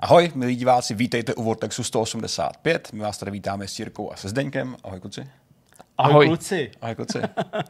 Ahoj, milí diváci, vítejte u Vortexu 185. My vás tady vítáme s Jirkou a se Zdeňkem. Ahoj, kluci. Ahoj, Ahoj. kluci. Ahoj kluci.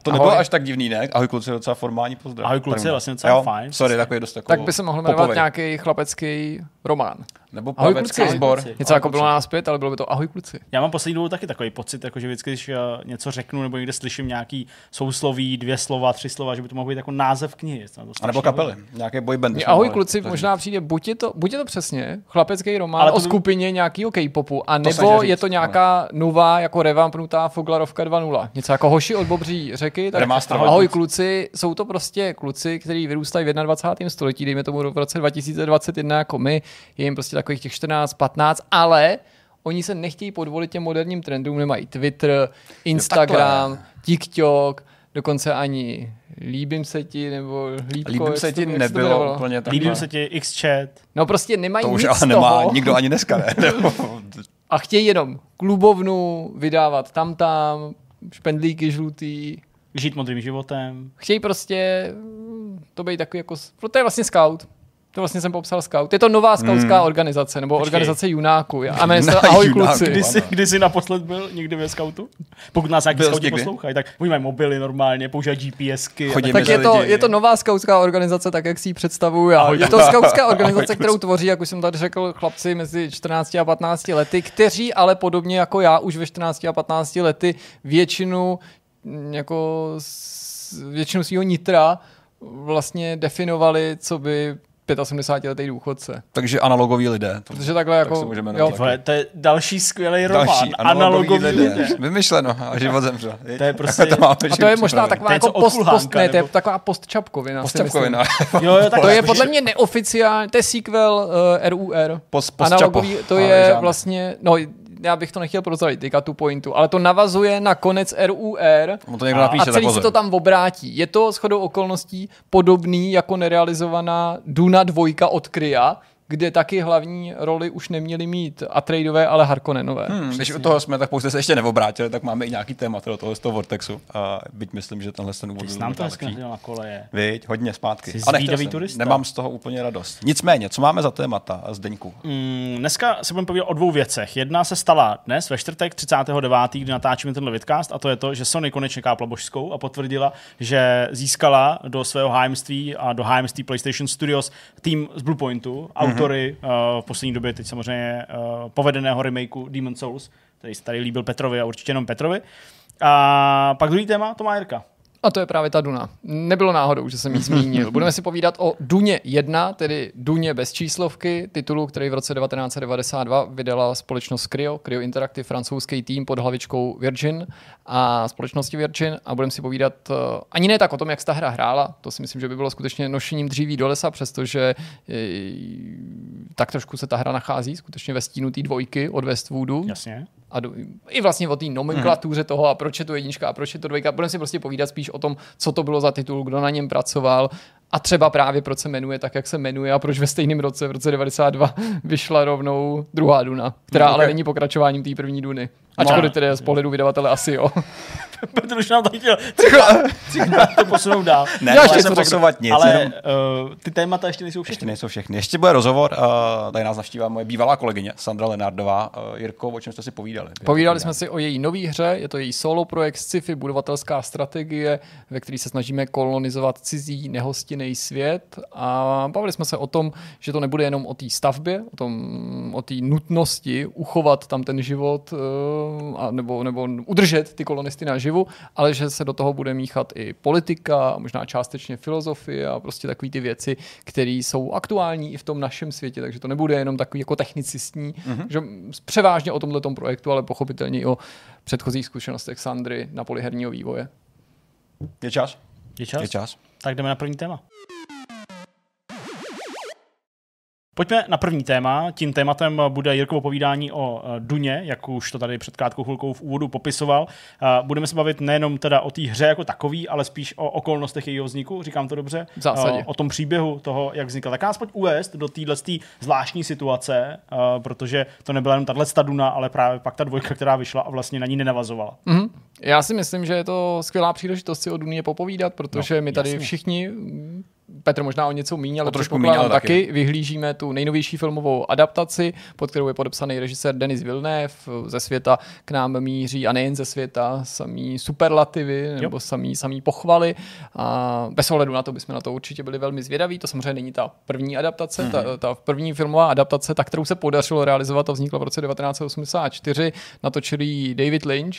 To nebylo Ahoj. až tak divný, ne? Ahoj kluci, docela formální pozdrav. Ahoj kluci, vlastně docela jo, fajn. Sorry, takový dost Tak by se mohl jmenovat nějaký chlapecký román. Nebo ahoj kluci. Sbor. Něco jako bylo nás pět, ale bylo by to ahoj kluci. Já mám poslední dobou taky takový pocit, jako že vždycky, když uh, něco řeknu nebo někde slyším nějaký sousloví, dvě slova, tři slova, že by to mohlo být jako název knihy. A nebo kapely, nějaké boybandy. Ahoj kluci, možná přijde, buď je to, buď je to přesně chlapecký román ale to... o skupině nějakého K-popu, a nebo je to nějaká nová, jako revampnutá Foglarovka 2.0. Něco jako hoši od Bobří řeky. Tak ahoj kluci, jsou to prostě kluci, kteří vyrůstají v 21. století, dejme tomu v roce 2021 jako my, je jim prostě takových těch 14, 15, ale oni se nechtějí podvolit těm moderním trendům, nemají Twitter, Instagram, TikTok, dokonce ani líbím se ti, nebo líbko, Líbím se ti nebylo úplně tak. Líbím se ti Xchat. No prostě nemají to už nic ale nemá toho. nikdo ani dneska, ne? A chtějí jenom klubovnu vydávat tam tam, špendlíky žlutý. Žít modrým životem. Chtějí prostě to být takový jako, to je vlastně scout. To vlastně jsem popsal scout. Je to nová skautská hmm. organizace, nebo Počkej. organizace junáků. A jmenuje se Ahoj kluci. Kdy jsi, kdy jsi naposled byl někdy ve skautu? Pokud nás nějaký skauti poslouchají, tak oni mají mobily normálně, používají GPSky. Tak, tak je, to, je to nová skautská organizace, tak jak si ji představuju já. Je to skautská organizace, kterou tvoří, jak už jsem tady řekl, chlapci mezi 14 a 15 lety, kteří ale podobně jako já už ve 14 a 15 lety většinu jako většinu svého nitra vlastně definovali, co by 75-letý důchodce. Takže analogoví lidé. To, Protože takhle jako... Tak můžeme jo, to je další skvělý román. Další analogoví lidé. lidé. Vymyšleno a život zemřel. To je prostě... to a to je možná taková jako post, post, ne, to je taková postčapkovina. Postčapkovina. jo, jo, to je podle mě neoficiální, to je sequel uh, RUR. Post, analogový, to je vlastně, no já bych to nechtěl prozradit, teďka tu pointu, ale to navazuje na konec RUR to někdo napíše, a celý se to tam obrátí. Je to shodou okolností podobný jako nerealizovaná Duna dvojka od Krya, kde taky hlavní roli už neměli mít Atreidové, ale Harkonnenové. Hmm, když u toho jsme, tak pouze se ještě neobrátili, tak máme i nějaký téma do toho z toho Vortexu. A byť myslím, že tenhle ten úvod nám to na koleje. Víď, hodně zpátky. Jsi ale turista. Nemám z toho úplně radost. Nicméně, co máme za témata, Zdeňku? Mm, dneska se budeme povídat o dvou věcech. Jedna se stala dnes ve čtvrtek 39. kdy natáčíme tenhle vidcast a to je to, že Sony konečně kápla božskou a potvrdila, že získala do svého hájemství a do hájemství PlayStation Studios tým z Bluepointu, mm-hmm autory uh, v poslední době teď samozřejmě uh, povedeného remakeu Demon Souls, který se tady líbil Petrovi a určitě jenom Petrovi. A pak druhý téma, to má Jirka. A to je právě ta Duna. Nebylo náhodou, že jsem ji zmínil. Budeme si povídat o Duně 1, tedy Duně bez číslovky, titulu, který v roce 1992 vydala společnost Cryo, Cryo Interactive, francouzský tým pod hlavičkou Virgin a společnosti Virgin a budeme si povídat uh, ani ne tak o tom, jak se ta hra hrála, to si myslím, že by bylo skutečně nošením dříví do lesa, přestože uh, tak trošku se ta hra nachází skutečně ve stínu té dvojky od Westwoodu. Jasně a do, i vlastně o té nomenklatuře mm. toho a proč je to jednička a proč je to dvojka. Budeme si prostě povídat spíš o tom, co to bylo za titul, kdo na něm pracoval a třeba právě proč se jmenuje tak, jak se jmenuje a proč ve stejném roce, v roce 92, vyšla rovnou druhá Duna, která okay. ale není pokračováním té první Duny. Ačkoliv tedy z pohledu vydavatele asi jo. Petr už nám to chtěl to posunout dál. Ne, já ještě posouvat nic. Ale jenom... uh, ty témata ještě nejsou všechny. Ještě nejsou všechny. Ještě bude rozhovor, uh, tady nás navštívila moje bývalá kolegyně Sandra Lenardová. Uh, Jirko, o čem jste si povídali? Povídali jsme si o její nové hře, je to její solo projekt sci-fi, budovatelská strategie, ve které se snažíme kolonizovat cizí, nehostinný svět a bavili jsme se o tom, že to nebude jenom o té stavbě, o tom, o té nutnosti uchovat tam ten život uh, a nebo, nebo udržet ty kolonisty naživu, ale že se do toho bude míchat i politika, možná částečně filozofie a prostě takové ty věci, které jsou aktuální i v tom našem světě, takže to nebude jenom takový jako technicistní, mm-hmm. že převážně o tomhle projektu, ale pochopitelně i o předchozích zkušenostech Sandry na poli herního vývoje. Je čas? Je čas? Je čas. Tak jdeme na první téma. Pojďme na první téma. Tím tématem bude Jirkovo povídání o eh, Duně, jak už to tady před krátkou chvilkou v úvodu popisoval. Eh, budeme se bavit nejenom teda o té hře jako takový, ale spíš o okolnostech jejího vzniku, říkám to dobře? V zásadě. Eh, o tom příběhu toho, jak vznikla. Tak nás pojď uvést do téhle zvláštní situace, protože to nebyla jenom tahle Duna, ale právě pak ta dvojka, která vyšla a vlastně na ní nenavazovala. Mm-hmm. Já si myslím, že je to skvělá příležitost si o Duně popovídat, protože no, my tady jasně. všichni Petr možná o něco míň, ale O trošku míň, ale taky. taky. Vyhlížíme tu nejnovější filmovou adaptaci, pod kterou je podepsaný režisér Denis Villeneuve. Ze světa k nám míří, a nejen ze světa, samý superlativy nebo samý, samý pochvaly. A bez ohledu na to bychom na to určitě byli velmi zvědaví. To samozřejmě není ta první adaptace, mm-hmm. ta, ta první filmová adaptace, ta, kterou se podařilo realizovat, ta vznikla v roce 1984. Natočil David Lynch,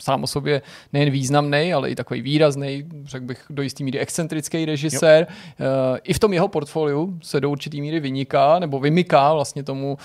sám o sobě nejen významný, ale i takový výrazný, řekl bych do jistý míry excentrický režisér. Jo. I v tom jeho portfoliu se do určitý míry vyniká, nebo vymyká vlastně tomu,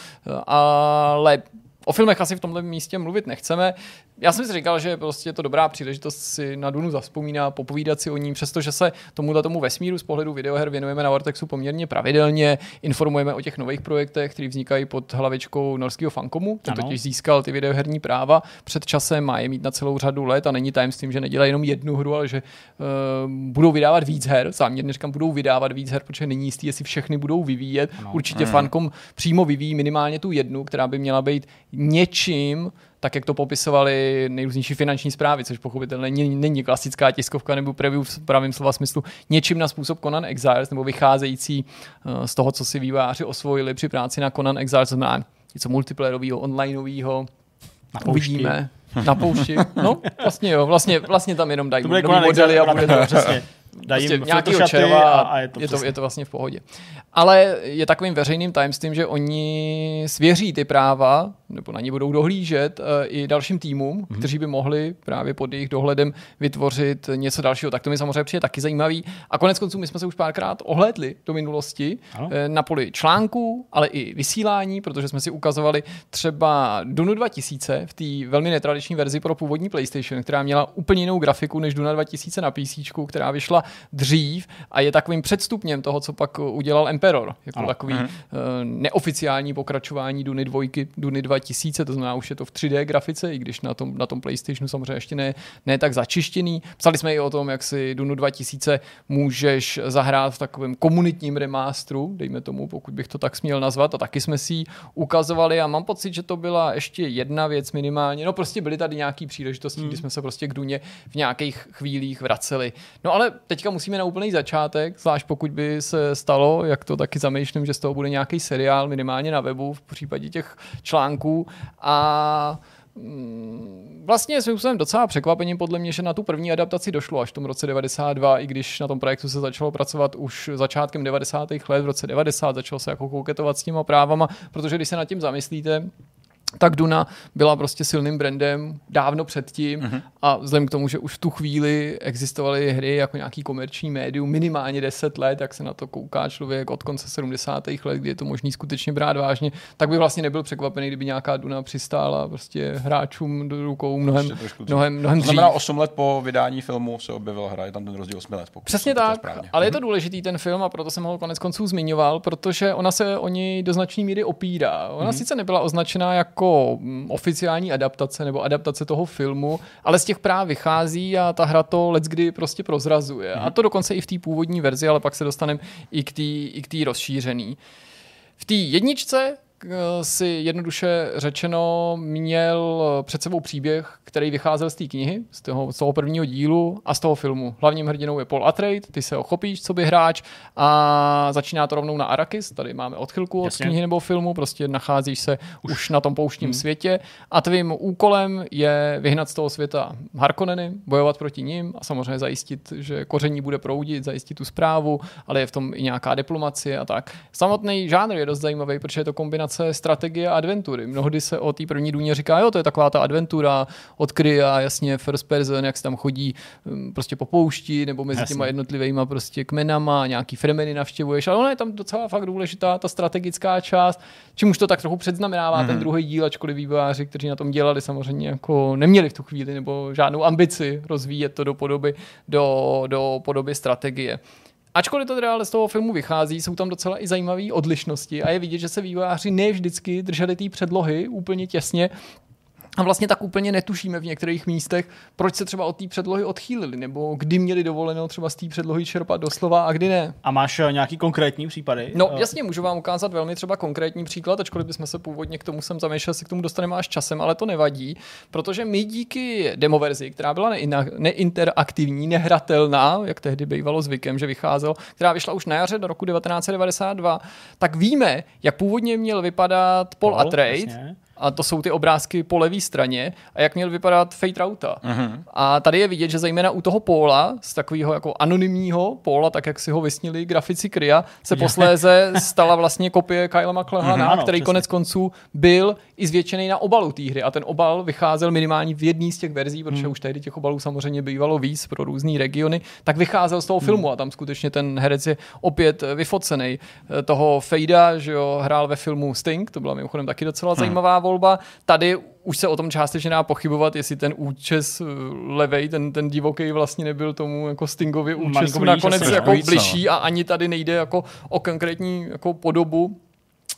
ale O filmech asi v tomhle místě mluvit nechceme. Já jsem si říkal, že prostě je to dobrá příležitost si na Dunu zavzpomínat, popovídat si o ní, přestože se tomuhle tomu vesmíru z pohledu videoher věnujeme na Vortexu poměrně pravidelně, informujeme o těch nových projektech, které vznikají pod hlavičkou norského Fankomu. Ten totiž získal ty videoherní práva před časem, má je mít na celou řadu let a není tajemstvím, že nedělají jenom jednu hru, ale že uh, budou vydávat víc her. Záměrně říkám, budou vydávat víc her, protože není jistý, jestli všechny budou vyvíjet. Ano. Určitě mm. Fankom přímo vyvíjí minimálně tu jednu, která by měla být něčím, tak jak to popisovali nejrůznější finanční zprávy, což pochopitelně není, není klasická tiskovka nebo preview v pravém slova smyslu, něčím na způsob Conan Exiles, nebo vycházející uh, z toho, co si výváři osvojili při práci na Conan Exiles, znamená něco multiplayerového, onlineového, uvidíme. Na poušti. No, vlastně jo, vlastně, vlastně tam jenom dají to bude modely a bude to přesně. Dají prostě nějakého červa a, a je, to, je, to, je to vlastně v pohodě. Ale je takovým veřejným tajemstvím, že oni svěří ty práva, nebo na ně budou dohlížet uh, i dalším týmům, mm-hmm. kteří by mohli právě pod jejich dohledem vytvořit něco dalšího. Tak to mi samozřejmě přijde taky zajímavý. A konec konců my jsme se už párkrát ohlédli do minulosti ano. na poli článků, ale i vysílání, protože jsme si ukazovali třeba Dunu 2000 v té velmi netradiční verzi pro původní PlayStation, která měla úplně jinou grafiku než Duna 2000 na PC, která vyšla dřív a je takovým předstupněm toho, co pak udělal Emperor. Jako ano. takový uh, neoficiální pokračování Duny 2, Duny 2000, to znamená už je to v 3D grafice, i když na tom, na tom PlayStationu samozřejmě ještě ne, ne tak začištěný. Psali jsme i o tom, jak si Dunu 2000 můžeš zahrát v takovém komunitním remasteru, dejme tomu, pokud bych to tak směl nazvat, a taky jsme si ji ukazovali a mám pocit, že to byla ještě jedna věc minimálně. No prostě byly tady nějaké příležitosti, hmm. kdy jsme se prostě k Duně v nějakých chvílích vraceli. No ale teďka musíme na úplný začátek, zvlášť pokud by se stalo, jak to taky zamýšlím, že z toho bude nějaký seriál minimálně na webu v případě těch článků a mm, vlastně jsme způsobem docela překvapení podle mě, že na tu první adaptaci došlo až v tom roce 92, i když na tom projektu se začalo pracovat už začátkem 90. let, v roce 90 začalo se jako kouketovat s těma právama, protože když se nad tím zamyslíte, tak Duna byla prostě silným brandem dávno předtím uh-huh. a vzhledem k tomu, že už v tu chvíli existovaly hry jako nějaký komerční médium minimálně 10 let, jak se na to kouká člověk od konce 70. let, kdy je to možný skutečně brát vážně, tak by vlastně nebyl překvapený, kdyby nějaká Duna přistála prostě hráčům do rukou mnohem, mnohem, mnohem To znamená 8 let po vydání filmu se objevila hra, je tam ten rozdíl 8 let. Přesně tak, ale je to důležitý ten film a proto jsem ho konec konců zmiňoval, protože ona se o něj do značné míry opírá. Ona uh-huh. sice nebyla označená jako jako oficiální adaptace nebo adaptace toho filmu, ale z těch práv vychází a ta hra to kdy prostě prozrazuje. A to dokonce i v té původní verzi, ale pak se dostaneme i k té rozšířený. V té jedničce si jednoduše řečeno měl před sebou příběh, který vycházel z té knihy, z toho, z toho prvního dílu a z toho filmu. Hlavním hrdinou je Paul Atreides, ty se ho chopíš, co by hráč a začíná to rovnou na Arrakis, tady máme odchylku od Jasně. knihy nebo filmu, prostě nacházíš se už, už na tom pouštním hmm. světě a tvým úkolem je vyhnat z toho světa Harkonneny, bojovat proti ním a samozřejmě zajistit, že koření bude proudit, zajistit tu zprávu, ale je v tom i nějaká diplomacie a tak. Samotný žánr je dost zajímavý, protože je to kombinace strategie a adventury. Mnohdy se o té první důně říká, jo, to je taková ta adventura, odkry a jasně first person, jak se tam chodí um, prostě po poušti nebo mezi jasně. těma jednotlivými prostě kmenama, nějaký fremeny navštěvuješ, ale ona je tam docela fakt důležitá ta strategická část, čím už to tak trochu předznamenává mm-hmm. ten mhm. druhý díl, ačkoliv vývojáři, kteří na tom dělali, samozřejmě jako neměli v tu chvíli nebo žádnou ambici rozvíjet to do podoby, do, do podoby strategie. Ačkoliv to teda ale z toho filmu vychází, jsou tam docela i zajímavé odlišnosti a je vidět, že se vývojáři ne vždycky drželi té předlohy úplně těsně A vlastně tak úplně netušíme v některých místech, proč se třeba od té předlohy odchýlili, nebo kdy měli dovoleno třeba z té předlohy čerpat doslova a kdy ne. A máš eh, nějaký konkrétní případy? No Eh, jasně, můžu vám ukázat velmi třeba konkrétní příklad, ačkoliv bychom se původně k tomu sem zamýšleli, se k tomu dostaneme až časem, ale to nevadí, protože my díky demoverzi, která byla neinteraktivní, nehratelná, jak tehdy bývalo zvykem, že vycházel, která vyšla už na jaře do roku 1992, tak víme, jak původně měl vypadat Paul, Paul, Atreides. A to jsou ty obrázky po levé straně a jak měl vypadat Fate Rauta. Uh-huh. A tady je vidět, že zejména u toho Póla, z takového jako anonymního Póla, tak jak si ho vysnili grafici Krya, se posléze stala vlastně kopie Kyle McLachana, Mhm, ano, který přesně. konec konců byl i zvětšený na obalu té hry. A ten obal vycházel minimálně v jedné z těch verzí, protože Mhm. už tehdy těch obalů samozřejmě bývalo víc pro různé regiony, tak vycházel z toho Mhm. filmu a tam skutečně ten herec je opět eh, vyfocený. Eh, Toho Fejda, že jo, hrál ve filmu Sting, to byla mimochodem taky docela Mhm. zajímavá volba. Tady už se o tom částečně dá pochybovat, jestli ten účes eh, levej, ten, ten divoký vlastně nebyl tomu jako Stingovi účesu nakonec jako víc, no. bližší a ani tady nejde jako o konkrétní jako podobu.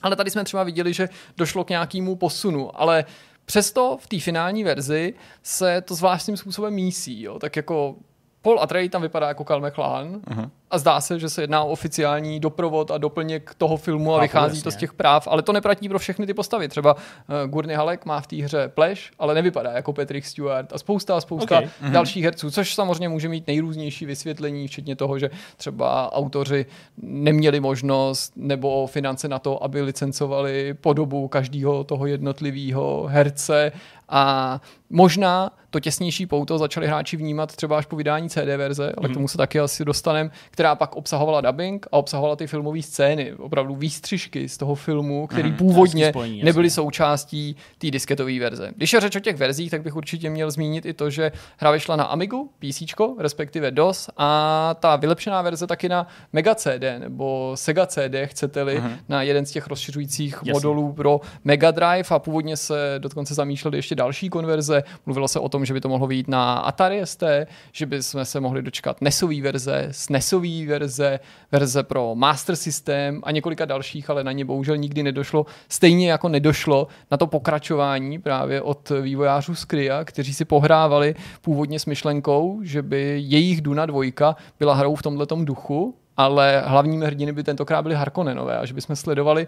Ale tady jsme třeba viděli, že došlo k nějakému posunu, ale přesto v té finální verzi se to zvláštním způsobem mísí. Jo? Tak jako Paul Atreides tam vypadá jako Cal McLachlan uh-huh. a zdá se, že se jedná o oficiální doprovod a doplněk toho filmu a Chápu, vychází jasně. to z těch práv, ale to neplatí pro všechny ty postavy. Třeba uh, Gurney Halleck má v té hře pleš, ale nevypadá jako Patrick Stewart a spousta a spousta Okay. okay. dalších herců, což samozřejmě může mít nejrůznější vysvětlení, včetně toho, že třeba autoři neměli možnost nebo finance na to, aby licencovali podobu každého toho jednotlivého herce a možná to těsnější pouto začali hráči vnímat třeba až po vydání CD verze, ale k tomu se taky asi dostanem, která pak obsahovala dubbing a obsahovala ty filmové scény, opravdu výstřižky z toho filmu, který původně Hezký spojení, nebyly součástí té disketové verze. Když je řeč o těch verzích, tak bych určitě měl zmínit i to, že hra vyšla na Amigu, PC, respektive DOS a ta vylepšená verze taky na Mega CD nebo Sega CD, chcete-li, uh-huh. na jeden z těch rozšiřujících Jasně. modulů pro Mega Drive a původně se dokonce zamýšleli ještě další konverze. Mluvilo se o tom, že by to mohlo vyjít na Atari ST, že by jsme se mohli dočkat NESové verze, SNESové verze, verze pro Master System a několika dalších, ale na ně bohužel nikdy nedošlo. Stejně jako nedošlo na to pokračování právě od vývojářů z Krya, kteří si pohrávali původně s myšlenkou, že by jejich Duna 2 byla hrou v tomhletom duchu, ale hlavními hrdiny by tentokrát byly Harkonnenové a že bychom sledovali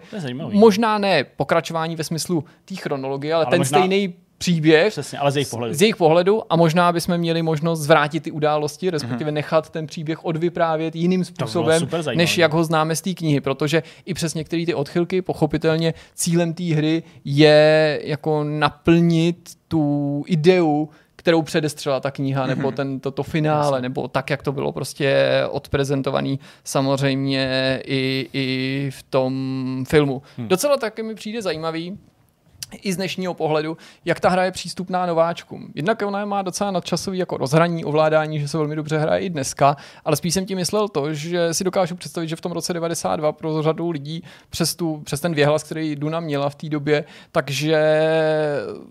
možná ne pokračování ve smyslu té chronologie, ale, Ale ten možná- stejný příběh Přesně, ale z jejich pohledu. z jejich pohledu a možná bychom měli možnost zvrátit ty události, respektive nechat ten příběh odvyprávět jiným způsobem, než jak ho známe z té knihy, protože i přes některé ty odchylky, pochopitelně cílem té hry je jako naplnit tu ideu, kterou předestřela ta kniha, nebo ten, to, to finále, nebo tak, jak to bylo prostě odprezentovaný samozřejmě i, i v tom filmu. Docela taky mi přijde zajímavý, i z dnešního pohledu, jak ta hra je přístupná nováčkům. Jednak ona má docela nadčasový jako rozhraní, ovládání, že se velmi dobře hraje i dneska, ale spíš jsem tím myslel to, že si dokážu představit, že v tom roce 92 pro řadu lidí přes, tu, přes ten věhlas, který Duna měla v té době, takže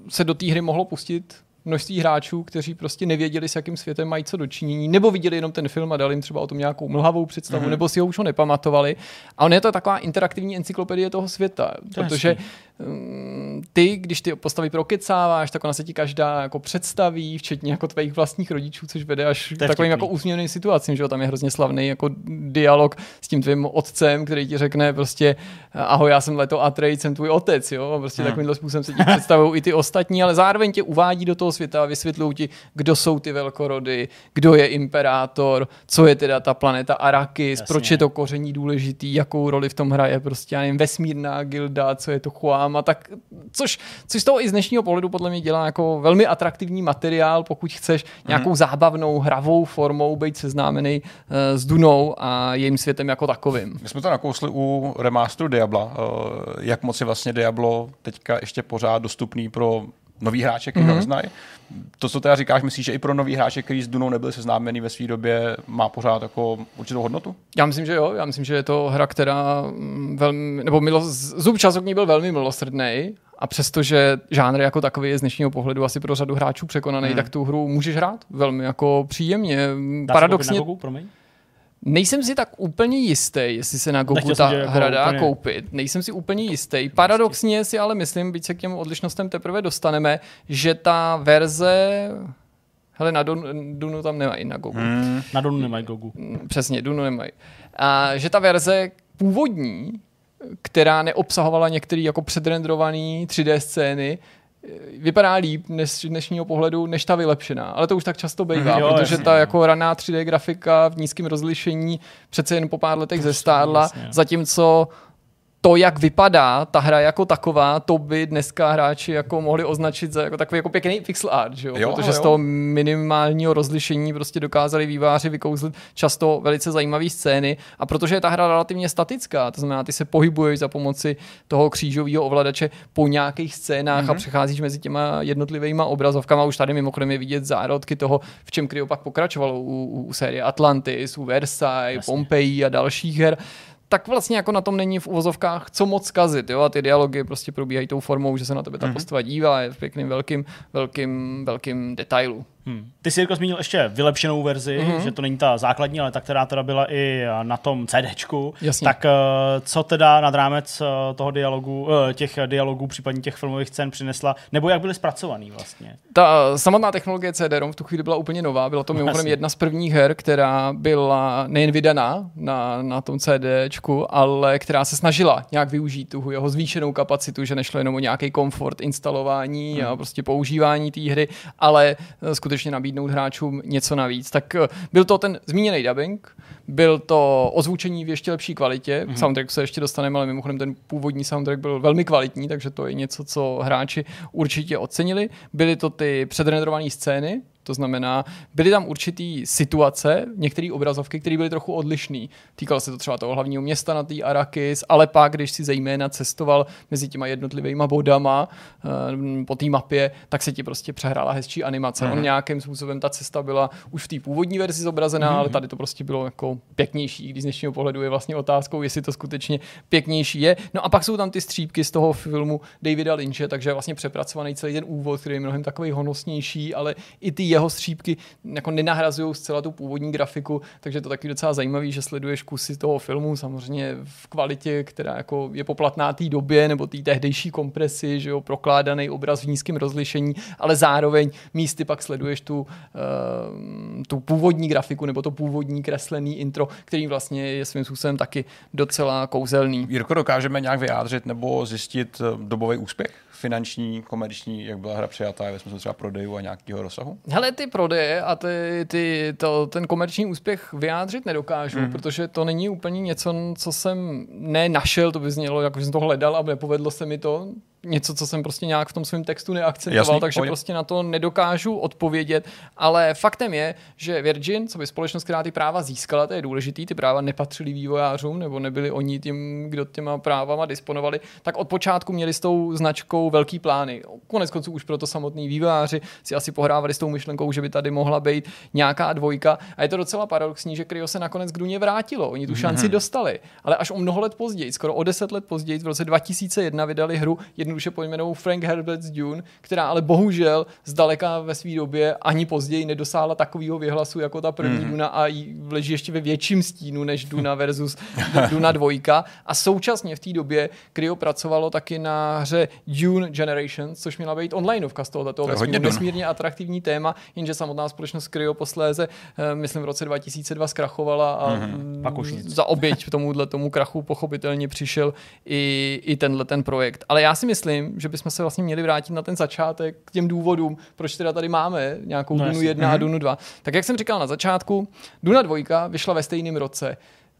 se do té hry mohlo pustit množství hráčů, kteří prostě nevěděli, s jakým světem mají co dočinění, nebo viděli jenom ten film a dali jim třeba o tom nějakou mlhavou představu, mm-hmm. nebo si ho už ho nepamatovali. A on je to taková interaktivní encyklopedie toho světa, To protože hezký. Mm, ty, když ty postavy prokecáváš, tak ona se ti každá jako představí, včetně jako tvých vlastních rodičů, což vede až k takovým jako úsměvným situacím, že jo, tam je hrozně slavný jako dialog s tím tvým otcem, který ti řekne prostě ahoj, já jsem Leto Atreides, jsem tvůj otec, jo, a prostě Hmm. takovýmhle způsobem se ti představují i ty ostatní, ale zároveň tě uvádí do toho světa a vysvětlují ti, kdo jsou ty velkorody, kdo je imperátor, co je teda ta planeta Arrakis, Jasně. proč je to koření důležitý, jakou roli v tom hraje prostě, já nevím, vesmírná gilda, co je to Chuám a tak, což, což z toho i z dnešního pohledu podle mě dělá jako velmi atraktivní materiál, pokud chceš nějakou zábavnou, hravou formou být seznámený uh, s Dunou a jejím světem jako takovým. My jsme to nakousli u remasteru Diabla. eh, Jak moc je vlastně Diablo teďka ještě pořád dostupný pro nový hráče, kteří mm-hmm. ho znají. To, co teda říkáš, myslíš, že i pro nový hráče, který s Dunou nebyli seznámený ve své době, má pořád jako určitou hodnotu? Já myslím, že jo. Já myslím, že je to hra, která mm, velmi, nebo milo, zub času k ní byl velmi milosrdný a přestože žánr jako takový je z dnešního pohledu asi pro řadu hráčů překonaný, hmm. tak tu hru můžeš hrát velmi jako příjemně. Dá se Paradoxně na Gogu, promiň? Nejsem si tak úplně jistý, jestli se na Gogu Nechtěl ta jako hra dá úplně- koupit. Nejsem si úplně jistý. Paradoxně si ale myslím, byť se k těm odlišnostem teprve dostaneme, že ta verze... Hele, na Dunu, Dunu tam nemají na Gogu. Hmm. Na Donu nemají Gogu. Přesně, Dunu nemají. A že ta verze původní, která neobsahovala některé jako předrendrované 3D scény, vypadá líp než z dnešního pohledu, než ta vylepšená. Ale to už tak často bývá, Jo, protože jasně, ta no. jako raná 3D grafika v nízkém rozlišení přece jen po pár letech zestárla, jasně. zatímco to, jak vypadá ta hra jako taková, to by dneska hráči jako mohli označit za jako takový jako pěkný pixel art, že jo? Jo, protože jo. z toho minimálního rozlišení prostě dokázali výváři vykouzlit často velice zajímavé scény a protože je ta hra relativně statická, to znamená, ty se pohybuješ za pomoci toho křížového ovladače po nějakých scénách mm-hmm. a přecházíš mezi těma jednotlivými obrazovkama. Už tady mimochodem je vidět zárodky toho, v čem Cryo pak pokračovalo u, u, u série Atlantis, u Versailles, Jasně. Pompeii a dalších her tak vlastně jako na tom není v uvozovkách co moc kazit, jo, a ty dialogy prostě probíhají tou formou, že se na tebe ta mm-hmm. postava dívá, je v pěkným velkým, velkým, velkým detailu. Hmm. Ty jsi Jirko zmínil ještě vylepšenou verzi, Mhm. mm-hmm. že to není ta základní, ale ta, která teda byla i na tom CDčku. Jasně. Tak eh, co teda nad rámec eh, toho dialogu, eh, těch dialogů, případně těch filmových scén přinesla, nebo jak byly zpracovaný vlastně? Ta samotná technologie CD-ROM v tu chvíli byla úplně nová. Byla to mimochodem jedna z prvních her, která byla nejen vydaná na, na tom CDčku, ale která se snažila nějak využít tu jeho zvýšenou kapacitu, že nešlo jenom o nějaký komfort instalování Hmm. a prostě používání té hry, ale eh, skutečně nabídnout hráčům něco navíc. Tak eh, byl to ten zmíněný dubbing, byl to ozvučení v ještě lepší kvalitě. Mhm. Mm-hmm. Soundtrack se ještě dostaneme, ale mimochodem ten původní soundtrack byl velmi kvalitní, takže to je něco, co hráči určitě ocenili. Byly to ty předrenderované scény, to znamená, byly tam určitý situace, některé obrazovky, které byly trochu odlišné. Týkalo se to třeba toho hlavního města na té Arakis, ale pak, když si zejména cestoval mezi těma jednotlivými bodama eh, po té mapě, tak se ti prostě přehrála hezčí animace. Mm. On nějakým způsobem ta cesta byla už v té původní verzi zobrazená, mm. ale tady to prostě bylo jako pěknější, když z dnešního pohledu je vlastně otázkou, jestli to skutečně pěknější je. No a pak jsou tam ty střípky z toho filmu Davida Lynche, takže vlastně přepracovaný celý ten úvod, který je mnohem takový honosnější, ale i ty jeho střípky jako nenahrazují zcela tu původní grafiku, takže to taky docela zajímavý, že sleduješ kusy toho filmu, samozřejmě v kvalitě, která jako je poplatná té době nebo té tehdejší kompresi, že jo, prokládaný obraz v nízkém rozlišení, ale zároveň místy pak sleduješ tu, uh, tu původní grafiku nebo to původní kreslený intro, který vlastně je svým způsobem taky docela kouzelný. Jirko, dokážeme nějak vyjádřit nebo zjistit eh, dobový úspěch? Finanční, komerční, jak byla hra přijatá ve smyslu třeba prodejů a nějakého rozsahu? Hele, ty prodeje a ty, ty, to, ten komerční úspěch vyjádřit nedokážu, mm. protože to není úplně něco, co jsem nenašel, to by znělo, jako že jsem to hledal a nepovedlo se mi to. Něco, co jsem prostě nějak v tom svém textu neakcentoval, Jasný, takže pohodě. prostě na to nedokážu odpovědět. Ale faktem je, že Virgin, co by společnost, která ty práva získala, to je důležitý, ty práva nepatřily vývojářům, nebo nebyli oni tím, kdo těma právama disponovali, tak od počátku měli s tou značkou velký plány. Konec konců už proto samotní vývojáři si asi pohrávali s tou myšlenkou, že by tady mohla být nějaká dvojka. A je to docela paradoxní, že Cryo se nakonec k Duně vrátilo. Oni tu šanci dostali, ale až o mnoho let později, skoro o deset let později, v roce 2001 vydali hru jednoduše pojmenovanou Frank Herbert's Dune, která ale bohužel zdaleka ve své době ani později nedosáhla takového vyhlasu jako ta první Duna a leží ještě ve větším stínu než Duna versus Duna dvojka. A současně v té době Cryo pracovalo taky na hře Dune Generations, což měla být onlineovka z tohoto To je vesmíru. Dune. nesmírně atraktivní téma, jenže samotná společnost Cryo posléze, eh, myslím v roce 2002 zkrachovala a mm-hmm. Pak už nic. za oběť tomuhle tomu krachu pochopitelně přišel i, i tenhle ten projekt. Ale já si myslím, že bychom se vlastně měli vrátit na ten začátek k těm důvodům, proč teda tady máme nějakou No Dunu jasně. 1 a Dunu 2. Tak jak jsem říkal na začátku, Duna 2 vyšla ve stejném roce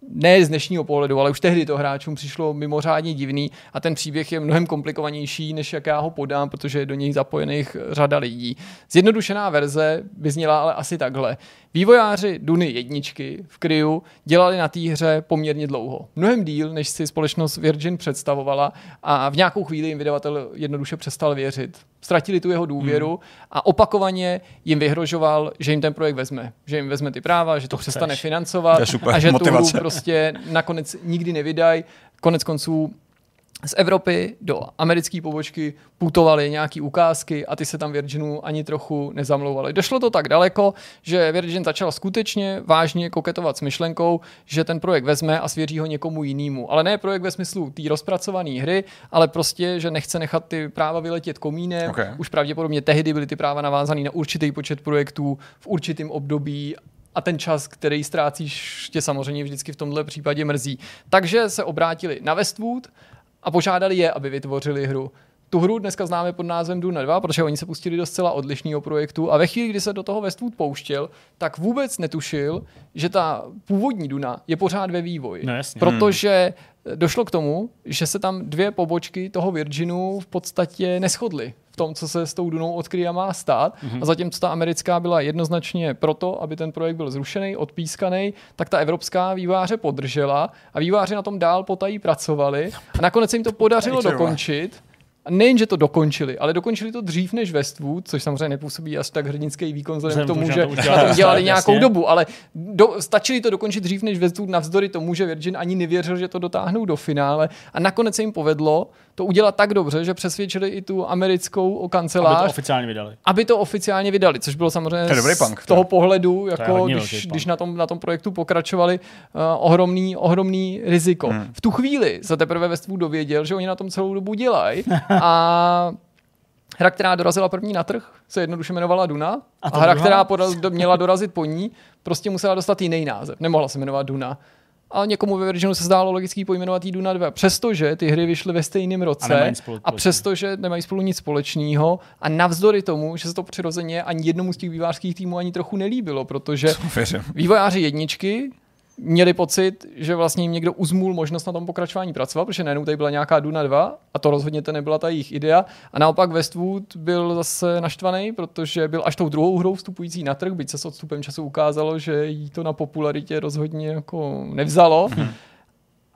ne z dnešního pohledu, ale už tehdy to hráčům přišlo mimořádně divný a ten příběh je mnohem komplikovanější, než jak já ho podám, protože je do něj zapojených řada lidí. Zjednodušená verze by zněla ale asi takhle. Vývojáři Duny jedničky v Kryu dělali na té hře poměrně dlouho. Mnohem díl, než si společnost Virgin představovala a v nějakou chvíli jim vydavatel jednoduše přestal věřit. Ztratili tu jeho důvěru Hmm. a opakovaně jim vyhrožoval, že jim ten projekt vezme. Že jim vezme ty práva, že to, To přestane financovat To a že tu motivace. hru prostě nakonec nikdy nevydají. Konec konců z Evropy do americké pobočky putovaly nějaký ukázky a ty se tam Virginu ani trochu nezamlouvaly. Došlo to tak daleko, že Virgin začal skutečně vážně koketovat s myšlenkou, že ten projekt vezme a svěří ho někomu jinému. Ale ne projekt ve smyslu té rozpracované hry, ale prostě, že nechce nechat ty práva vyletět komínem. Okay. Už pravděpodobně tehdy byly ty práva navázané na určitý počet projektů v určitém období a ten čas, který ztrácíš, tě samozřejmě vždycky v tomhle případě mrzí. Takže se obrátili na Westwood a požádali je, aby vytvořili hru. Tu hru dneska známe pod názvem Duna 2, protože oni se pustili do zcela odlišného projektu a ve chvíli, kdy se do toho Westwood pouštěl, tak vůbec netušil, že ta původní Duna je pořád ve vývoji. No jasně. Protože došlo k tomu, že se tam dvě pobočky toho Virginu v podstatě neschodly tom, co se s tou Dunou odkryje má stát. Mm-hmm. A zatímco ta americká byla jednoznačně proto, aby ten projekt byl zrušený, odpískaný, tak ta evropská výváře podržela a výváři na tom dál potají pracovali a nakonec se jim to podařilo dokončit. A nejen, že to dokončili, ale dokončili to dřív než Westwood, což samozřejmě nepůsobí až tak hrdinský výkon vzhledem k tomu, že na tom dělali nějakou jasně. dobu, ale do, stačili to dokončit dřív než Westwood navzdory tomu, že Virgin ani nevěřil, že to dotáhnou do finále a nakonec se jim povedlo to udělat tak dobře, že přesvědčili i tu americkou kancelář. Aby to oficiálně vydali. Aby to oficiálně vydali, což bylo samozřejmě to dobrý punk, z toho pohledu, jako když, když na, tom, na tom projektu pokračovali, uh, ohromný, ohromný riziko. Hmm. V tu chvíli se teprve Westwood dověděl, že oni na tom celou dobu dělají a Hra, která dorazila první na trh, se jednoduše jmenovala Duna. A, a hra, druhá? která podal, do, měla dorazit po ní, prostě musela dostat jiný název. Nemohla se jmenovat Duna a někomu ve Virginu se zdálo logický pojmenovat Duna 2. Přestože ty hry vyšly ve stejném roce a, a přestože nemají spolu nic společného a navzdory tomu, že se to přirozeně ani jednomu z těch vývářských týmů ani trochu nelíbilo, protože vývojáři jedničky měli pocit, že vlastně jim někdo uzmul možnost na tom pokračování pracovat, protože najednou tady byla nějaká Duna 2 a to rozhodně to nebyla ta jejich idea. A naopak Westwood byl zase naštvaný, protože byl až tou druhou hrou vstupující na trh, byť se s odstupem času ukázalo, že jí to na popularitě rozhodně jako nevzalo. Hmm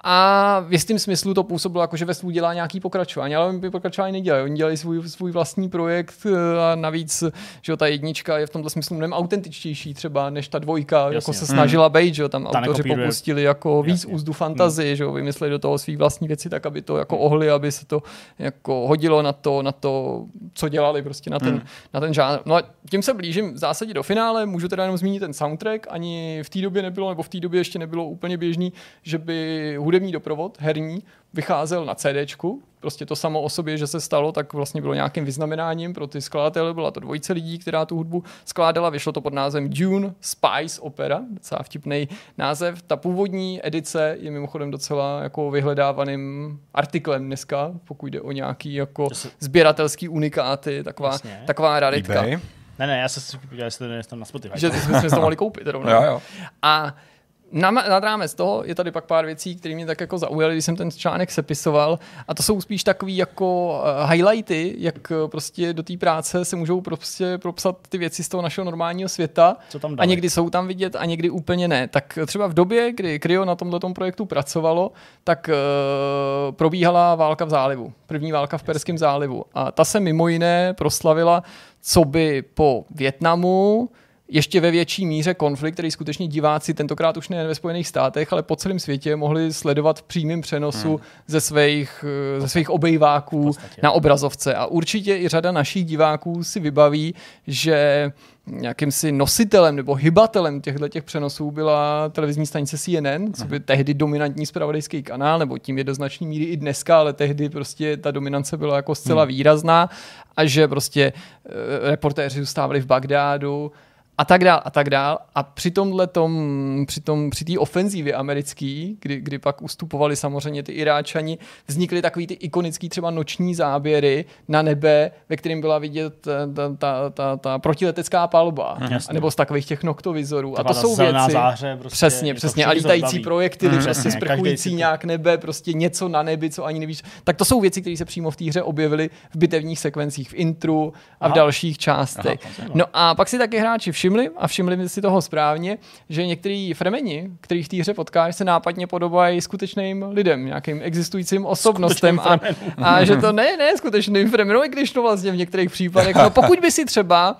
a v jistém smyslu to působilo jako, že Westwood dělá nějaký pokračování, ale oni pokračování nedělají. Oni dělají svůj, svůj vlastní projekt eh, a navíc, že ta jednička je v tomto smyslu mnohem autentičtější třeba než ta dvojka, Jasně. jako se snažila být, že tam ta autoři popustili jako víc Jasně. úzdu fantazii, hmm. že vymysleli do toho svý vlastní věci tak, aby to jako ohli, aby se to jako hodilo na to, na to, co dělali prostě na ten, hmm. na ten žánr. No a tím se blížím v zásadě do finále, můžu teda jenom zmínit ten soundtrack, ani v té době nebylo, nebo v té době ještě nebylo úplně běžný, že by hudební doprovod herní vycházel na CD. Prostě to samo o sobě, že se stalo, tak vlastně bylo nějakým vyznamenáním pro ty skladatele. Byla to dvojice lidí, která tu hudbu skládala. Vyšlo to pod názvem Dune Spice Opera, docela vtipný název. Ta původní edice je mimochodem docela jako vyhledávaným artiklem dneska, pokud jde o nějaký jako sběratelský unikáty, taková, taková raritka. eBay. Ne, ne, já se si podíval, jestli to je tam na Spotify. Že jsme to mohli koupit rovnou. jo, jo. A nad rámec toho je tady pak pár věcí, které mě tak jako zaujaly, když jsem ten článek sepisoval. A to jsou spíš takový jako uh, highlighty, jak uh, prostě do té práce se můžou prostě propsat ty věci z toho našeho normálního světa. Co tam a někdy jsou tam vidět a někdy úplně ne. Tak třeba v době, kdy Cryo na tomhle projektu pracovalo, tak uh, probíhala válka v zálivu. První válka v Perském zálivu. A ta se mimo jiné proslavila, co by po Větnamu, ještě ve větší míře konflikt, který skutečně diváci tentokrát už ne ve Spojených státech, ale po celém světě mohli sledovat v přímém přenosu hmm. ze, svých, eh, ze svých obejváků na obrazovce. A určitě i řada našich diváků si vybaví, že jakýmsi nositelem nebo hybatelem těchto těch přenosů byla televizní stanice CNN, co by tehdy dominantní spravodajský kanál, nebo tím je do značné míry i dneska, ale tehdy prostě ta dominance byla jako zcela hmm. výrazná a že prostě e, reportéři zůstávali v Bagdádu, a tak dál a tak dál. A při tomhle tom, při, tom, při té ofenzívě americký, kdy, kdy pak ustupovali samozřejmě ty Iráčani, vznikly takový ty ikonický třeba noční záběry na nebe, ve kterým byla vidět eh, ta, ta, ta, ta protiletecká palba. Hmm, jasně. nebo z takových těch noktovizorů. A to jsou věci. Záře, prostě přesně, přesně. A lítající projekty, hmm, prostě sprchující nějak nebe, prostě něco na nebi, co ani nevíš. Tak to jsou věci, které se přímo v té hře objevily v bitevních sekvencích, v intru a v Aha. dalších částech. Aha, no a pak si taky hráči všimli, a všimli si toho správně, že některý fremeni, kterých v té hře potkáš, se nápadně podobají skutečným lidem, nějakým existujícím osobnostem. A, a, že to ne, ne skutečným fremenům, i když to vlastně v některých případech. No pokud by si třeba uh,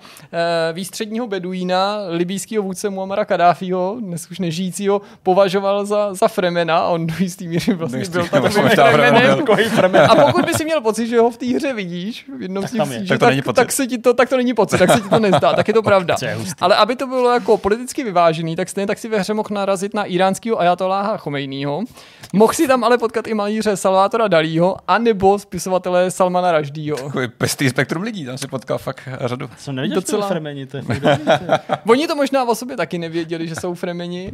výstředního beduína, libýského vůdce Muamara Kadáfího, dnes už nežijícího, považoval za, za fremena, a on do jistý míry vlastně byl fremenem. A pokud by si měl pocit, že ho v té hře vidíš, v jednom tak, z těch tak, to není pocit. tak, se ti to, tak to není pocit, tak se ti to nezdá, tak je to pravda. Ale aby to bylo jako politicky vyvážený, tak stejně tak si ve hře mohl narazit na iránského ajatoláha Chomejního. Mohl si tam ale potkat i malíře Salvátora Dalího, anebo spisovatele Salmana Raždího. Takový pestý spektrum lidí, tam si potkal fakt řadu. Jsem nevěděl, Docela... že to fremeni, to je Oni to možná o sobě taky nevěděli, že jsou fremeni,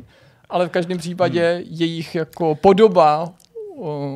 ale v každém případě hmm. jejich jako podoba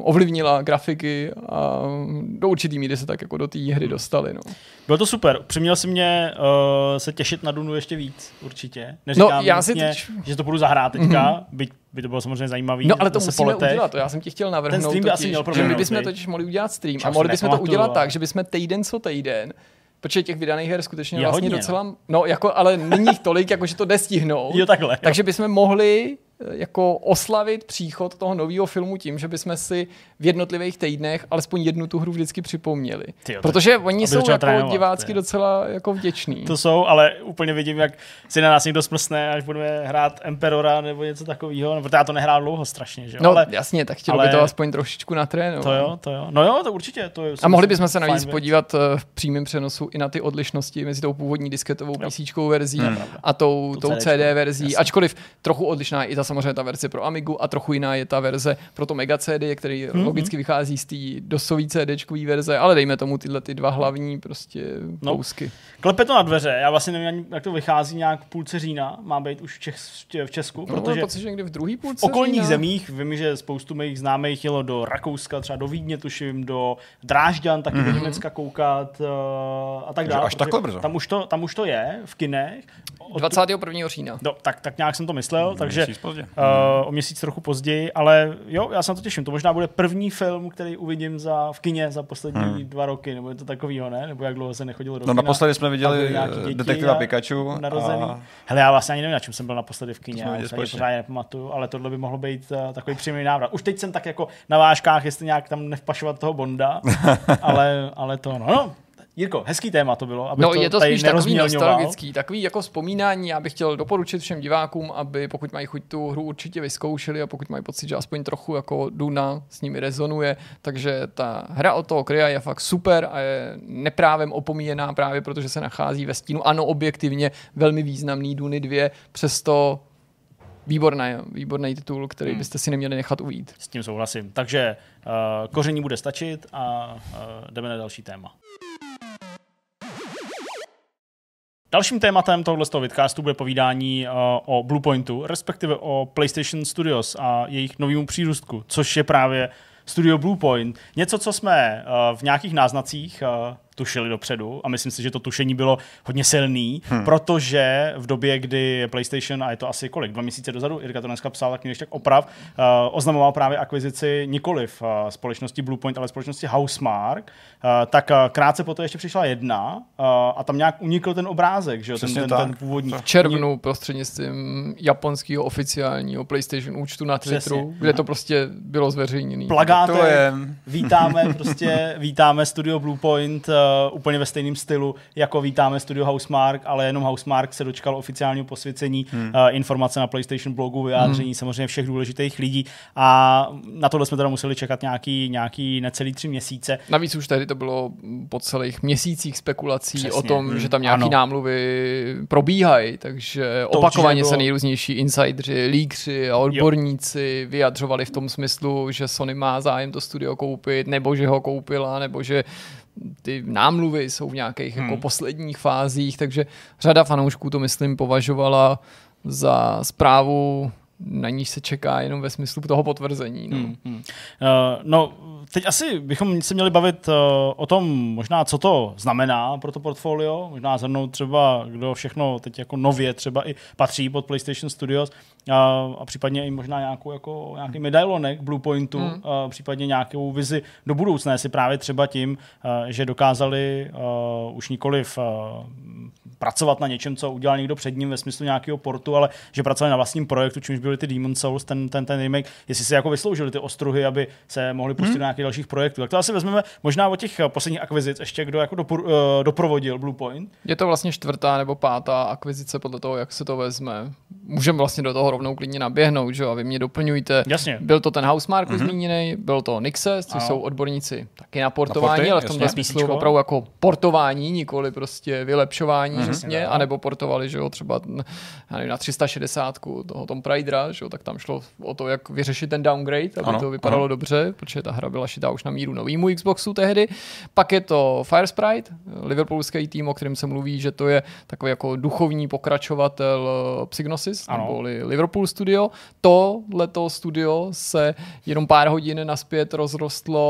ovlivnila grafiky a do určitý míry se tak jako do té hry dostali. No. Bylo to super. Přiměl si mě uh, se těšit na Dunu ještě víc, určitě. Neříkám no, já si teď... že to budu zahrát teďka, mm-hmm. byť by to bylo samozřejmě zajímavý. No ale to musíme poletech. udělat, to já jsem ti chtěl navrhnout. Ten stream by totiž, asi měl že my bychom totiž mohli udělat stream Čas a mohli bychom to udělat tak, že bychom týden co týden protože těch vydaných her skutečně je vlastně hodně, docela, no. no jako, ale není jich tolik, jako že to jde stihnout. Jo, takhle. Takže bychom mohli jako oslavit příchod toho nového filmu tím, že bychom si v jednotlivých týdnech alespoň jednu tu hru vždycky připomněli. Tyjo, Protože oni jsou jako trénovat, divácky tyjo. docela jako vděční. To jsou, ale úplně vidím, jak si na nás někdo sprsne, až budeme hrát Emperora nebo něco takového, no, protože já to nehrál dlouho strašně. Že? No ale, jasně, tak chtělo ale... by to aspoň trošičku natrénovat. To jo, to jo. No jo, to určitě. To je, a mohli bychom se navíc podívat eh, v přímém přenosu i na ty odlišnosti mezi tou původní disketovou PC verzí hmm. a tou, tou CD verzí, ačkoliv trochu odlišná i ta samozřejmě ta verze pro Amigu a trochu jiná je ta verze pro to Mega CD, který mm-hmm. logicky vychází z té dosový CD verze, ale dejme tomu tyhle ty dva hlavní prostě no. kousky. Klepe to na dveře, já vlastně nevím, jak to vychází nějak v půlce října, má být už v, Čech, v Česku, no, protože pocit, že někdy v druhý půlce v okolních října. zemích, vím, že spoustu mých známých jelo do Rakouska, třeba do Vídně, tuším, do Drážďan, taky mm-hmm. do mhm. Německa koukat uh, a tak dále. Až takhle brzo. Tam už, to, tam už to je v kinech. Od... 21. října. No, tak, tak nějak jsem to myslel, mm, takže uh, o měsíc trochu později, ale jo, já se na to těším. To možná bude první film, který uvidím za, v kině za poslední hmm. dva roky, nebo je to takovýho, ne? Nebo jak dlouho se nechodilo do No kina, naposledy jsme viděli detektiva Pikachu. Narozený. A... Hele, já vlastně ani nevím, na čem jsem byl naposledy v kině, já se pořádně nepamatuju, ale tohle by mohlo být uh, takový přímý návrat. Už teď jsem tak jako na vážkách, jestli nějak tam nevpašovat toho Bonda, ale, ale to no, no Jirko, hezký téma to bylo. Aby no, to je to spíš takový nostalgický, takový jako vzpomínání. Já bych chtěl doporučit všem divákům, aby pokud mají chuť tu hru určitě vyzkoušeli a pokud mají pocit, že aspoň trochu jako Duna s nimi rezonuje, takže ta hra od toho Krya je fakt super a je neprávem opomíjená právě protože se nachází ve stínu. Ano, objektivně velmi významný Duny 2, přesto výborný, výborný titul, který hmm. byste si neměli nechat ujít. S tím souhlasím. Takže uh, koření bude stačit a uh, jdeme na další téma. Dalším tématem tohoto toho vidcastu bude povídání uh, o Bluepointu, respektive o PlayStation Studios a jejich novému přírůstku, což je právě Studio Bluepoint. Něco, co jsme uh, v nějakých náznacích uh, tušili dopředu a myslím si, že to tušení bylo hodně silný, hmm. protože v době, kdy PlayStation, a je to asi kolik, dva měsíce dozadu, Irka to dneska psal, tak mě tak oprav, uh, oznamoval právě akvizici nikoliv uh, společnosti Bluepoint, ale společnosti Housemark, uh, tak uh, krátce poté ještě přišla jedna uh, a tam nějak unikl ten obrázek, že jo, ten, ten, ten původní. V červnu prostřednictvím japonského oficiálního PlayStation účtu na Twitteru, Přesně. kde to prostě bylo zveřejněné. Plagátem, vítáme prostě, vítáme studio Bluepoint, uh, uh, úplně ve stejném stylu, jako vítáme studio Housemark, ale jenom Housemark se dočkal oficiálního posvěcení, hmm. uh, informace na PlayStation blogu, vyjádření hmm. samozřejmě všech důležitých lidí a na tohle jsme teda museli čekat nějaký, nějaký necelý tři měsíce. Navíc už tehdy to bylo po celých měsících spekulací Přesně. o tom, hmm. že tam nějaký ano. námluvy probíhají, takže to opakovaně bylo... se nejrůznější insidři, líkři a odborníci jo. vyjadřovali v tom smyslu, že Sony má zájem to studio koupit, nebo že ho koupila, nebo že ty námluvy jsou v nějakých jako hmm. jako posledních fázích, takže řada fanoušků to, myslím, považovala za zprávu, na níž se čeká jenom ve smyslu toho potvrzení. No. Hmm, hmm. Uh, no, teď asi bychom se měli bavit uh, o tom možná, co to znamená pro to portfolio, možná zhrnout třeba, kdo všechno teď jako nově třeba i patří pod PlayStation Studios a, a případně i možná nějakou, jako, nějaký medailonek Bluepointu, mm. a případně nějakou vizi do budoucna, jestli právě třeba tím, a, že dokázali a, už nikoliv a, pracovat na něčem, co udělal někdo před ním ve smyslu nějakého portu, ale že pracovali na vlastním projektu, čímž byly ty Demon Souls, ten, ten, ten remake, jestli si jako vysloužili ty ostruhy, aby se mohli pustit hmm. do nějakých dalších projektů. Tak to asi vezmeme možná o těch posledních akvizic, ještě kdo jako dopor, uh, doprovodil Bluepoint. Je to vlastně čtvrtá nebo pátá akvizice podle toho, jak se to vezme. Můžeme vlastně do toho rovnou klidně naběhnout, že a vy mě doplňujte. Jasně. Byl to ten Housemark mm-hmm. zmíněný, byl to Nixes, což jsou odborníci taky na portování, na porty, ale v tomhle smyslu opravdu jako portování, nikoli prostě vylepšování, mm-hmm. jasně, anebo portovali, že jo, třeba nevím, na 360 toho Tom Pridera, že jo, tak tam šlo o to, jak vyřešit ten downgrade, aby ano, to vypadalo ano. dobře, protože ta hra byla šitá už na míru novýmu Xboxu tehdy. Pak je to Fire Sprite, liverpoolský tým, o kterém se mluví, že to je takový jako duchovní pokračovatel eh, Psygnosis, nebo Liverpool Studio. To leto studio se jenom pár hodin naspět rozrostlo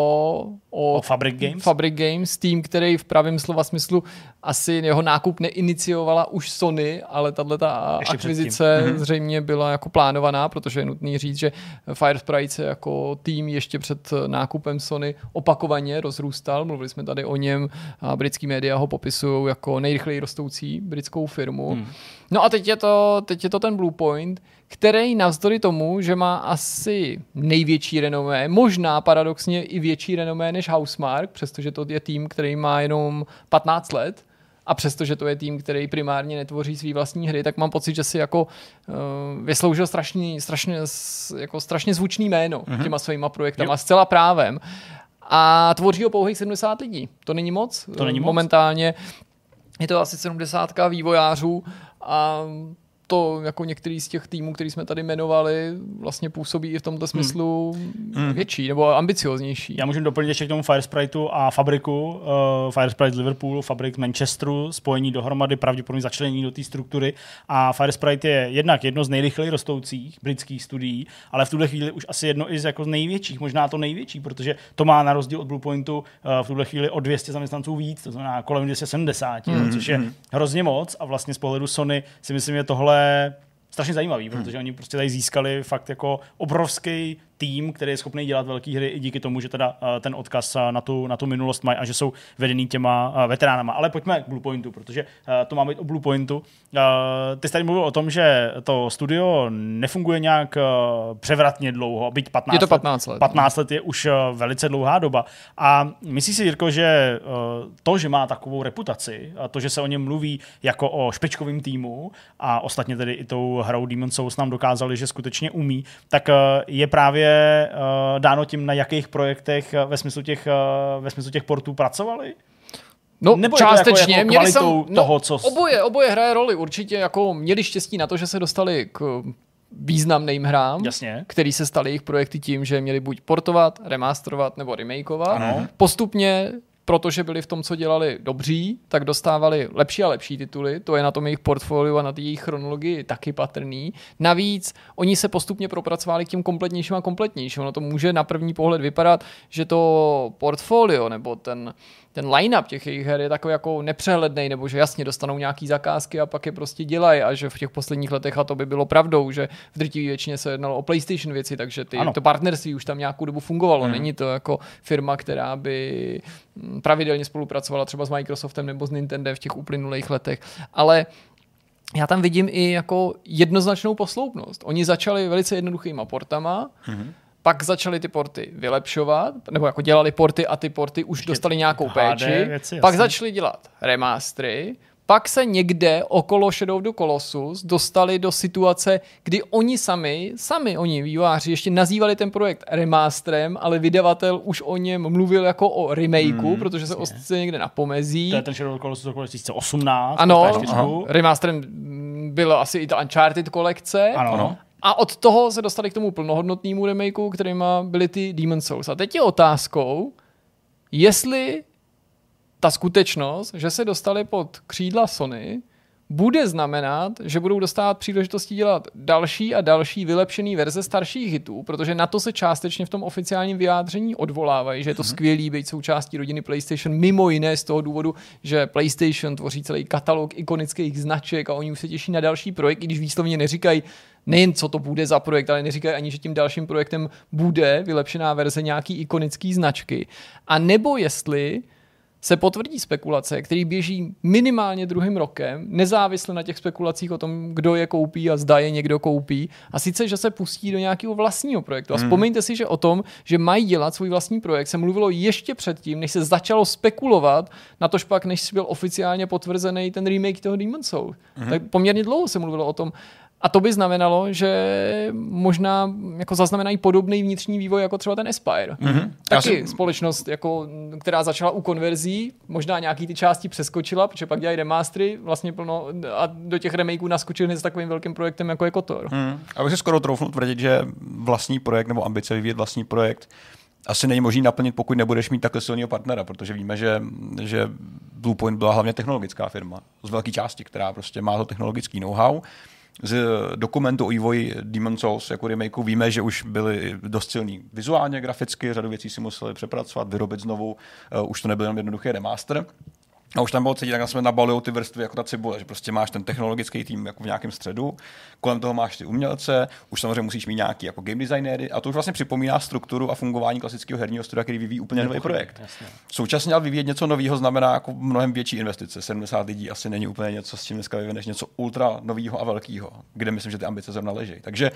o, o Fabric Games. Fabric Games, tým, který v pravém slova smyslu asi jeho nákup neiniciovala už Sony, ale tahle ta akvizice. Mhm. zřejmě byla jako plánovaná, protože je nutný říct, že Firesprite se jako tým ještě před nákupem Sony opakovaně rozrůstal. Mluvili jsme tady o něm a britský média ho popisují jako nejrychleji rostoucí britskou firmu. Hmm. No a teď je, to, teď je to ten Bluepoint, který navzdory tomu, že má asi největší renomé, možná paradoxně i větší renomé než Housemark, přestože to je tým, který má jenom 15 let, a přestože to je tým, který primárně netvoří svý vlastní hry, tak mám pocit, že si jako uh, vysloužil strašný, strašně, jako strašně zvučný jméno mm-hmm. těma svýma projektama, jo. zcela právem. A tvoří ho pouhých 70 lidí. To není moc. To není moc. Momentálně je to asi 70 vývojářů a to jako některý z těch týmů, který jsme tady jmenovali, vlastně působí i v tomto smyslu hmm. větší nebo ambicioznější. Já můžu doplnit ještě k tomu Firespriteu a fabriku. Uh, Firesprite Liverpoolu, fabrik Manchesteru, spojení dohromady, pravděpodobně začlenění do té struktury. A Firesprite je jednak jedno z nejrychleji rostoucích britských studií, ale v tuhle chvíli už asi jedno i z jako z největších, možná to největší, protože to má na rozdíl od Bluepointu uh, v tuhle chvíli o 200 zaměstnanců víc, to znamená kolem 270, hmm. což je hmm. hrozně moc a vlastně z pohledu Sony si myslím, že tohle strašně zajímavý, protože oni prostě tady získali fakt jako obrovský tým, který je schopný dělat velké hry i díky tomu, že teda uh, ten odkaz uh, na, tu, na tu minulost mají a že jsou vedený těma uh, veteránama. Ale pojďme k Bluepointu, protože uh, to má být o Bluepointu. Uh, ty jsi tady mluvil o tom, že to studio nefunguje nějak převratně dlouho, byť 15 Je to 15 let. let. 15 let je už velice dlouhá doba. A myslíš si, Jirko, že to, že má takovou reputaci, a to, že se o něm mluví jako o špičkovém týmu a ostatně tedy i tou hrou Demon Souls nám dokázali, že skutečně umí, tak je právě je uh, dáno tím, na jakých projektech uh, ve smyslu těch, uh, ve smyslu těch portů pracovali? No, Nebo částečně. Jako, jako měli jsem, no, toho, co... Oboje, oboje hraje roli. Určitě jako měli štěstí na to, že se dostali k významným hrám, Jasně. který se staly jejich projekty tím, že měli buď portovat, remasterovat nebo remakeovat. Ano. Postupně protože byli v tom, co dělali dobří, tak dostávali lepší a lepší tituly. To je na tom jejich portfoliu a na té jejich chronologii taky patrný. Navíc oni se postupně propracovali k těm kompletnějším a kompletnějším. Ono to může na první pohled vypadat, že to portfolio nebo ten ten line-up těch jejich her je takový jako nepřehledný, nebo že jasně dostanou nějaký zakázky a pak je prostě dělají a že v těch posledních letech, a to by bylo pravdou, že v drtivé většině se jednalo o PlayStation věci, takže ty, to partnerství už tam nějakou dobu fungovalo. Hmm. Není to jako firma, která by mm, pravidelně spolupracovala třeba s Microsoftem nebo s Nintendo v těch uplynulých letech, ale já tam vidím i jako jednoznačnou posloupnost. Oni začali velice jednoduchýma portama, hmm pak začali ty porty vylepšovat, nebo jako dělali porty a ty porty už Ještě dostali nějakou péči. Věci, pak začali dělat remastery, pak se někde okolo Shadow of the Colossus dostali do situace, kdy oni sami, sami oni výváři, ještě nazývali ten projekt remasterem, ale vydavatel už o něm mluvil jako o remakeu, hmm, protože se ostce někde na pomezí. To je ten Shadow of the Colossus 2018. Ano, remasterem bylo asi i ta Uncharted kolekce. Ano. ano. A od toho se dostali k tomu plnohodnotnému remakeu, kterýma byly ty Demon Souls. A teď je otázkou, jestli ta skutečnost, že se dostali pod křídla Sony, bude znamenat, že budou dostávat příležitosti dělat další a další vylepšený verze starších hitů, protože na to se částečně v tom oficiálním vyjádření odvolávají, že je to mm-hmm. skvělý být součástí rodiny PlayStation, mimo jiné z toho důvodu, že PlayStation tvoří celý katalog ikonických značek a oni už se těší na další projekt, i když výslovně neříkají, nejen co to bude za projekt, ale neříkají ani, že tím dalším projektem bude vylepšená verze nějaký ikonický značky. A nebo jestli se potvrdí spekulace, který běží minimálně druhým rokem, nezávisle na těch spekulacích o tom, kdo je koupí a zda je někdo koupí. A sice, že se pustí do nějakého vlastního projektu. A vzpomeňte si, že o tom, že mají dělat svůj vlastní projekt, se mluvilo ještě předtím, než se začalo spekulovat, na tož pak, než byl oficiálně potvrzený ten remake toho Demon Soul. Mm-hmm. Tak poměrně dlouho se mluvilo o tom. A to by znamenalo, že možná jako zaznamenají podobný vnitřní vývoj jako třeba ten Aspire. Mm-hmm. Taky si... společnost, jako, která začala u konverzí, možná nějaký ty části přeskočila, protože pak dělají remastery vlastně plno a do těch remakeů naskočili s takovým velkým projektem jako je Kotor. Mm. A bych si skoro troufnul tvrdit, že vlastní projekt nebo ambice vyvíjet vlastní projekt asi není možný naplnit, pokud nebudeš mít takhle silného partnera, protože víme, že, že Bluepoint byla hlavně technologická firma z velké části, která prostě má to technologický know-how z dokumentu o vývoji Demon Souls jako remakeu víme, že už byly dost silný vizuálně, graficky, řadu věcí si museli přepracovat, vyrobit znovu, uh, už to nebyl jen jednoduchý remaster. A už tam bylo cítit, jak jsme nabalují ty vrstvy jako ta cibule, že prostě máš ten technologický tým jako v nějakém středu, kolem toho máš ty umělce, už samozřejmě musíš mít nějaký jako game designéry a to už vlastně připomíná strukturu a fungování klasického herního studia, který vyvíjí úplně nový projekt. Jasně. Současně ale vyvíjet něco nového znamená jako mnohem větší investice. 70 lidí asi není úplně něco, s čím dneska vyvineš něco ultra nového a velkého, kde myslím, že ty ambice zrovna leží. Takže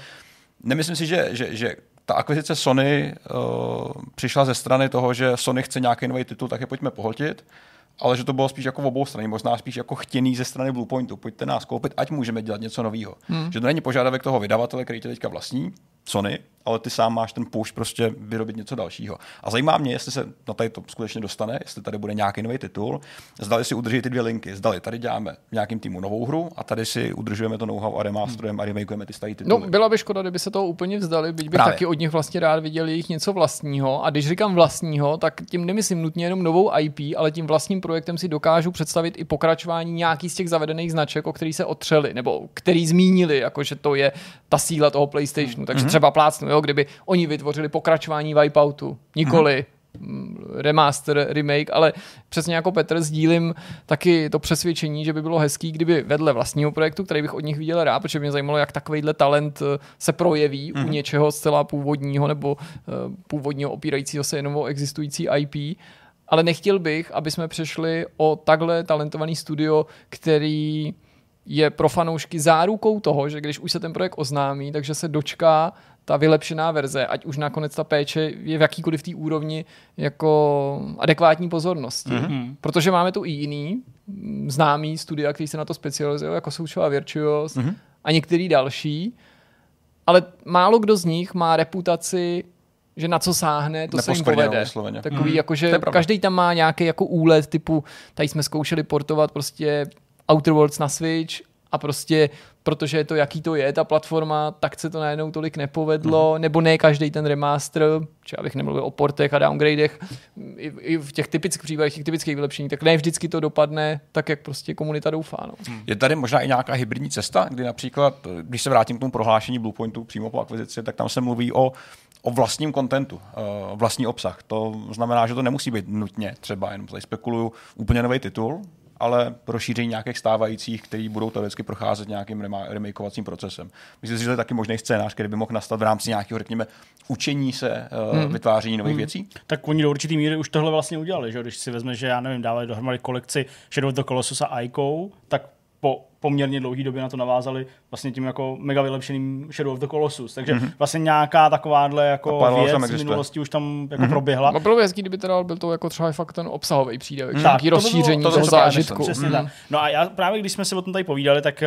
nemyslím si, že, že, že ta akvizice Sony uh, přišla ze strany toho, že Sony chce nějaký nový titul, tak je pojďme pohltit ale že to bylo spíš jako v obou straně, možná spíš jako chtěný ze strany Bluepointu. Pojďte nás koupit, ať můžeme dělat něco nového. Hmm. Že to není požadavek toho vydavatele, který tě teďka vlastní, Sony, ale ty sám máš ten push prostě vyrobit něco dalšího. A zajímá mě, jestli se na tady to skutečně dostane, jestli tady bude nějaký nový titul, zdali si udrží ty dvě linky, zdali tady děláme nějakým týmu novou hru a tady si udržujeme to know-how a remasterujeme hmm. a remakeujeme ty staré tituly. No, byla by škoda, kdyby se toho úplně vzdali, byť bych Právě. taky od nich vlastně rád viděl jejich něco vlastního. A když říkám vlastního, tak tím nemyslím nutně jenom novou IP, ale tím vlastním projektem si dokážu představit i pokračování nějaký z těch zavedených značek, o který se otřeli, nebo který zmínili, jako že to je ta síla toho PlayStationu. Takže hmm. Třeba plácnu, jo, kdyby oni vytvořili pokračování Wipeoutu, nikoli hmm. remaster, remake, ale přesně jako Petr sdílím taky to přesvědčení, že by bylo hezký, kdyby vedle vlastního projektu, který bych od nich viděl rád, protože mě zajímalo, jak takovýhle talent eh, se projeví hmm. u něčeho zcela původního nebo uh, původního opírajícího se jenom o existující IP, ale nechtěl bych, aby jsme přešli o takhle talentovaný studio, který je pro fanoušky zárukou toho, že když už se ten projekt oznámí, takže se dočká ta vylepšená verze, ať už nakonec ta péče je v jakýkoliv té úrovni jako adekvátní pozornosti. Mm-hmm. Protože máme tu i jiný známý studia, který se na to specializují, jako jsou třeba Virtuos mm-hmm. a některý další, ale málo kdo z nich má reputaci že na co sáhne, to se jim povede. Takový, mm. jako, že každý tam má nějaký jako úlet typu, tady jsme zkoušeli portovat prostě Outer Worlds na Switch a prostě protože je to, jaký to je, ta platforma, tak se to najednou tolik nepovedlo, mm. nebo ne každý ten remaster, či abych nemluvil o portech a downgradech, i, i v těch typických případech, těch typických vylepšení, tak ne vždycky to dopadne tak, jak prostě komunita doufá. No. Mm. Je tady možná i nějaká hybridní cesta, kdy například, když se vrátím k tomu prohlášení Bluepointu přímo po akvizici, tak tam se mluví o o vlastním kontentu, eh, vlastní obsah. To znamená, že to nemusí být nutně třeba, jenom tady spekuluju, úplně nový titul, ale rozšíření nějakých stávajících, který budou teoreticky procházet nějakým remakeovacím procesem. Myslím si, že to je taky možný scénář, který by mohl nastat v rámci nějakého, řekněme, učení se, uh, hmm. vytváření nových hmm. věcí. Tak oni do určitý míry už tohle vlastně udělali, že když si vezme, že já nevím, dávali dohromady kolekci Shadow of the Colossus a Ico, tak po poměrně dlouhý době na to navázali vlastně tím jako mega vylepšeným Shadow of the Colossus. Takže mm-hmm. vlastně nějaká takováhle jako věc z minulosti už tam jako mm-hmm. proběhla. No bylo by hezký, kdyby teda byl to jako třeba fakt ten obsahový přídavek, mm. nějaký rozšíření to toho zážitku. Přesně mm-hmm. tak. No a já právě, když jsme si o tom tady povídali, tak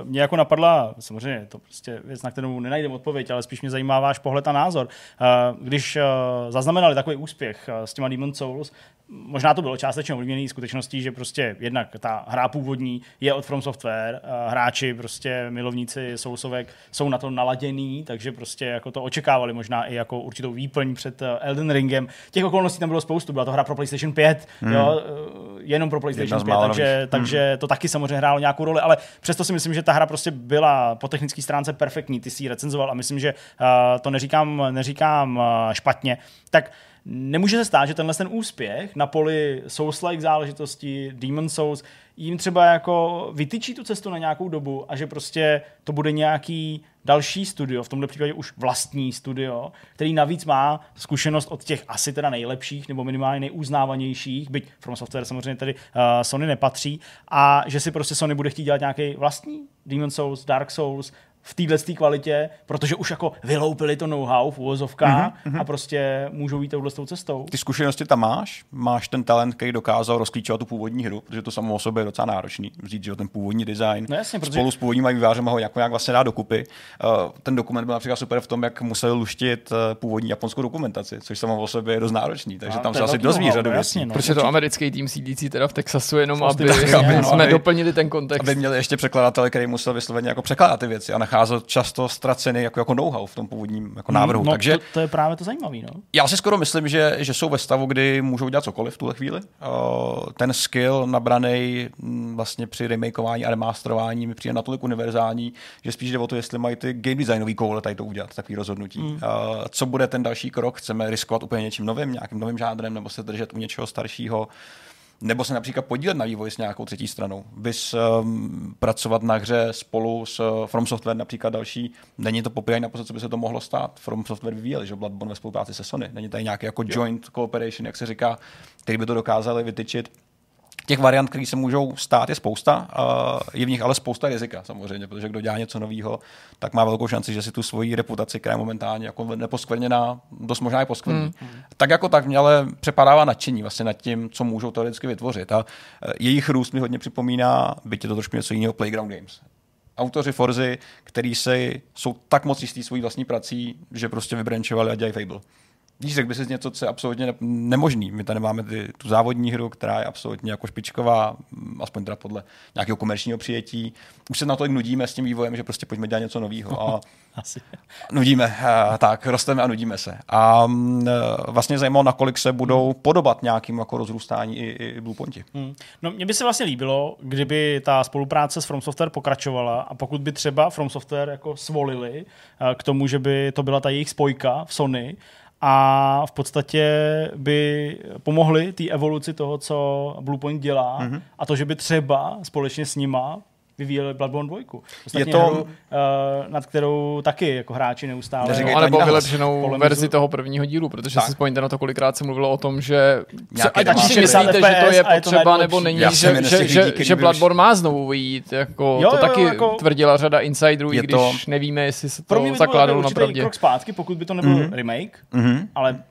uh, mě jako napadla, samozřejmě to prostě věc, na kterou nenajdem odpověď, ale spíš mě zajímá váš pohled a názor. Uh, když uh, zaznamenali takový úspěch uh, s těma Demon Souls, možná to bylo částečně ovlivněné skutečností, že prostě jednak ta hra původní je od From Software, hráči prostě milovníci Soulsovek jsou na to naladěný, takže prostě jako to očekávali možná i jako určitou výplň před eh, Elden Ringem. Těch okolností tam bylo spoustu, byla to hra pro PlayStation 5, hmm. jo, eh, jenom pro PlayStation 5, takže, hmm. takže to taky samozřejmě hrálo nějakou roli, ale přesto si myslím, že ta hra prostě byla po technické stránce perfektní, ty si ji recenzoval a myslím, že uh, to neříkám, neříkám špatně. Tak nemůže se stát, že tenhle ten úspěch na poli Souls-like záležitosti, Demon Souls, jim třeba jako vytyčí tu cestu na nějakou dobu a že prostě to bude nějaký další studio, v tomto případě už vlastní studio, který navíc má zkušenost od těch asi teda nejlepších nebo minimálně nejuznávanějších, byť From Software samozřejmě tady uh, Sony nepatří, a že si prostě Sony bude chtít dělat nějaký vlastní Demon Souls, Dark Souls, v téhle kvalitě, protože už jako vyloupili to know-how v uvozovkách mm-hmm. a prostě můžou jít touhle cestou. Ty zkušenosti tam máš, máš ten talent, který dokázal rozklíčovat tu původní hru, protože to samo o sobě je docela náročný, vzít že ten původní design. No jasně, protože... Spolu s původním vývářem ho jako nějak vlastně dá dokupy. Uh, ten dokument byl například super v tom, jak museli luštit uh, původní japonskou dokumentaci, což samo o sobě je dost náročný, takže a tam se asi dozví řadu věcí. No, protože to americký tým sídlící teda v Texasu, jenom aby, aby, jsme aby, doplnili ten kontext. Aby měli ještě překladatele, který musel vysloveně jako překládat ty věci a nacházet často ztracený jako, jako know-how v tom původním jako návrhu. No, Takže to, to, je právě to zajímavé. No? Já si skoro myslím, že, že jsou ve stavu, kdy můžou dělat cokoliv v tuhle chvíli. Uh, ten skill nabraný vlastně při remakeování a remasterování mi přijde natolik univerzální, že spíš jde o to, jestli mají ty game designový koule tady to udělat, takový rozhodnutí. Mm. Co bude ten další krok? Chceme riskovat úplně něčím novým, nějakým novým žádrem, nebo se držet u něčeho staršího? Nebo se například podílet na vývoji s nějakou třetí stranou. Vys um, pracovat na hře spolu s uh, From Software například další, není to popírání na co by se to mohlo stát. From Software vyvíjeli, že Bloodborne ve spolupráci se Sony. Není tady nějaký jako joint cooperation, jak se říká, který by to dokázali vytyčit Těch variant, které se můžou stát, je spousta. Je v nich ale spousta rizika samozřejmě, protože kdo dělá něco nového, tak má velkou šanci, že si tu svoji reputaci, která je momentálně jako neposkvrněná, dost možná je poskvrní. Mm. Tak jako tak mě ale přepadává nadšení vlastně nad tím, co můžou teoreticky vytvořit. A e, jejich růst mi hodně připomíná, byť je to trošku něco jiného, Playground Games autoři Forzy, který se, jsou tak moc jistý svojí vlastní prací, že prostě vybrančovali a dělají Fable. Víš, řekl by si něco, co je absolutně ne- nemožný. My tady máme ty, tu závodní hru, která je absolutně jako špičková, aspoň teda podle nějakého komerčního přijetí. Už se na to nudíme s tím vývojem, že prostě pojďme dělat něco nového. A Asi. Nudíme, a, tak, rosteme a nudíme se. A m, e, vlastně zajímalo, nakolik se budou podobat nějakým jako rozrůstání i, i Bluepointi. Hmm. No, mně by se vlastně líbilo, kdyby ta spolupráce s From Software pokračovala a pokud by třeba From Software jako svolili e, k tomu, že by to byla ta jejich spojka v Sony, a v podstatě by pomohli té evoluci toho, co Bluepoint dělá mm-hmm. a to, že by třeba společně s nima vyvíjeli Bloodborne 2. Ostatně je to... hru, uh, nad kterou taky jako hráči neustále... Neříkej, no, nebo vylepšenou polemizu. verzi toho prvního dílu, protože tak. si vzpomeňte na to, kolikrát se mluvilo o tom, že se, ať si myslíte, že to je potřeba nebo není, že, že, že, že Bloodborne má znovu vyjít. Jako, jo, to jo, taky jako... tvrdila řada insiderů, i když to... nevíme, jestli se to zakládalo na pravdě. krok zpátky, pokud by to nebyl mm-hmm. remake, mm-hmm. ale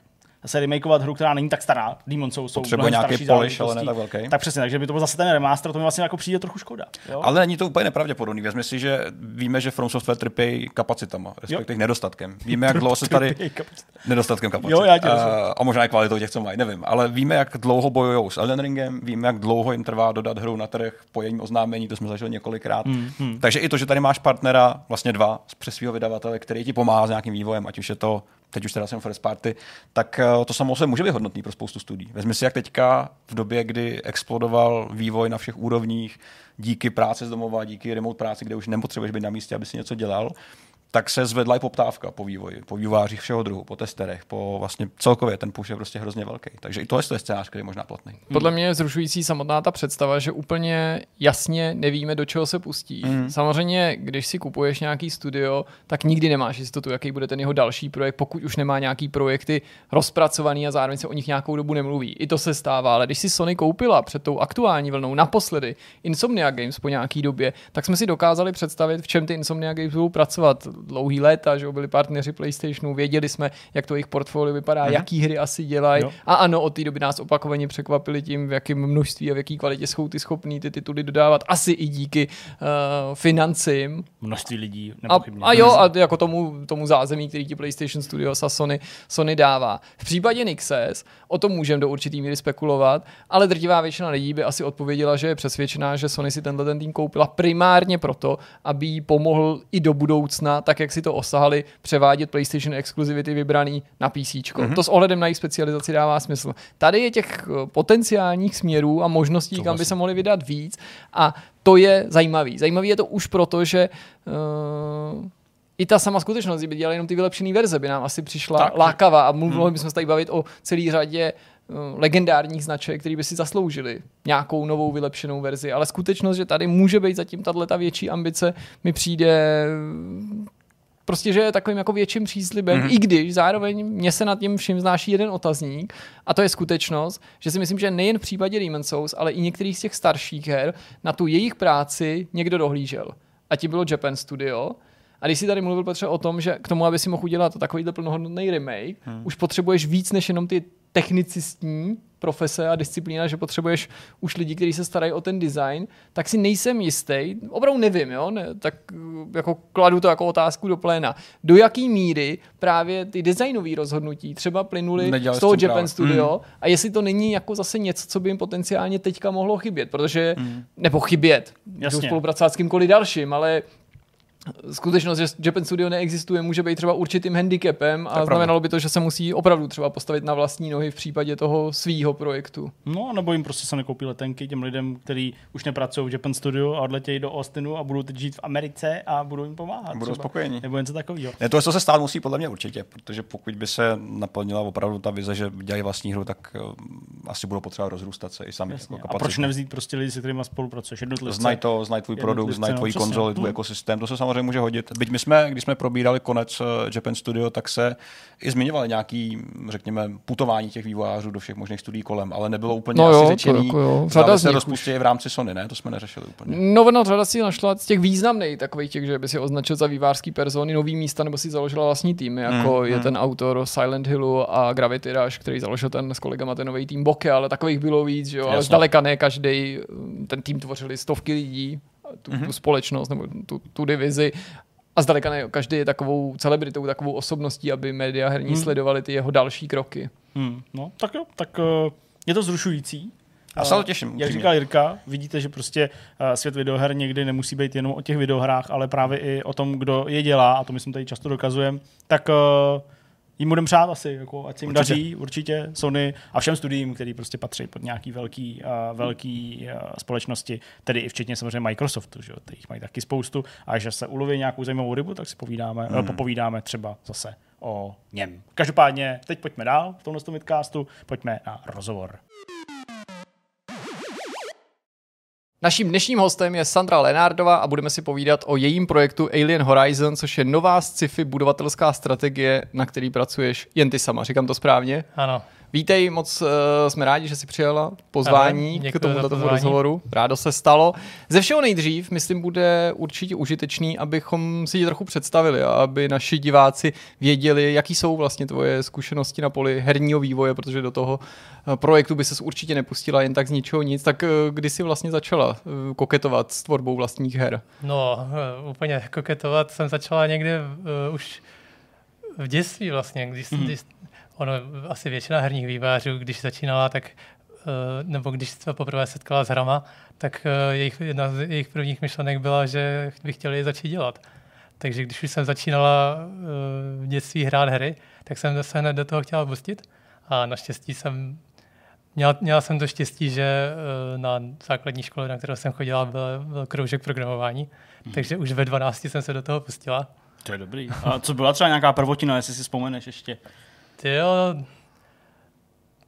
zase remakeovat hru, která není tak stará. Demon Souls jsou Potřebuje nějaký polish, ale ne tak velký. Tak přesně, takže by to byl zase ten remaster, to mi vlastně jako přijde trochu škoda. Jo? Ale není to úplně nepravděpodobný. Vezmi si, že víme, že From Software trpí kapacitama, respektive nedostatkem. Víme, jak dlouho se tady... nedostatkem kapacit. Jo, já tě uh, a možná i kvalitou těch, co mají, nevím. Ale víme, jak dlouho bojují s Elden Ringem, víme, jak dlouho jim trvá dodat hru na trh po jejím oznámení, to jsme zažili několikrát. Hmm, hmm. Takže i to, že tady máš partnera, vlastně dva, přes svého vydavatele, který ti pomáhá s nějakým vývojem, ať už je to teď už teda jsem first party, tak eh, to samo se může být hodnotný pro spoustu studií. Vezmi si, jak teďka v době, kdy explodoval vývoj na všech úrovních, díky práce z domova, díky remote práci, kde už nepotřebuješ být na místě, aby si něco dělal, tak se zvedla i poptávka po vývoji, po vývářích všeho druhu, po testerech, po vlastně celkově ten push je prostě hrozně velký. Takže i tohle je scénář, který je možná platný. Podle mě je zrušující samotná ta představa, že úplně jasně nevíme, do čeho se pustí. Mm. Samozřejmě, když si kupuješ nějaký studio, tak nikdy nemáš jistotu, jaký bude ten jeho další projekt, pokud už nemá nějaký projekty rozpracovaný a zároveň se o nich nějakou dobu nemluví. I to se stává, ale když si Sony koupila před tou aktuální vlnou naposledy Insomnia Games po nějaký době, tak jsme si dokázali představit, v čem ty Insomnia Games budou pracovat dlouhý léta, že byli partneři PlayStationu, věděli jsme, jak to jejich portfolio vypadá, mm-hmm. jaký hry asi dělají. A ano, od té doby nás opakovaně překvapili tím, v jakém množství a v jaký kvalitě jsou ty schopní ty tituly dodávat. Asi i díky uh, financím. Množství lidí, a, a jo, a jako tomu, tomu zázemí, který ti PlayStation Studios a Sony, Sony dává. V případě Nixes o tom můžeme do určitý míry spekulovat, ale drtivá většina lidí by asi odpověděla, že je přesvědčená, že Sony si tenhle ten tým koupila primárně proto, aby jí pomohl i do budoucna, tak jak si to osahali, převádět PlayStation exkluzivity vybraný na PC. Mm-hmm. To s ohledem na jejich specializaci dává smysl. Tady je těch eh, potenciálních směrů a možností, to kam vlastně. by se mohli vydat víc a to je zajímavý. Zajímavý je to už proto, že uh, i ta sama skutečnost, kdyby dělali jenom ty vylepšené verze, by nám asi přišla Tak. lákavá a mohli hmm. bychom se tady bavit o celý řadě uh, legendárních značek, které by si zasloužili nějakou novou vylepšenou verzi, ale skutečnost, že tady může být zatím tato větší ambice, mi přijde prostě, že je takovým jako větším příslibem, mm-hmm. i když zároveň mě se nad tím vším znáší jeden otazník, a to je skutečnost, že si myslím, že nejen v případě Demon's Souls, ale i některých z těch starších her na tu jejich práci někdo dohlížel. A tím bylo Japan Studio. A když si tady mluvil Petře o tom, že k tomu, aby si mohl udělat takovýhle plnohodnotný remake, hmm. už potřebuješ víc než jenom ty technicistní profese a disciplína, že potřebuješ už lidi, kteří se starají o ten design, tak si nejsem jistý, opravdu nevím, jo, ne, tak jako kladu to jako otázku do pléna. Do jaký míry právě ty designové rozhodnutí třeba plynuly z toho Japan právě. Studio a jestli to není jako zase něco, co by jim potenciálně teďka mohlo chybět, protože, nebo chybět, Jasně. spolupracovat s kýmkoliv dalším, ale skutečnost, že Japan Studio neexistuje, může být třeba určitým handicapem a znamenalo by to, že se musí opravdu třeba postavit na vlastní nohy v případě toho svýho projektu. No, nebo jim prostě se nekoupí letenky těm lidem, kteří už nepracují v Japan Studio a odletějí do Austinu a budou teď žít v Americe a budou jim pomáhat. Budou třeba. spokojení. Nebo něco takového. Ne, to, je, co se stát musí podle mě určitě, protože pokud by se naplnila opravdu ta vize, že dělají vlastní hru, tak uh, asi budou potřebovat rozrůstat se i sami. Jasně. Jako A proč nevzít prostě lidi, se kterými spolupracuješ? Znají to, znají tvůj produkt, znají no, tvoji přesně. konzoli, tvůj Hmm. ekosystém, to se samozřejmě může hodit. Byť my jsme, když jsme probírali konec eh, Japan Studio, tak se i zmiňovali nějaký, řekněme, putování těch vývojářů do všech možných studií kolem, ale nebylo úplně No asi jo, řečený, jako jo. Řada z se rozpustí v rámci Sony, ne? To jsme neřešili úplně. No, no, řada si našla z těch významných takových těch, že by si označil za vývářský persony nový místa, nebo si založila vlastní tým, jako Hmm, je hmm. ten autor Silent Hillu a Gravity Rush, který založil ten s kolegama ten nový tým Boke, ale takových bylo víc, že jo, ale zdaleka ne každý, ten tým tvořili stovky lidí, tu, Mhm. tu společnost nebo tu, tu divizi a zdaleka ne každý je takovou celebritou, takovou osobností, aby média herní Hmm. sledovali ty jeho další kroky. Hmm. No, tak jo, tak uh, je to zrušující. Já se Uh, těším, Jak říkal Jirka, vidíte, že prostě uh, svět videoher někdy nemusí být jenom o těch videohrách, ale právě i o tom, kdo je dělá, a to myslím tady často dokazujeme, tak uh, jim budeme přát asi, jako, ať se jim Určitě. daří určitě Sony a všem studiím, který prostě patří pod nějaký velký, uh, velký uh, společnosti, tedy i včetně samozřejmě Microsoftu, že jo, jich mají taky spoustu a že se uloví nějakou zajímavou rybu, tak si povídáme, hmm. popovídáme třeba zase o něm. Každopádně, teď pojďme dál v tomhle midcastu, pojďme na rozhovor. Naším dnešním hostem je Sandra Lenardová a budeme si povídat o jejím projektu Alien Horizon, což je nová sci-fi budovatelská strategie, na který pracuješ jen ty sama. Říkám to správně? Ano. Vítej, moc uh, jsme rádi, že jsi přijala pozvání Ahoj, k tomuto tomu rozhovoru. Rádo se stalo. Ze všeho nejdřív, myslím, bude určitě užitečný, abychom si tě trochu představili a aby naši diváci věděli, jaký jsou vlastně tvoje zkušenosti na poli herního vývoje, protože do toho eh, projektu by se určitě nepustila jen tak z ničeho nic. Tak eh, kdy jsi vlastně začala koketovat s tvorbou vlastních her? No, úplně koketovat jsem začala někde uh, už v dětství vlastně, když, Mhm. mm. když ono, asi většina herních vývářů, když začínala, tak uh, nebo když se poprvé setkala s hrama, tak uh, jejich, jedna z jejich prvních myšlenek byla, že by chtěli je začít dělat. Takže když už jsem začínala uh, v dětství hrát hry, tak jsem se hned do toho chtěla pustit a naštěstí jsem Měla, měla jsem to štěstí, že eh, na základní škole, na kterou jsem chodila, byl, byl kroužek programování, hmm. takže už ve 12 jsem se do toho pustila. To je dobrý. A co byla třeba nějaká prvotina, jestli si vzpomeneš ještě? Ty jo,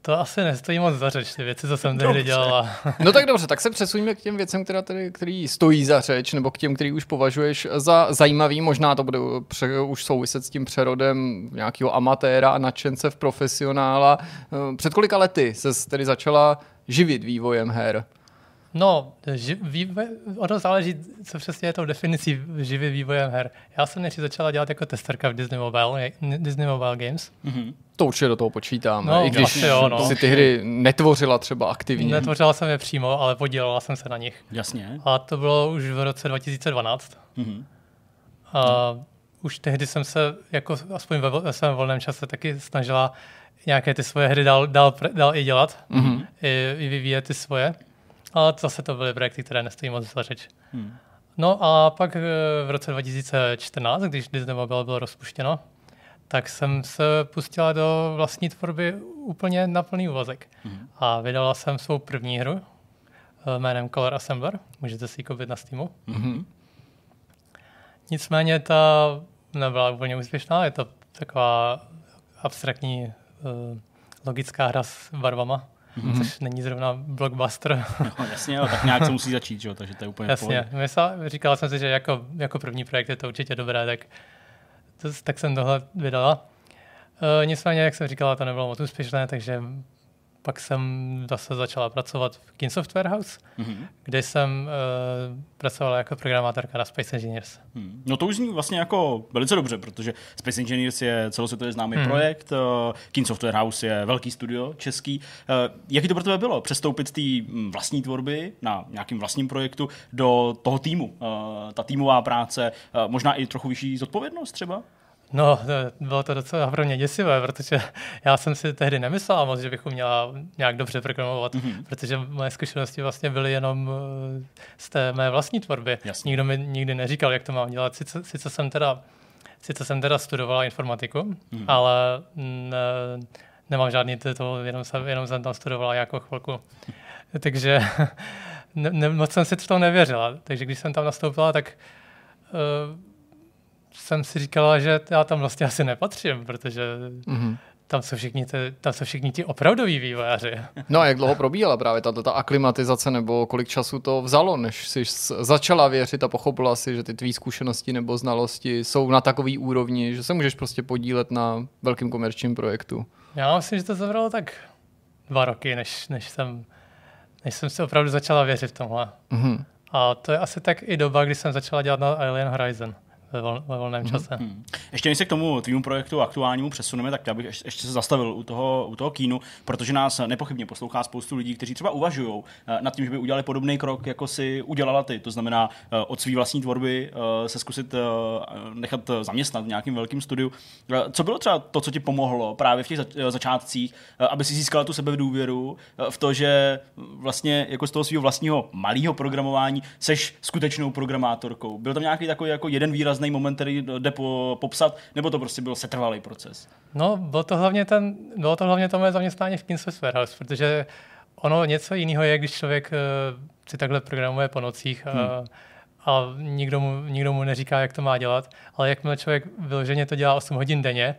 to asi nestojí moc za řeč, ty věci, co jsem tehdy Dobře. dělala. No tak dobře, tak se přesuňme k těm věcem, která tady, který stojí za řeč, nebo k těm, který už považuješ za zajímavý. Možná to bude pře, už souviset s tím přerodem nějakého amatéra a nadšence v profesionála. Eh, Před kolika lety se tedy začala živit vývojem her? No, ži, vývoj, ono záleží, co přesně je tou definicí živý vývojem her. Já jsem nejdřív začala dělat jako testerka v Disney Mobile, Disney Mobile Games. Mhm. To určitě do toho počítáme, No, i když asi jo, no. si ty hry netvořila třeba aktivně. Netvořila jsem je přímo, ale podílela jsem se na nich. Jasně. A to bylo už v roce 2012. Mhm. A už tehdy jsem se, jako aspoň ve, ve svém volném čase, taky snažila nějaké ty svoje hry dál, dál, dál i dělat, Mhm. i, i vyvíjet ty svoje. Ale zase to byly projekty, které nestojí moc za řeč. Hmm. No a pak eh, v roce 2014, když Disney Mobile bylo rozpuštěno, tak jsem se pustila do vlastní tvorby úplně na plný úvazek. Mhm. A vydala jsem svou první hru eh, jménem Color Assembler. Můžete si ji koupit na Steamu. Mhm. Nicméně ta nebyla úplně úspěšná. Je to taková abstraktní uh, logická hra s barvama, mm-hmm. což není zrovna blockbuster. No, jasně, ale tak nějak se musí začít, že? takže to je úplně Jasně, Mysla, říkal jsem si, že jako, jako první projekt je to určitě dobré, tak, to, tak jsem tohle vydala. Uh, nicméně, jak jsem říkala, to nebylo moc úspěšné, takže pak jsem zase začala pracovat v King Software House, mm-hmm. kde jsem uh, pracovala jako programátorka na Space Engineers. Hmm. No to už zní vlastně jako velice dobře, protože Space Engineers je celosvětově známý hmm. projekt, uh, King Software House je velký studio český. Uh, jaký to pro tebe bylo? Přestoupit z té hm, vlastní tvorby na nějakým vlastním projektu do toho týmu? Uh, ta týmová práce, uh, možná i trochu vyšší zodpovědnost třeba? No, bylo to docela pro mě děsivé, protože já jsem si tehdy nemyslela moc, že bychom měla nějak dobře programovat, mm-hmm. protože moje zkušenosti vlastně byly jenom eh, z té mé vlastní tvorby. Jasně. Nikdo mi nikdy neříkal, jak to mám dělat. Sice, sice jsem teda Sice jsem teda studovala informatiku, mm. ale ne, nemám žádný titul, jenom jsem, jenom jsem tam studovala jako chvilku. Takže ne, ne, moc jsem si v tom nevěřila. Takže když jsem tam nastoupila, tak uh, jsem si říkala, že já tam vlastně asi nepatřím, protože mm-hmm. tam jsou všichni, ty, tam jsou všichni ti opravdoví vývojáři. No a jak dlouho probíhala právě tato ta aklimatizace, nebo kolik času to vzalo, než jsi začala věřit a pochopila si, že ty tvý zkušenosti nebo znalosti jsou na takový úrovni, že se můžeš prostě podílet na velkým komerčním projektu? Já myslím, že to zabralo tak dva roky, než, než, jsem, než jsem si opravdu začala věřit v tomhle. Mm-hmm. A to je asi tak i doba, kdy jsem začala dělat na Alien Horizon ve, vol, ve volném mhm. čase. Hmm. Ještě než se k tomu tvýmu projektu aktuálnímu přesuneme, tak já bych ještě, se zastavil u toho, u toho kínu, protože nás nepochybně poslouchá spoustu lidí, kteří třeba uvažují eh, nad tím, že by udělali podobný krok, jako si udělala ty. To znamená eh, od své vlastní tvorby eh, se zkusit nechat zaměstnat v nějakým velkým studiu. Co bylo třeba to, co ti pomohlo právě v těch začátcích, aby si získala tu sebedůvěru v to, že vlastně jako z toho svého vlastního malého programování seš skutečnou programátorkou? Byl tam nějaký takový jako jeden výraz výrazný moment, který jde po, popsat, nebo to prostě byl setrvalý proces? No, bylo to hlavně, ten, bylo to, hlavně to moje zaměstnání v Kings Software House, protože ono něco jiného je, když člověk uh, si takhle programuje po nocích a, hmm. a nikdo, mu, nikdo mu neříká, jak to má dělat, ale jakmile člověk vyloženě to dělá 8 hodin denně,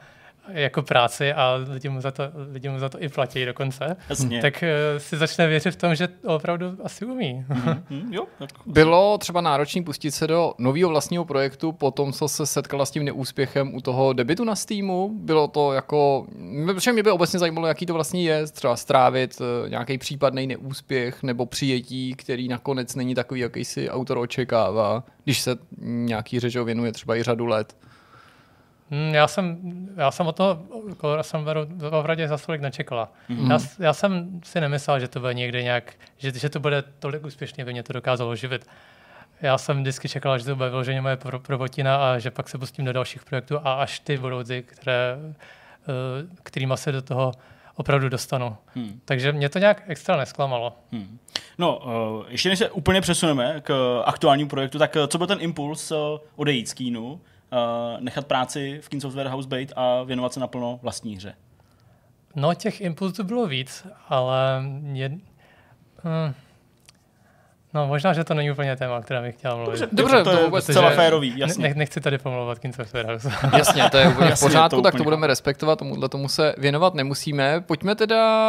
jako práci a lidi mu za to, lidi mu za to i platí dokonce, Jasně. tak uh, si začne věřit v tom, že to opravdu asi umí. Mm-hmm. jo, tak... Bylo třeba náročný pustit se do nového vlastního projektu po tom, co se setkala s tím neúspěchem u toho debitu na Steamu? Bylo to jako... Protože mě by obecně zajímalo, jaký to vlastně je, třeba strávit uh, nějaký případný neúspěch nebo přijetí, který nakonec není takový, jaký si autor očekává, když se nějaký řeč věnuje třeba i řadu let. Hmm, já jsem, já jsem o to Colora Summeru opravdu za tolik nečekala. Mm-hmm. Já, já, jsem si nemyslel, že to bude někde nějak, že, že to bude tolik úspěšně, by mě to dokázalo živit. Já jsem vždycky čekal, že to bude vyloženě moje prvotina a že pak se pustím do dalších projektů a až ty budou ty, které, eh, kterýma se do toho opravdu dostanu. Hmm. Takže mě to nějak extra nesklamalo. Hmm. No, uh, ještě než se úplně přesuneme k aktuálnímu projektu, tak co byl ten impuls uh, odejít z kínu uh, nechat práci v King Software House být a věnovat se naplno vlastní hře? No, těch impulsů bylo víc, ale je, hm, No, možná, že to není úplně téma, které bych chtěl mluvit. Dobře, dobře to, to je vůbec celá férový, jasně. Ne, nechci tady pomlouvat King Software House. jasně, to je úplně v pořádku, to tak to budeme respektovat, tomuhle tomu se věnovat nemusíme. Pojďme teda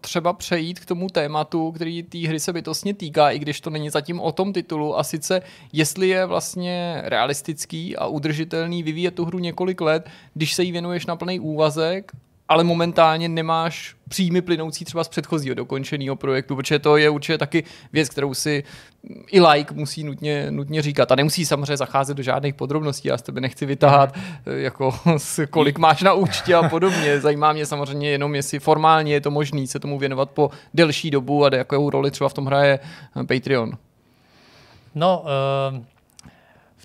třeba přejít k tomu tématu, který té hry se bytostně týká, i když to není zatím o tom titulu, a sice jestli je vlastně realistický a udržitelný vyvíjet tu hru několik let, když se jí věnuješ na plný úvazek ale momentálně nemáš příjmy plynoucí třeba z předchozího dokončeného projektu, protože to je určitě taky věc, kterou si i like musí nutně, nutně říkat. A nemusí samozřejmě zacházet do žádných podrobností, já z tebe nechci vytahat, eh, jako kolik máš na účtě a podobně. Zajímá mě samozřejmě jenom, jestli formálně je to možné se tomu věnovat po delší dobu a jakou roli třeba v tom hraje Patreon. No, uh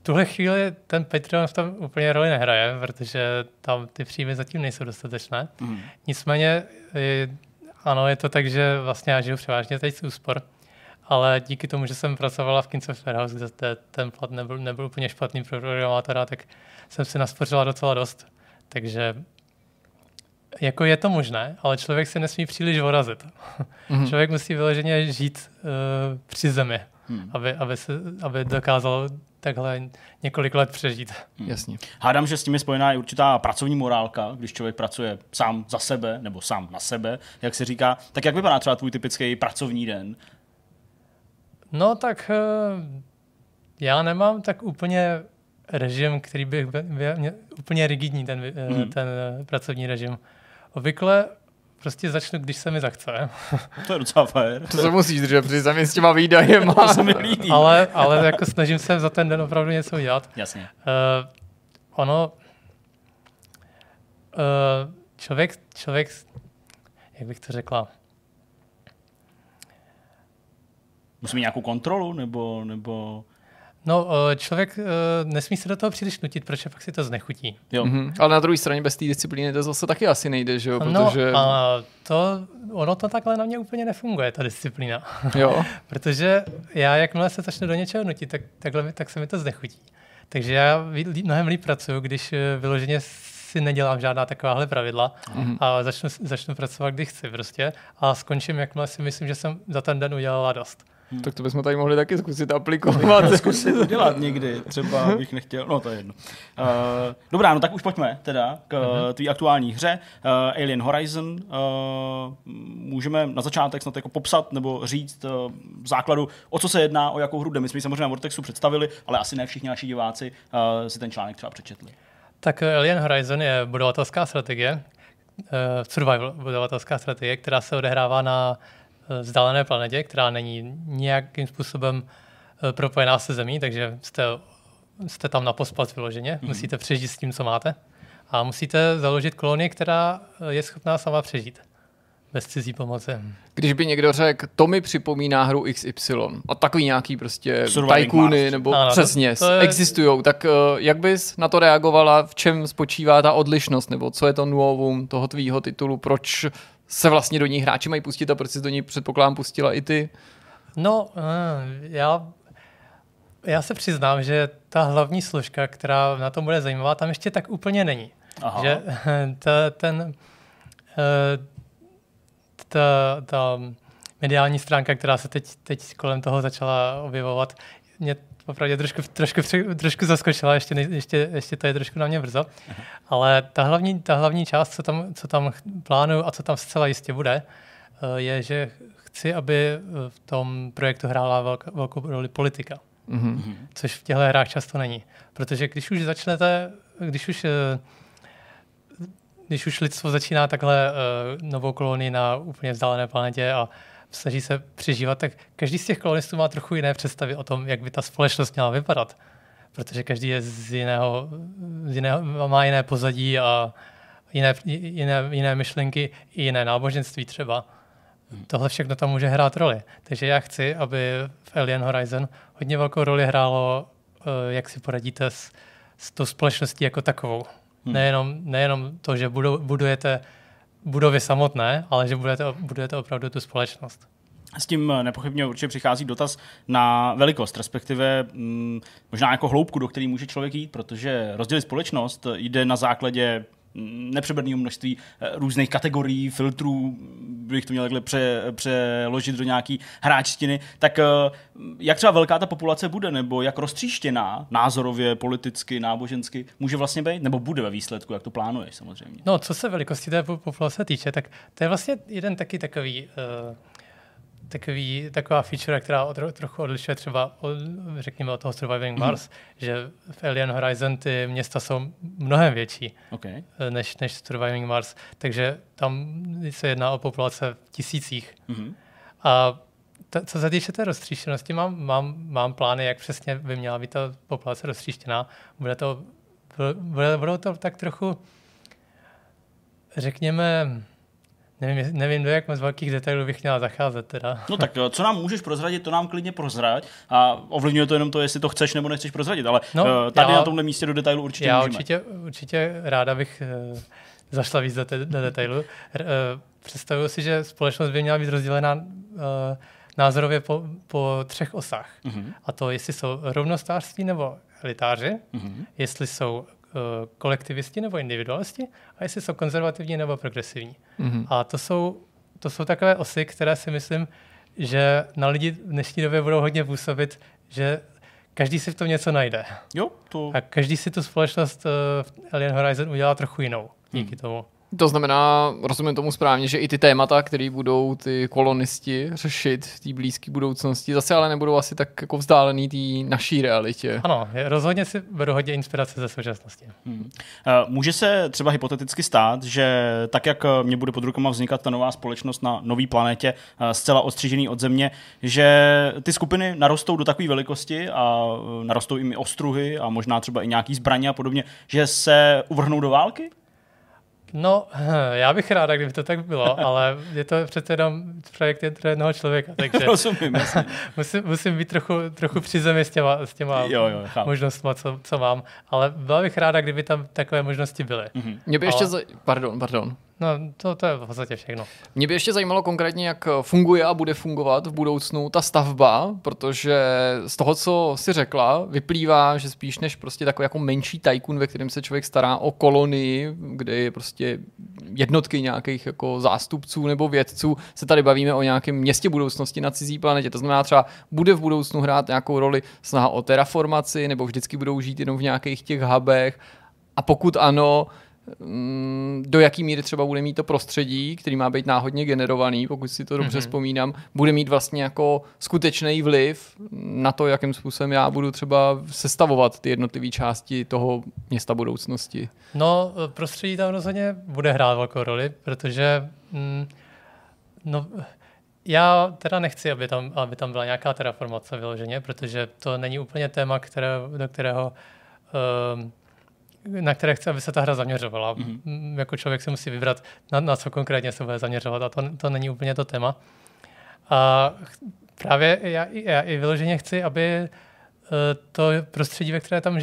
tuhle chvíli ten Patreon v tom úplně roli nehraje, protože tam ty příjmy zatím nejsou dostatečné. Mm. Nicméně ano, je to tak, že vlastně já žiju převážně teď z úspor, ale díky tomu, že jsem pracovala v King Software House, kde ten plat nebyl, nebyl úplně špatný pro programátora, tak jsem si naspořila docela dost. Takže jako je to možné, ale člověk se nesmí příliš vorazit. Mm-hmm. člověk musí vyloženě žít uh, při zemi hmm. aby, aby, se, aby dokázal takhle několik let přežít. Hmm. Jasně. Hádám, že s tím je spojená i určitá pracovní morálka, když člověk pracuje sám za sebe nebo sám na sebe, jak se říká. Tak jak vypadá třeba tvůj typický pracovní den? No tak eh, já nemám tak úplně režim, který by byl úplně rigidní, ten, mm. ten eh, pracovní režim. Obvykle prostě začnu, když se mi zachce. To je docela fér. To se musíš držet, protože tam s těma výdajem. to se mi líbí. ale, ale jako snažím se za ten den opravdu něco udělat. Jasně. Uh, ono, uh, člověk, člověk, jak bych to řekla, Musí mít nějakou kontrolu, nebo, nebo No, eh, člověk eh, nesmí se do toho příliš nutit, protože pak si to znechutí. Jo. Mm-hmm. Ale na druhé straně bez té disciplíny to zase taky asi nejde, že jo? No, protože... No, a to, ono to takhle na mě úplně nefunguje, ta disciplína. Jo. protože já, jakmile se začnu do něčeho nutit, tak, takhle, tak se mi to znechutí. Takže já mnohem líp pracuju, když eh, vyloženě si nedělám žádná takováhle pravidla mm-hmm. a začnu, začnu pracovat, když chci prostě a skončím, jakmile si myslím, že jsem za ten den udělala dost. Hmm. Tak to bychom tady mohli taky zkusit aplikovat. zkusit udělat někdy, třeba bych nechtěl, no to je jedno. Uh, dobrá, no tak už pojďme teda k uh, tvý aktuální hře uh, Alien Horizon. Uh, můžeme na začátek snad jako popsat nebo říct uh, v základu, o co se jedná, o jakou hru jde. My jsme ji samozřejmě na Vortexu představili, ale asi ne všichni naši diváci uh, si ten článek třeba přečetli. Tak Alien Horizon je budovatelská strategie, uh, survival budovatelská strategie, která se odehrává na vzdálené planetě, která není nějakým způsobem eh, propojená se Zemí, takže jste, jste tam na pospas vyloženě, mm-hmm. musíte přežít s tím, co máte. A musíte založit kolonii, která eh, je schopná sama přežít bez cizí pomoci. Když by někdo řekl, to mi připomíná hru XY a takový nějaký prostě tajkuny nebo ano, přesně to, to je... existují, tak uh, jak bys na to reagovala, v čem spočívá ta odlišnost? Nebo co je to novum toho tvýho titulu, proč se vlastně do ní hráči mají pustit a proč si do ní předpokládám pustila i ty? No, eh, já, já se přiznám, že ta hlavní složka, která na tom bude zajímavá, tam ještě tak úplně není. Aha. Že ta, ten, eh, ta, ta mediální stránka, která se teď, teď kolem toho začala objevovat, mě opravdu trošku, trošku, trošku zaskočila, ještě, ještě, ještě to je trošku na mě brzo, ale ta hlavní, ta hlavní část, co tam, co tam plánuju a co tam zcela jistě bude, eh, je, že chci, aby v tom projektu hrála velk, velkou roli politika. Mm-hmm. Což v těchto hrách často není. Protože když už začnete, když už eh, když už lidstvo začíná takhle novou kolonii na úplně vzdálené planetě a snaží se přežívat, tak každý z těch kolonistů má trochu jiné představy o tom, jak by ta společnost měla vypadat. Protože každý je z jiného, z jiného má jiné pozadí a jiné, jiné, jiné myšlenky, i jiné náboženství třeba. Tohle všechno tam může hrát roli. Takže já chci, aby v Alien Horizon hodně velkou roli hrálo, eh, jak si poradíte s, s tou společností jako takovou. Hmm. Nejenom, nejenom to, že budujete budovy samotné, ale že budete, budete opravdu tu společnost. S tím nepochybně určitě přichází dotaz na velikost, respektive mm, možná jako hloubku, do které může člověk jít, protože rozdělit společnost jde na základě nepřeberného množství eh, různých kategorií, filtrů, bych to měl takhle pře, přeložit do nějaký hráčtiny, tak eh, jak třeba velká ta populace bude, nebo jak roztříštěná názorově, politicky, nábožensky může vlastně být, nebo bude ve výsledku, jak to plánuješ samozřejmě? No, co se velikosti té populace týče, tak to je vlastně jeden taky takový uh takový, taková feature, která od, trochu odlišuje třeba od, řekněme od toho Surviving mhm. Mars, mm. že v Alien Horizon ty města jsou mnohem větší okay. Než, než Surviving Mars, takže tam se jedná o populace v tisících. Mm. A ta, co se týče té roztříštěnosti, mám, mám, mám plány, jak přesně by měla být ta populace roztříštěná. Bude to, bude, budou to tak trochu, řekněme, Nevím, nevím, do jak moc velkých detailů bych měla zacházet teda. No tak co nám můžeš prozradit, to nám klidně prozrať a ovlivňuje to jenom to, jestli to chceš nebo nechceš prozradit, ale no, eh, tady já, na tomhle místě do detailu určitě Já můžeme. určitě, určitě ráda bych uh, zašla víc do, te, do detailu. Představuji si, že společnost by měla být rozdělená názorově po, po třech osách. Uh-huh. A to, jestli jsou rovnostářství nebo elitáři, uh-huh. jestli jsou Eh, kolektivisti nebo individualisti a jestli jsou konzervativní nebo progresivní. Mm-hmm. A to jsou, to jsou takové osy, které si myslím, že na lidi v dnešní době budou hodně působit, že každý si v tom něco najde. Jo, to... A každý si tu společnost eh, v Alien Horizon udělá trochu jinou díky hmm. tomu. To znamená, rozumím tomu správně, že i ty témata, které budou ty kolonisti řešit v té blízké budoucnosti, zase ale nebudou asi tak jako vzdálený té naší realitě. Ano, rozhodně si beru hodně inspirace ze současnosti. Hmm. Může se třeba hypoteticky stát, že tak, jak mě bude pod rukama vznikat ta nová společnost na nový planetě, zcela odstřižený od země, že ty skupiny narostou do takové velikosti a narostou i ostruhy a možná třeba i nějaký zbraně a podobně, že se uvrhnou do války? No, já bych ráda, kdyby to tak bylo, ale je to přece jenom projekt jednoho člověka, takže Rozumím, musím, musím být trochu, trochu při zemi s těma, s těma jo, jo, možnostmi, co, co mám, ale byla bych ráda, kdyby tam takové možnosti byly. Mm-hmm. Mě by ještě... Ale... Za... Pardon, pardon. No, to, to je v podstatě všechno. Mě by ještě zajímalo konkrétně, jak funguje a bude fungovat v budoucnu ta stavba, protože z toho, co si řekla, vyplývá, že spíš než prostě takový jako menší tajkun, ve kterém se člověk stará o kolonii, kde je prostě jednotky nějakých jako zástupců nebo vědců, se tady bavíme o nějakém městě budoucnosti na cizí planetě. To znamená třeba, bude v budoucnu hrát nějakou roli snaha o terraformaci, nebo vždycky budou žít jenom v nějakých těch hubech. A pokud ano, do jaký míry třeba bude mít to prostředí, který má být náhodně generovaný, pokud si to dobře mm-hmm. vzpomínám, bude mít vlastně jako skutečný vliv na to, jakým způsobem já budu třeba sestavovat ty jednotlivé části toho města budoucnosti. No, prostředí tam rozhodně bude hrát velkou roli, protože mm, no, já teda nechci, aby tam, aby tam byla nějaká terraformace vyloženě, protože to není úplně téma, které, do kterého um, na které chce, aby se ta hra zaměřovala. Mm-hmm. Jako člověk se musí vybrat, na, na co konkrétně se bude zaměřovat a to, to není úplně to téma. A právě já, já i vyloženě chci, aby eh, to prostředí, ve které tam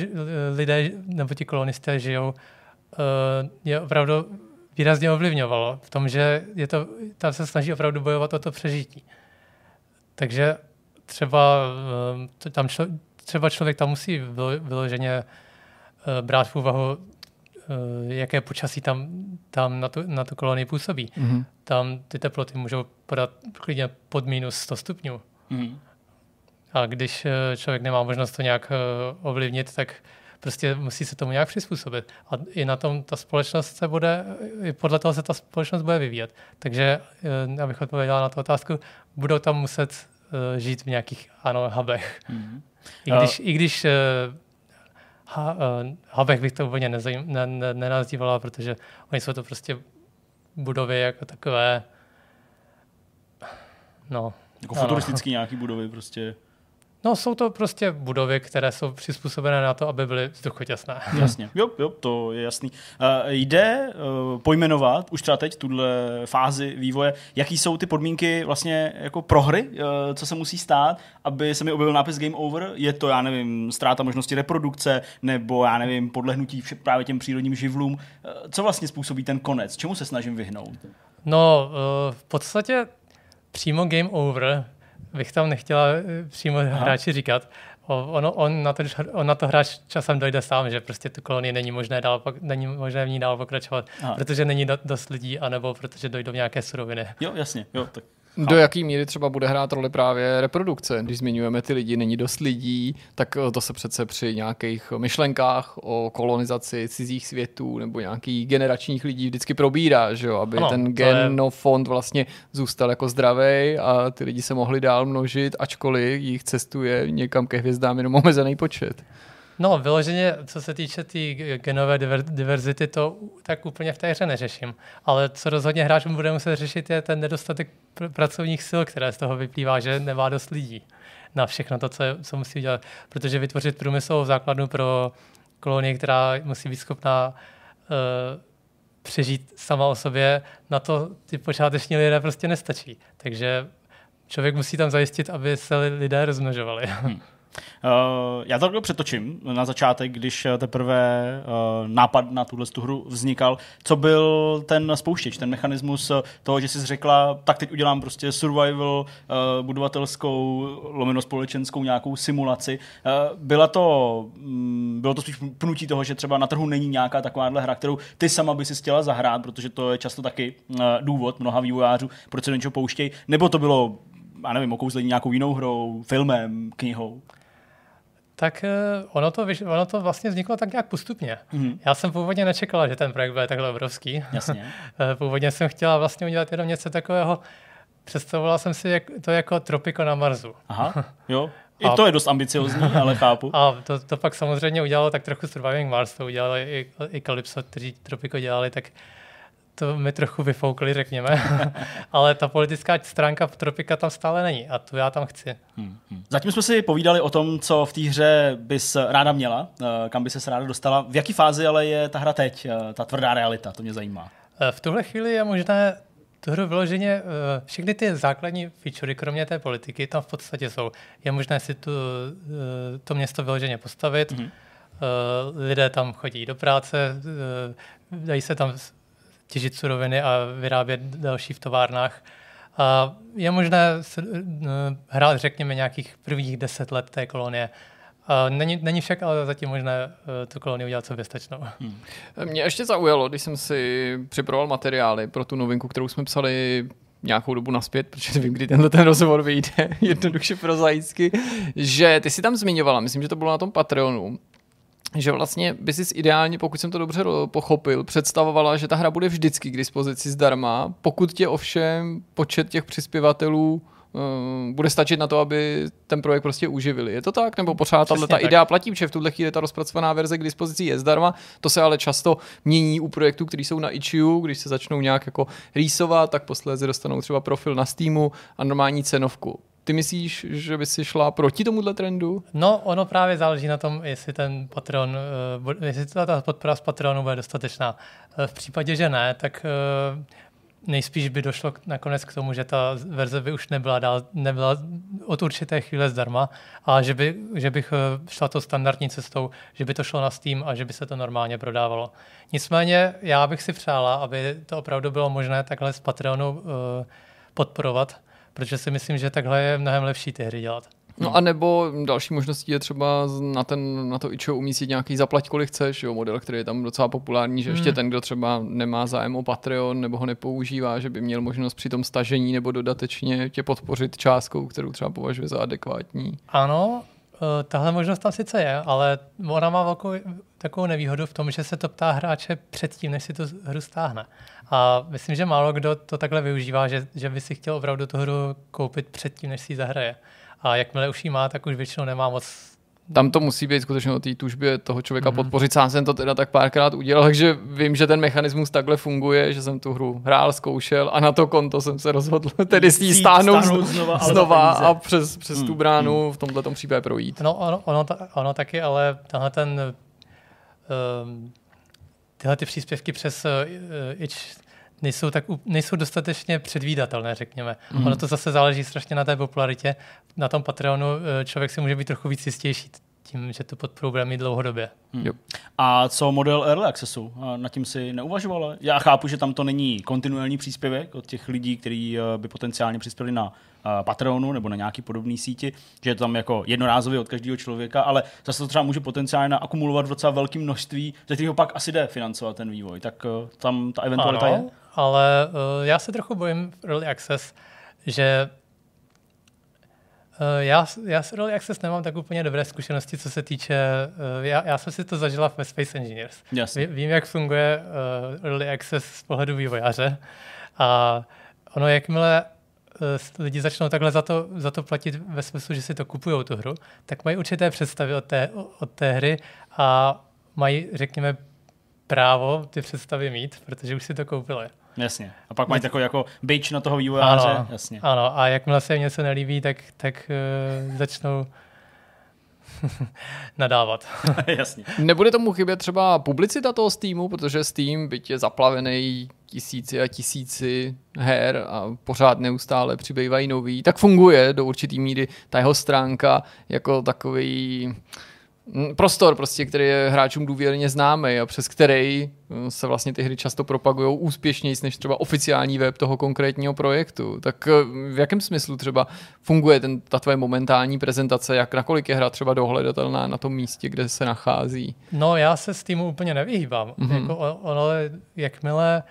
lidé nebo ti kolonisté žijou, eh, je opravdu výrazně ovlivňovalo v tom, že je to, tam se snaží opravdu bojovat o to přežití. Takže třeba, tam člo, třeba člověk tam musí vyloženě brát v úvahu, eh, jaké počasí tam, tam na, tu, na tu kolonii působí. Mm-hmm. Tam ty teploty můžou podat klidně pod minus 100 stupňů. Mm-hmm. A když eh, člověk nemá možnost to nějak ovlivnit, tak prostě musí se tomu nějak přizpůsobit. A i na tom ta společnost se bude, i podle toho se ta společnost bude vyvíjet. Takže, abych odpověděla na tu otázku, budou tam muset žít v nějakých, ano, hubech. Mm-hmm. I když, uh, i když ha, Habech bych to úplně ne, ne, nenazývala, protože oni jsou to prostě budovy jako takové, no. Jako futuristický nějaký budovy prostě. No, jsou to prostě budovy, které jsou přizpůsobené na to, aby byly vzduchotěsné. Jasně, jo, jo, to je jasný. Uh, jde uh, pojmenovat už třeba teď, tuhle fázi vývoje, jaký jsou ty podmínky vlastně jako pro hry, uh, co se musí stát, aby se mi objevil nápis Game Over? Je to, já nevím, ztráta možnosti reprodukce, nebo já nevím, podlehnutí právě těm přírodním živlům. Uh, co vlastně způsobí ten konec? Čemu se snažím vyhnout? No, uh, v podstatě přímo Game Over bych tam nechtěla eh, přímo Aha. hráči říkat. Ono, on, na to, on na to hráč časem dojde sám, že prostě tu kolonii není možné, dál, není možné v ní dál pokračovat, Aha. protože není dost lidí, anebo protože dojdou nějaké suroviny. Jo, jasně. Jo, tak do jaký míry třeba bude hrát roli právě reprodukce? Když zmiňujeme ty lidi, není dost lidí, tak eh, to se přece při nějakých myšlenkách o kolonizaci cizích světů nebo nějakých generačních lidí vždycky probírá, že jo? aby ano, ten genofond je... vlastně zůstal jako zdravý a ty lidi se mohli dál množit, ačkoliv jich cestuje někam ke hvězdám jenom omezený počet. No, vyloženě, co se týče té tý genové diverzity, to tak úplně v té hře neřeším. Ale co rozhodně hráčům bude muset řešit, je ten nedostatek pr- pracovních sil, které z toho vyplývá, že nemá dost lidí na všechno to, co, co musí udělat. Protože vytvořit průmyslovou základnu pro kolonii, která musí být schopná uh, přežít sama o sobě, na to ty počáteční lidé prostě nestačí. Takže člověk musí tam zajistit, aby se lidé rozmnožovali. Hmm. Uh, já to takhle přetočím na začátek, když teprve uh, nápad na tuhle hru vznikal. Co byl ten spouštěč, ten mechanismus toho, že jsi řekla, tak teď udělám prostě survival, uh, budovatelskou, lomeno společenskou nějakou simulaci. Byla to, um, bylo to spíš pnutí toho, že třeba na trhu není nějaká takováhle hra, kterou ty sama by si chtěla zahrát, protože to je často taky důvod mnoha vývojářů, proč se do něčeho pouštějí, nebo to bylo já nevím, okouzlení nějakou jinou hrou, filmem, knihou? Tak ono to, ono to vlastně vzniklo tak nějak postupně. Mm-hmm. Já jsem původně nečekala, že ten projekt bude takhle obrovský. Jasně. původně jsem chtěla vlastně udělat jenom něco takového, představovala jsem si to jako Tropico na Marsu. Aha, jo. I to je dost ambiciozní, ale chápu. A to, to pak samozřejmě udělalo tak trochu Surviving Mars, to udělali i, i Calypso, kteří Tropico dělali, tak to mi trochu vyfoukli, řekněme. Ale ta politická stránka Tropika tam stále není a tu já tam chci. Hmm, hmm. Zatím jsme si povídali o tom, co v té hře bys ráda měla, eh, kam by se ráda dostala. V jaké fázi ale je ta hra teď, eh, ta tvrdá realita, to mě zajímá. Eh, v tuhle chvíli je možné tu hru vyloženě, všechny ty základní featurey, kromě té politiky, tam v podstatě jsou. Je možné si tu, to město vyloženě postavit, mm-hmm. lidé tam chodí do práce, dají se tam těžit suroviny a vyrábět další v továrnách. A je možné eh, hrát, řekněme, nějakých prvních deset let té kolonie. A není, není však ale zatím možné uh, tu kolonii udělat soběstačnou. Hmm. Mě ještě zaujalo, když jsem si připravoval materiály pro tu novinku, kterou jsme psali nějakou dobu naspět, protože nevím, kdy tenhle ten rozhovor vyjde, jednoduše prozaicky, že ty si tam zmiňovala, myslím, že to bylo na tom Patreonu, že vlastně by si ideálně, pokud jsem to dobře pochopil, představovala, že ta hra bude vždycky k dispozici zdarma, pokud tě ovšem počet těch přispěvatelů uh, bude stačit na to, aby ten projekt prostě uživili. Je to tak? Nebo pořád tato ta idea platí, že v tuhle chvíli ta rozpracovaná verze k dispozici je zdarma, to se ale často mění u projektů, které jsou na Itch.io, když se začnou nějak jako rýsovat, tak posléze dostanou třeba profil na Steamu a normální cenovku. Ty myslíš, že by si šla proti tomuhle trendu? No, ono právě záleží na tom, jestli ten Patreon, eh, jestli ta podpora z Patreonu bude dostatečná. Eh, v případě, že ne, tak eh, nejspíš by došlo nakonec k tomu, že ta verze by už nebyla, dál, nebyla od určité chvíle zdarma, a že, by, že bych šla to standardní cestou, že by to šlo na Steam a že by se to normálně prodávalo. Nicméně já bych si přála, aby to opravdu bylo možné takhle z Patreonu podporovat, protože si myslím, že takhle je mnohem lepší ty hry dělat. No a nebo další možností je třeba na, ten, na to ičo umístit nějaký zaplať kolik chceš, jo, model, který je tam docela populární, že hmm. ještě ten, kdo třeba nemá zájem o Patreon nebo ho nepoužívá, že by měl možnost při tom stažení nebo dodatečně tě podpořit částkou, kterou třeba považuje za adekvátní. Ano, eh, tahle možnost tam sice je, ale ona má velkou takovou nevýhodu v tom, že se to ptá hráče předtím, než si tu hru stáhne. A myslím, že málo kdo to takhle využívá, že, že by si chtěl opravdu tu hru koupit předtím, než si ji zahraje. A jakmile už ji má, tak už většinou nemá moc tam to musí být skutečně o té tužbě toho člověka mm-hmm. podpořit. Sám jsem to teda tak párkrát udělal, takže vím, že ten mechanismus takhle funguje, že jsem tu hru hrál, zkoušel a na to konto jsem se rozhodl tedy s ní stáhnout, stáhnout znova, znova a přes, přes mm, tu bránu mm. v tomhle případě projít. No ono, ono, ono taky, ale tenhle ten um, tyhle ty příspěvky přes uh, itch nejsou, tak, nejsou dostatečně předvídatelné, řekněme. Mm. Ono to zase záleží strašně na té popularitě. Na tom Patreonu eh, člověk si může být trochu víc jistější tím, že tu podporu bude mít dlouhodobě. Hmm. A co model Early Accessu? Na tím si neuvažovala? Já chápu, že tam to není kontinuální příspěvek od těch lidí, kteří eh, by potenciálně přispěli na eh, Patreonu nebo na nějaký podobný síti, že je to tam jako jednorázově od každého člověka, ale zase to třeba může potenciálně akumulovat v docela velkém množství, ze kterého pak asi jde financovat ten vývoj. Tak tam ta eventualita ano, je? ale uh, já se trochu bojím v Early Access, že já, já s Early Access nemám tak úplně dobré zkušenosti, co se týče, uh, já, já jsem si to zažila ve Space Engineers. Ví, vím, jak funguje uh, Early Access z pohledu vývojáře a ono, jakmile lidi začnou takhle za to, za to platit ve smyslu, že si to kupují tu hru, tak mají určité představy od té, od té hry a mají, řekněme, právo ty představy mít, protože už si to koupili. Jasně. A pak mají takový jako bitch na toho vývojáře. Ano, Jasně. ano. a jakmile se jim něco nelíbí, tak, tak uh, začnou nadávat. Jasně. Nebude tomu chybět třeba publicita toho Steamu, protože Steam, byť je zaplavený tisíci a tisíci her a pořád neustále přibývají nový, tak funguje do určitý míry ta jeho stránka jako takový prostor, prostě, který je hráčům důvěrně známý a přes který mm, se vlastně ty hry často propagují úspěšněji než třeba oficiální web toho konkrétního projektu. Tak eh, v jakém smyslu třeba funguje ten, ta tvoje momentální prezentace, jak nakolik je hra třeba dohledatelná na tom místě, kde se nachází? No já se s týmu úplně nevyhýbám. Mm-hmm. Jako ono, jakmile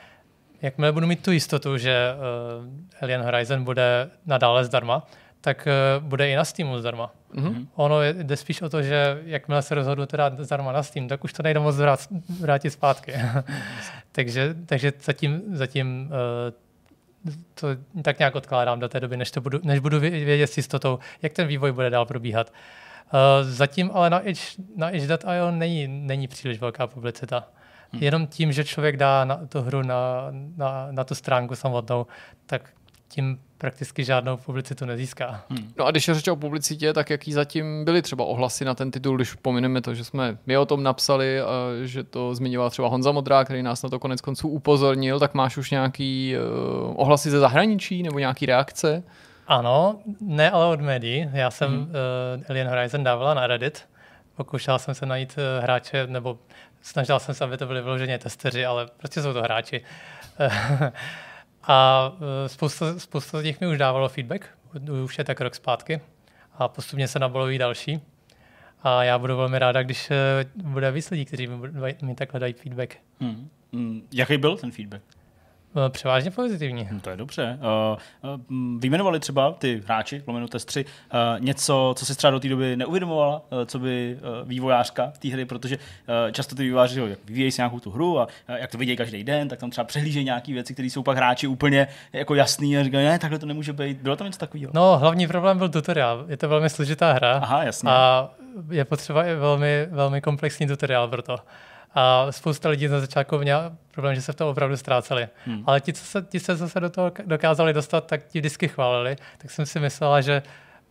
jakmile budu mít tu jistotu, že uh, Alien Horizon bude nadále zdarma, tak uh, bude i na Steamu zdarma. Mm-hmm. Ono je, jde spíš o to, že jakmile se rozhodnu teda zdarma na Steam, tak už to nejde moc vrát, vrátit zpátky. takže, takže zatím, zatím uh, to tak nějak odkládám do té doby, než, to budu, než budu vědět s jistotou, jak ten vývoj bude dál probíhat. Uh, zatím ale na Itch, na itch.io není, není příliš velká publicita. Hmm. Jenom tím, že člověk dá na tu hru na, na, na tu stránku samotnou, tak tím prakticky žádnou publicitu nezíská. Hmm. No a když je řeč o publicitě, tak jaký zatím byly třeba ohlasy na ten titul, když pomineme to, že jsme my o tom napsali, a že to zmiňoval třeba Honza Modrá, který nás na to konec konců upozornil, tak máš už nějaký uh, ohlasy ze zahraničí nebo nějaký reakce? Ano, ne ale od médií. Já jsem hmm. uh, Alien Horizon dávala na Reddit. Pokoušel jsem se najít uh, hráče, nebo snažil jsem se, aby to byli vyloženě testeři, ale prostě jsou to hráči. A e, spousta, spousta z nich mi už dávalo feedback, už je tak rok zpátky a postupně se naboloví další. A já budu velmi ráda, když e, bude víc lidí, kteří mi, mi takhle dají feedback. Hmm. Hmm. Jaký byl ten feedback? Eh, převážně pozitivní. Hm, to je dobře. Uh, uh, vyjmenovali třeba ty hráči, lomeno testři, něco, co si třeba do té doby neuvědomovala, co by vývojářka té hry, protože často ty vývojáři jak vyvíjejí si nějakou tu hru a jak to vidějí každý den, tak tam třeba přehlížejí nějaké věci, které jsou pak hráči úplně jako jasný a říkají, ne, takhle to nemůže být. Bylo tam něco takového? No, hlavní problém byl tutoriál. Je to velmi složitá hra. Aha, jasně. A je potřeba i velmi, velmi komplexní tutoriál pro to. A spousta lidí na začátku měla problém, že se v tom opravdu ztráceli. Hmm. Ale ti, co se, ti, co se do toho dokázali dostat, tak ti vždycky chválili. Tak jsem si myslela, že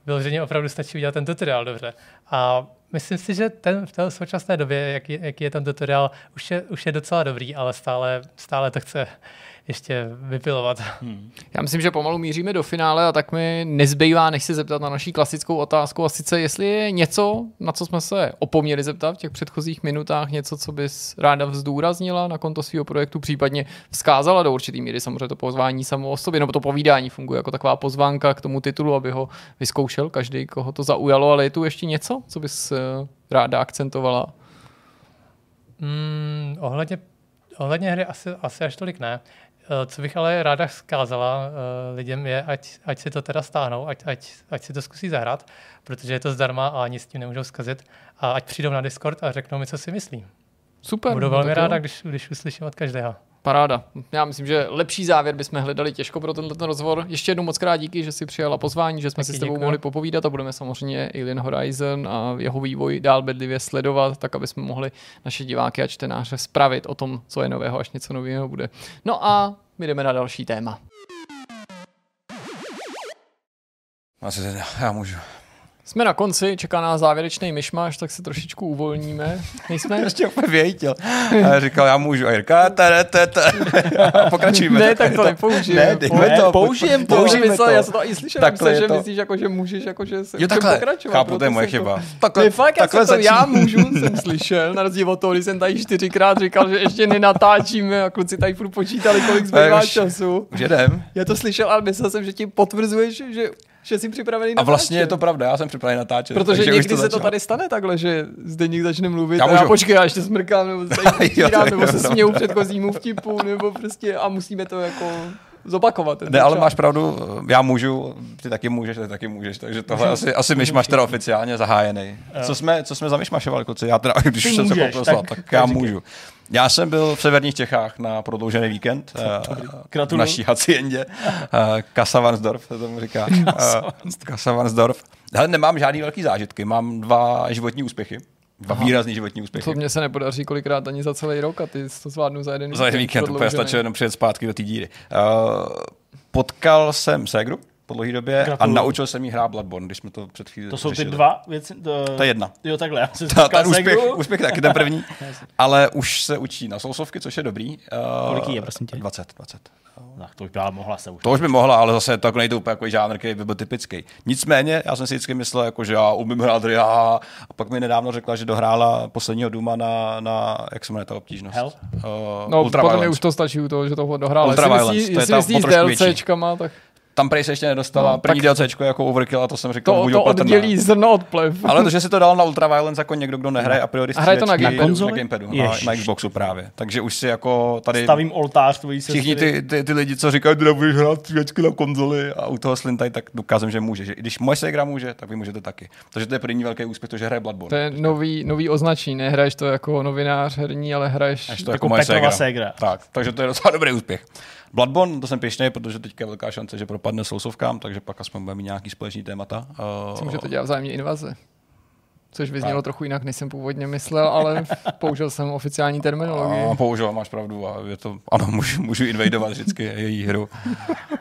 vyloženě opravdu stačí udělat ten tutoriál dobře. A myslím si, že ten, v té současné době, jaký, jaký je ten tutoriál, už je, už je docela dobrý, ale stále, stále to chce ještě vypilovat. Hmm. Já myslím, že pomalu míříme do finále a tak mi nezbývá, než se zeptat na naší klasickou otázku a sice jestli je něco, na co jsme se opomněli zeptat v těch předchozích minutách, něco, co bys ráda vzdůraznila na konto svého projektu, případně vzkázala do určitý míry samozřejmě to pozvání samo o sobě, nebo to povídání funguje jako taková pozvánka k tomu titulu, aby ho vyzkoušel každý, koho to zaujalo, ale je tu ještě něco, co bys eh, ráda akcentovala? Hmm, ohledně, ohledně hry asi, asi až tolik ne. Eh, co bych ale ráda zkázala uh, lidem je, ať, ať si to teda stáhnou, ať, ať, ať si to zkusí zahrát, protože je to zdarma a nic s tím nemůžou zkazit. A ať přijdou na Discord a řeknou mi, co si myslí. Super. Budu velmi ráda, když, když uslyším od každého. Paráda. Já myslím, že lepší závěr bychom hledali těžko pro tenhle ten rozhovor. Ještě jednou moc krát díky, že jsi přijala pozvání, že jsme Taky si s tebou děkuji. mohli popovídat a budeme samozřejmě Alien Horizon a jeho vývoj dál bedlivě sledovat, tak aby jsme mohli naše diváky a čtenáře spravit o tom, co je nového, až něco nového bude. No a my jdeme na další téma. Asi já můžu. Jsme na konci, čeká nás závěrečný myšmaš, tak se trošičku uvolníme. Nejsme? Ještě úplně věděl. A říkal, já můžu. A Jirka, tada, tada. A pokračujeme. Ne, tak to nepoužijeme. Ne, ne, to, použijem to. Použijeme to. Já jsem to i slyšel, takhle že to. myslíš, jako, že můžeš, jako, že se jo, takhle, pokračovat. Chápu, to je moje chyba. Takhle, ne, fakt, takhle já, to, já můžu, jsem slyšel, na rozdíl od toho, když jsem tady čtyřikrát říkal, že ještě nenatáčíme a kluci tady furt počítali, kolik zbývá času. Už jedem. Já to slyšel, ale myslel jsem, že ti potvrzuješ, že že jsi připravený natáčet. A vlastně je to pravda, já jsem připravený natáčet. Protože někdy to se to tady stane takhle, že zde někdo začne mluvit já a já počkej, já ještě smrkám, nebo se jo, nebo se směju předchozímu vtipu, nebo prostě a musíme to jako zopakovat. Ne, ale máš pravdu, já můžu, ty taky můžeš, ty taky můžeš, takže tohle asi, asi myšmaš teda oficiálně zahájený. Co jsme, co jsme zamyšmašovali, kluci? Já teda, když jsem se poprosil, tak, tak já můžu. Já jsem byl v severních Čechách na prodloužený víkend uh, v naší haciendě. Uh, Kasavansdorf se tomu říká. Uh, Kasavansdorf. Hele, nemám žádný velký zážitky, mám dva životní úspěchy. Dva Aha. výrazný životní úspěchy. To mě se nepodaří kolikrát ani za celý rok a ty to zvládnu za jeden Za jeden víkend, to stačilo jenom přijet zpátky do té díry. Uh, potkal jsem Segru, po dlouhé době Gratuluju. a naučil jsem jí hrát Bloodborne, když jsme to před chvíli To jsou řešili. ty dva věci? To... je jedna. Jo, takhle. Já jsem ta, ten úspěch, úspěch taky ten první, ale už se učí na sousovky, což je dobrý. Uh, Kolik je, prosím tě? 20, 20. Tak to už by mohla se už. To už by mohla, ale zase to jako nejde úplně jako žánr, který by byl typický. Nicméně, já jsem si vždycky myslel, jako, že já umím hrát hry a, pak mi nedávno řekla, že dohrála posledního Duma na, na jak se jmenuje ta obtížnost? Hell? Uh, no, Ultra potom už to stačí u toho, že toho dohrála. Ultra Violence, to je ta s DLCčkama, tak tam prej se ještě nedostala. No, První tak- DLCčko jako Overkill a to jsem říkal, To, to opatrná. oddělí zrno od plev. Ale to, že si to dal na Ultraviolence jako někdo, kdo nehraje a priori A hraje to na střílečky, gamepadu? Na gamepadu, na, Ježiš. na Xboxu právě. Takže už si jako tady Stavím oltář tvojí sestry. všichni ty, ty, ty, lidi, co říkají, ty nebudeš hrát střílečky na konzoli a u toho slintaj, tak dokázím, že může. Že i když moje ségra může, tak vy můžete taky. Takže to je první velký úspěch, to, že hraje Bloodborne. To je nový, nový označení, nehraješ to jako novinář herní, ale hraješ... Až to jako jako moje Petrova ségra. ségra. Tak, takže to je docela dobrý úspěch. Bloodborne, to jsem pěšný, protože teďka je velká šance, že propadne sousovkám, takže pak aspoň budeme mít nějaký společný témata. Uh, můžete dělat vzájemně invaze. Což vyznělo trochu jinak, než jsem původně myslel, ale použil jsem oficiální terminologii. a použil, máš pravdu. A je to, ano, můžu, můžu invadovat vždycky její hru.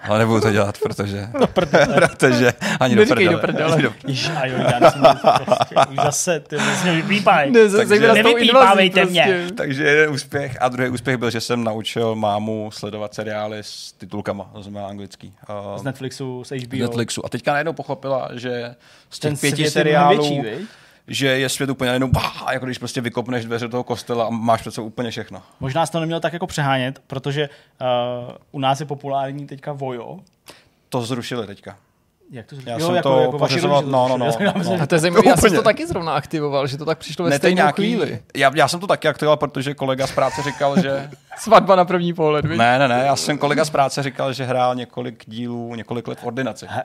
Ale nebudu to dělat, protože, protože ani do prdele. do prdele. Ani do- Ježiš, a jo, já to prostě, už zase, ty vlastně vypípaj. Ne, Takže- Nevypípávejte invazí mě. prostě. Takže jeden úspěch a druhý úspěch byl, že jsem naučil mámu sledovat seriály s titulkama, to znamená anglický. Uh, Z Netflixu, z HBO. z Netflixu. A teďka najednou pochopila, že z těch Ten pěti seriálů, větší? Že je svět úplně najednou, bah, jako když prostě vykopneš dveře toho kostela a máš sebou úplně všechno. Možná jsi to neměl tak jako přehánět, protože uh, u nás je populární teďka Vojo. To zrušili teďka. Jak to Já jo, jsem jako, to jako vaši pořizoval- no, no, zrušili. no, no. A to je zajímavé, já jsem to taky zrovna aktivoval, že to tak přišlo ve Ne, to je stejnou nějaký, chvíli. já, já, jsem to taky aktivoval, protože kolega z práce říkal, že... Svatba na první pohled, viď? ne, ne, ne, já jsem kolega z práce říkal, že hrál několik dílů, několik let v ordinaci. He,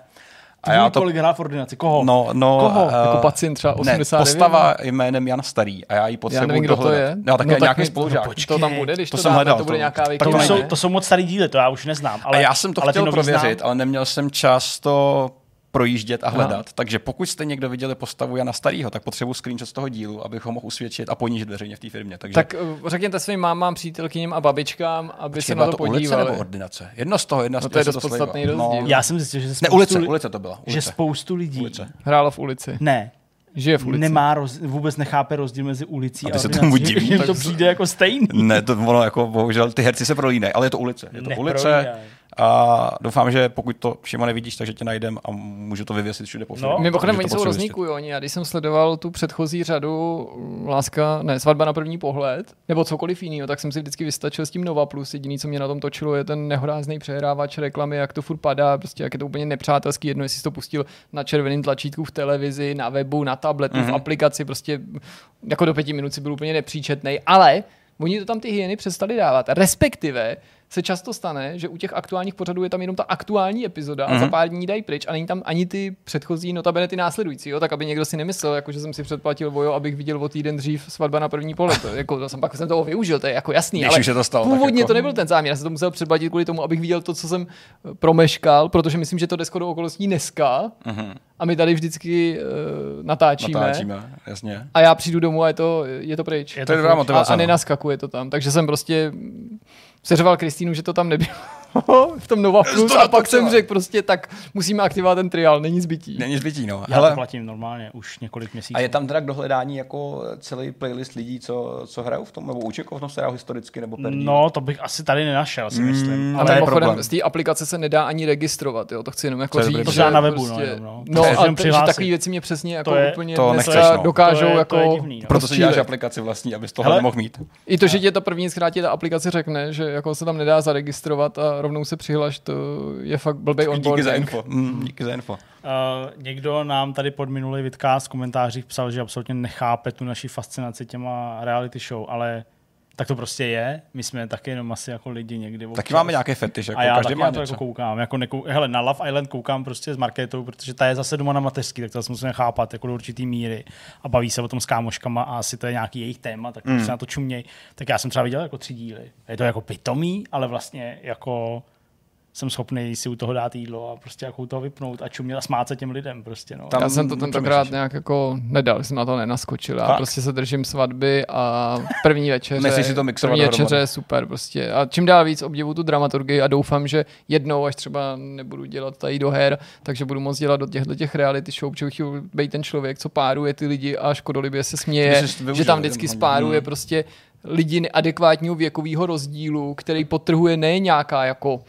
A já to... kolik hrál v ordinaci? Koho? No, no, Koho? eh, Jako pacient třeba 89? Ne, postava jménem Jan Starý a já ji Já potřebuji nevím, kdo to dohledat. je. No, tak no, tak nějaký mi- spolužák. no, To tam bude, když To to, jsem dáme, hledal, to bude to- nějaká to, to jsou, to jsou moc starý díly, to já už neznám. Ale, a já jsem to ale chtěl prověřit, znám. ale neměl jsem čas to projíždět a hledat. Takže pokud jste někdo viděli postavu Jana Starýho, tak potřebuji screenshot z toho dílu, abych ho mohl usvědčit a ponížit veřejně v té firmě. Takže Tak uh, řekněte svým mámám, přítelkyním a babičkám, aby se na to, ulice podívali. nebo ordinace? Jedno z toho, jedna z No to je já jsem dost podstatný rozdíl. Já jsem zjistil, že Ne, spoustu, ulice, li- ulice to byla. že Ulice. spoustu lidí Ulice. Hrála v ulici. ne, Žije v ulici. nemá roz, vůbec nechápe rozdíl mezi ulicí A a, ty se ordinací. tomu Jim tak to se- přijde jako stejný. Ne, to ono jako, bohužel, ty herci se prolínají, ale je to ulice. Je to ulice. A doufám, že pokud to všema nevidíš, takže tě najdem a můžu to vyvěsit všude po No. Mimochodem, oni to jsou rozníkují, oni. Já když jsem sledoval tu předchozí řadu Láska, ne, svatba na první pohled, nebo cokoliv jiného, tak jsem si vždycky vystačil s tím Nova Plus. Jediný, co mě na tom točilo, je ten nehorázný přehrávač reklamy, jak to furt padá, prostě jak je to úplně nepřátelský, jedno, jestli jsi to pustil na červeném tlačítku v televizi, na webu, na tabletu, mm-hmm. v aplikaci, prostě jako do pěti minut si byl úplně nepříčetný, ale oni to tam ty hyeny přestali dávat. Respektive se často stane, že u těch aktuálních pořadů je tam jenom ta aktuální epizoda Mhm. a za pár dní dají pryč a není tam ani ty předchozí, notabene ty následující, jo? tak aby někdo si nemyslel, jako že jsem si předplatil vojo, abych viděl o týden dřív svatba na první pole. To, jako, to jsem pak jsem toho využil, to je jako jasný. Když ale už to stalo, původně jako- to nebyl ten záměr, já jsem to musel předplatit kvůli tomu, abych viděl to, co jsem eh, promeškal, protože myslím, že to jde shodou okolností dneska a my tady vždycky uh, natáčíme. Natáčíme, jasně. A já přijdu domů a je to, je to pryč. Je To je to dobrá furt- motivace. A, a no. nenaskakuje to tam. Takže jsem prostě seřval Kristýnu, že to tam nebylo v tom Nova Plus to a pak jsem řekl prostě, tak musíme aktivovat ten trial, není zbytí. Není zbytí, no. Já Hele, to platím normálně už několik měsíců. a je tam teda k dohledání jako celý playlist lidí, co, co hrajou v tom, nebo účinkou v tom seriálu historicky, nebo per díl? No, to bych asi tady nenašel, si myslím. Mm, A to je mimochodem problém. z té aplikace se nedá ani registrovat, jo, to chci jenom jako To je říct. To že se dá na webu, no, prostě, jenom, no. no je a že takové věci mě přesně jako To je- úplně to nechceš, no. dokážou To je- to jako je divný, no. Proto si děláš rozčílit. aplikaci vlastní, abys toho Hele. nemohl mít. I to, že ti to první zkrátí ta aplikace řekne, že jako se tam nedá zaregistrovat a rovnou se přihlaš, to je fakt blbý Díky za onboarding. info. Mm, díky za info. Uh, někdo nám tady pod minulý vidcast v komentářích psal, že absolutně nechápe tu naši fascinaci těma reality show, ale tak to prostě je. My jsme taky jenom asi jako lidi někdy. Taky občas. máme nějaký fetiš, jako a já každý taky má na to něco. jako koukám. Jako nekou, hele, na Love Island koukám prostě s Marketou, protože ta je zase doma na mateřský, tak to zase musíme chápat jako do určitý míry a baví se o tom s kámoškama a asi to je nějaký jejich téma, tak Hmm. mm. se na to čuměj. Tak já jsem třeba viděl jako tři díly. Je to jako pitomý, ale vlastně jako jsem schopný si u toho dát jídlo a prostě jako u toho vypnout a čumět a smát se těm lidem prostě. No. Tam- Já jsem to tentokrát nějak jako nedal, jsem na to nenaskočil. Já Fakt? prostě se držím svatby a první večeře. Myslíš si to mixovat První večeře je super prostě. A čím dál víc obdivu tu dramaturgii a doufám, že jednou, až třeba nebudu dělat tady do her, takže budu moct dělat do těchto těch reality show, protože chci být ten člověk, co páruje ty lidi a škodolibě se směje, využil, že tam vždycky spáruje Hmm. prostě lidi neadekvátního věkového rozdílu, který potrhuje ne nějaká jako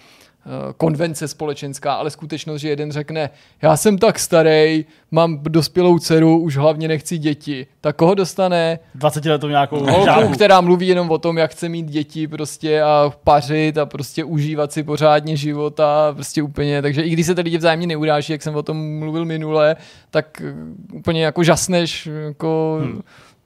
konvence společenská, ale skutečnost, že jeden řekne, já jsem tak starý, mám dospělou dceru, už hlavně nechci děti. Tak koho dostane? 20 letou nějakou Holku, která mluví jenom o tom, jak chce mít děti prostě a pařit a prostě užívat si pořádně života, prostě úplně, takže i když se ty lidi vzájemně neuráží, jak jsem o tom mluvil minule, tak eh, úplně jako žasneš, jako hmm.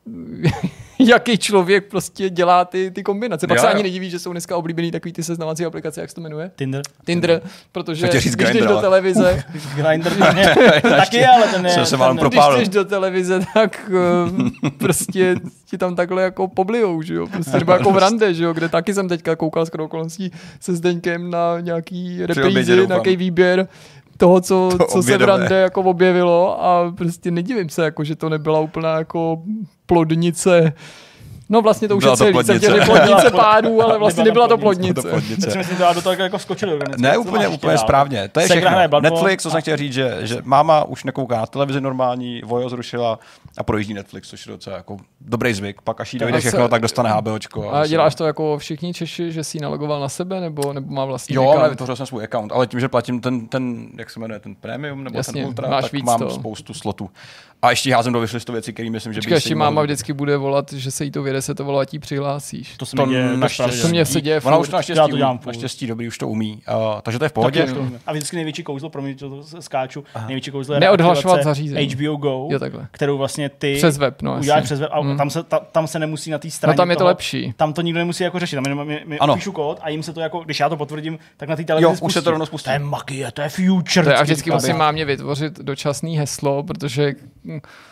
jaký člověk prostě dělá ty, ty kombinace. Pak Jo, se jo. ani nediví, že jsou dneska oblíbený takový ty seznamovací aplikace, jak se to jmenuje? Tinder. Tinder, protože když jdeš Grindr, do televize, Grindr taky, ale ten je... Jsem se ten když jdeš do televize, tak uh, prostě ti tam takhle jako poblijou, že jo, prostě, nebo jako v rande, že jo, kde taky jsem teďka koukal s okolností se Zdeňkem na nějaký reprízy, nějaký výběr toho, co, To co se v rande jako objevilo a prostě nedivím se, jako, že to nebyla úplná jako plodnice No vlastně to už Byla je to celý, jsem chtěl plodnice. plodnice pádů, ale vlastně nebyla to To plodnice. plodnice. Já si myslím, že to do toho jako skočili organizace. Ne, úplně, úplně správně. To je všechno. Netflix, co jsem chtěl říct, že, že máma už nekouká na televizi normální, Vojo zrušila a projíždí Netflix, což je docela jako dobrý zvyk. Pak až jí dojde a se- všechno, tak dostane HBOčko. A děláš to jako všichni Češi, že si ji nalogoval na sebe, nebo, nebo má vlastní Jo, account? ale vytvořil jsem svůj account, ale tím, že platím ten, ten jak se jmenuje, ten premium nebo Jasně, ten ultra, máš tak víc mám toho. spoustu slotů. A ještě házím do vyšlistu věcí, které myslím, že Počkej, by ještě si máma mohli- vždycky bude volat, že se jí to vyjde, se to volá, ti přihlásíš. To se To děje naštěstí. To mě se děje Ona už to naštěstí, Já to dělám furt. naštěstí dobrý, už to umí. Uh, takže to je v pohodě. A vždycky největší kouzlo, pro mě to skáču, největší kouzlo je Neodhlašovat reaktivace zařízení. HBO Go, kterou vlastně ty Přes web, no uděláš jasně. přes web a Mm. tam, se, ta, tam se nemusí na té straně No tam je to toho, lepší. Tam to nikdo nemusí jako řešit, tam jenom mi, mi Ano. píšu kód a jim se to jako, když já to potvrdím, tak na té televizi Jo, už spustí. se to rovnou spustí. To je magie, to je future. To je, a vždycky musím mámě vytvořit dočasný heslo, protože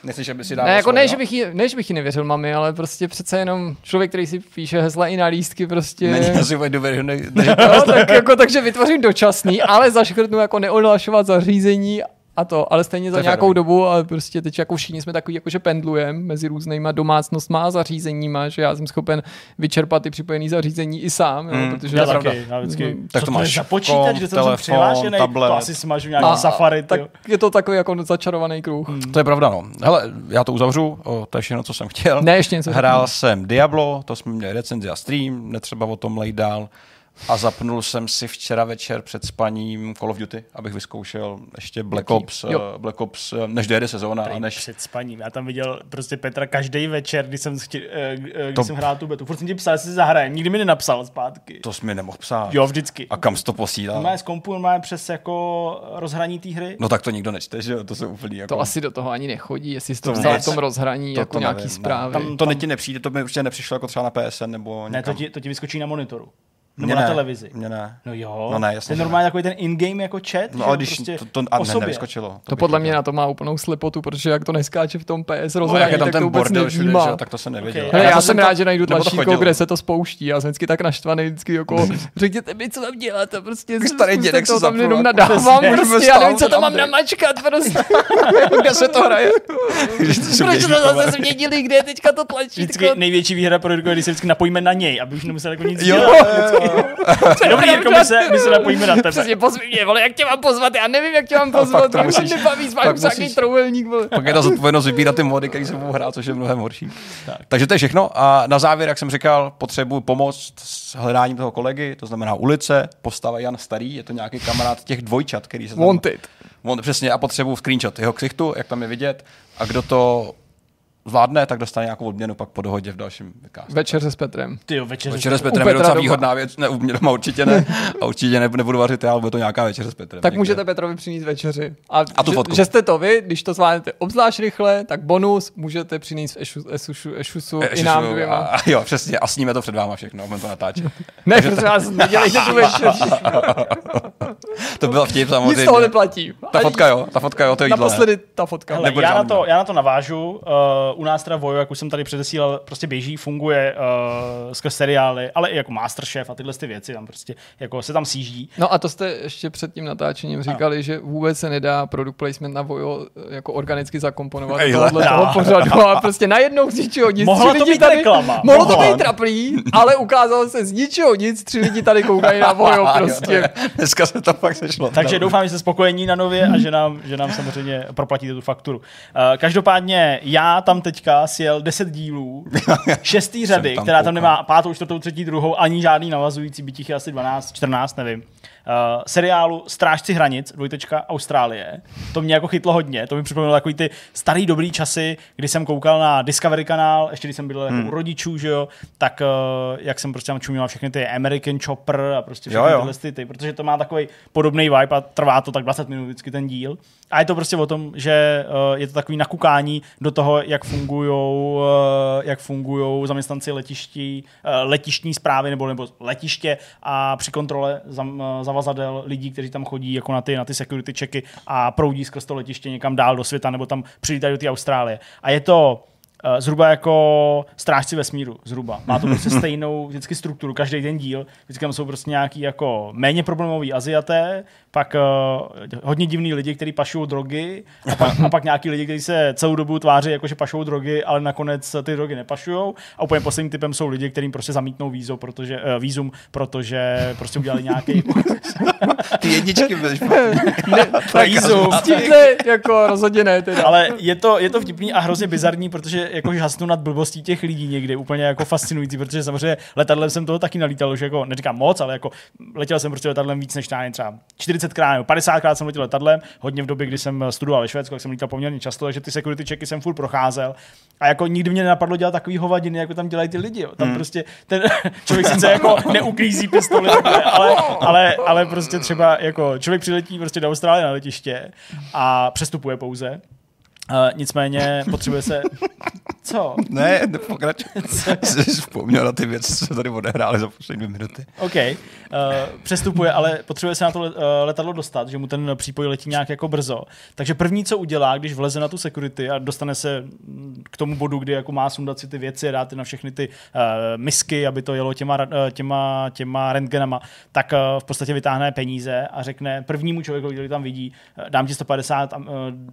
Nechceš, aby si dával ne, jako svoje, ne, no? že bych jí, ne, že bych jí nevěřil mami, ale prostě přece jenom člověk, který si píše hesla i na lístky, prostě... Není asi důvěryhodný. No, tak jako, takže vytvořím dočasný, ale zaškrtnu jako neodhlašovat zařízení a to, ale stejně za nějakou dobu a prostě teď jako všichni jsme takový, jako že pendlujeme mezi různýma domácnostma a zařízeníma, že já jsem schopen vyčerpat ty připojený zařízení i sám, jo, Mm, protože Já To je pravda. taky, já vždycky, Tak co to máš za počítač, kde jsem přihlášený, tablet. to asi smažu nějaký A- safari, tak tak... je to takový jako začarovaný kruh. To je pravda, no. Hele, já to uzavřu, o, to je všechno, co jsem chtěl. Ne, ještě něco Hrál jsem Diablo, to jsme měli recenzi a stream, netřeba o tom lejt dál. A zapnul jsem si včera večer před spaním Call of Duty, abych vyzkoušel ještě Black? Ops, Jo. eh, Black Ops, eh, než dojede sezóna a Než... Před spaním. Já tam viděl prostě Petra každý večer, když jsem, chtě, eh, když To- jsem hrál tu betu. Furt jsem ti psal, jestli si zahrajem. Nikdy mi nenapsal zpátky. To jsi mi nemohl psát. Jo, vždycky. A kam jsi to posílal? má z kompu, má přes jako rozhraní té hry. No tak to nikdo nečte, že jo? To jsou úplně jako... To asi do toho ani nechodí, jestli jsi to To vzal ne, v tom rozhraní to, jako to nějaký nevím, zprávy. Ne. Tam, to ti nepřijde, to mi určitě nepřišlo jako třeba na PSN nebo Ne, to někam. ti, to ti vyskočí na monitoru. Nebo Mně na ne, televizi. Mně ne. No jo. No ne, jasně, To je normálně takový ten in-game jako chat. No ale když prostě to, to a o ne, sobě. nevyskočilo. To bych podle mě na to má úplnou slepotu, protože jak to neskáče v tom PS No, jak rozhraní, je tam tak to ten vůbec bordel všude, že jo, tak to se nevěděl. Ok. Hele, já, to jsem to- rád, že najdu to tlačítko, kde se to spouští. Já jsem vždycky tak naštvaný, vždycky jako řekněte mi, co mám dělat a prostě Jak starý dědek to se tam jenom nadávám, prostě, já nevím, co tam mám tam namačkat, prostě. Kde se to hraje? To Proč to zase změnili, kde je teďka to Vždycky tlačítko? největší výhra pro když se vždycky napojíme na něj, aby už nemusel jako nic dělat. Dobrý, Jirko, my se, my se napojíme na tebe. Přesně, pozvi mě, vole, jak tě mám pozvat, já nevím, jak tě mám pozvat, to musíš, nebaví, nějaký musíš- trouhelník, vole. Pak je ta zodpovědnost vybírat ty mody, které se budou hrát, což je mnohem horší. Tak. Takže to je všechno. A na závěr, jak jsem říkal, potřebuji pomoc s hledáním toho kolegy, to znamená ulice, postava Jan Starý, je to nějaký kamarád těch dvojčat, který se tam... Wanted. On, přesně, a potřebuji screenshot jeho ksichtu, jak tam je vidět. A kdo to zvládne, tak dostane nějakou odměnu pak po dohodě v dalším vykázu. Večeře s Petrem. Ty jo, večer. Večeře s Petrem je docela doma. výhodná věc, ne, u mě doma určitě ne. A určitě ne, nebudu vařit já, ale bude to nějaká večeře s Petrem. Tak někde. můžete Petrovi přinést večeři. A, A tu že, fotku. že, jste to vy, když to zvládnete obzvlášť rychle, tak bonus můžete přinést v Ešusu, Ešusu, Ešusu E, i nám dvěma. A, jo, přesně, a sníme to před váma všechno, a budeme to natáčet. Ne, prosím vás, nedělejte tu večeři. To byl vtip Nic z toho samozřejmě. neplatí. Ta fotka jo, ta fotka jo, to je jídlo. Naposledy ta fotka. Nebo já, na to, já na to navážu. Uh, u nás teda Vojo, jak už jsem tady předesílal, prostě běží, funguje uh, skrz seriály, ale i jako Masterchef a tyhle ty věci tam prostě jako se tam síží. No a to jste ještě před tím natáčením říkali, že vůbec se nedá product placement na Vojo eh, jako organicky zakomponovat tohohle toho pořadu a prostě najednou z ničeho nic. Mohla tři to být tady, reklama. Mohlo to být traplý, ale ukázalo se z ničeho nic, tři lidi tady koukají na Vojo prostě. Dneska se to fakt sešlo. Takže No. doufám, že jste spokojení na nově a že nám, že nám samozřejmě proplatíte tu fakturu. Uh, každopádně já tam teďka sjel 10 dílů, šestý řady, tam která tam nemá pátou, čtvrtou, třetí, druhou, ani žádný navazující, byť jich je asi 12, 14, nevím. seriálu Strážci hranic, dvojtečka Austrálie. To mě jako chytlo hodně, to mi připomnělo takový ty starý dobrý časy, kdy jsem koukal na Discovery kanál, ještě když jsem byl jako Hmm. u rodičů, že jo, tak uh, jak jsem prostě tam čuměl všechny ty American Chopper a prostě všechny Jo, jo. tyhle ty, ty, protože to má takový podobný vibe a trvá to tak 20 minut vždycky ten díl. A je to prostě o tom, že uh, je to takový nakukání do toho, jak fungujou, uh, jak fungujou zaměstnanci letiští, uh, letištní zprávy nebo, nebo letiště a při kontrole zam, zavazadel lidí, kteří tam chodí jako na ty, na ty security checky a proudí skrz to letiště někam dál do světa nebo tam přilítají do té Austrálie. A je to zhruba jako strážci vesmíru, zhruba. Má to prostě stejnou vždycky strukturu, každý ten díl. Vždycky tam jsou prostě nějaký jako méně problémový Aziaté, pak uh, hodně divný lidi, kteří pašují drogy a pak, a pak nějaký lidi, kteří se celou dobu tváří, jako že pašují drogy, ale nakonec ty drogy nepašují. A úplně posledním typem jsou lidi, kterým prostě zamítnou vízo, protože, uh, vízum, protože prostě udělali nějaký Ty jedničky byly vízum. S tímhle jako rozhodně ne teda. Ale je to, je to vtipný a hrozně bizarní, protože jako žasnu nad blbostí těch lidí někdy, úplně jako fascinující, protože samozřejmě letadlem jsem toho taky nalítal, už jako neříkám moc, ale jako letěl jsem prostě letadlem víc než nevím, třeba 40krát nebo 50krát jsem letěl letadlem, hodně v době, kdy jsem studoval ve Švédsku, tak jsem lítal poměrně často, takže ty security checky jsem furt procházel. A jako nikdy mě nenapadlo dělat takový hovadiny, jako tam dělají ty lidi. Jo. Tam prostě ten člověk sice jako neuklízí pistoli, takhle, ale, ale, ale prostě třeba jako člověk přiletí prostě do Austrálie na letiště a přestupuje pouze. Uh, nicméně potřebuje se... Co? Ne, pokračuj. Jsi vzpomněl na ty věci, co se tady odehrály za poslední dvě minuty. OK. Uh, přestupuje, ale potřebuje se na to uh, letadlo dostat, že mu ten přípoj letí nějak jako brzo. Takže první, co udělá, když vleze na tu security a dostane se mm, k tomu bodu, kdy jako má sundat si ty věci a dát na všechny ty uh, misky, aby to jelo těma, uh, těma, těma rentgenama, tak uh, v podstatě vytáhne peníze a řekne prvnímu člověku, který tam vidí, dám ti 150 uh,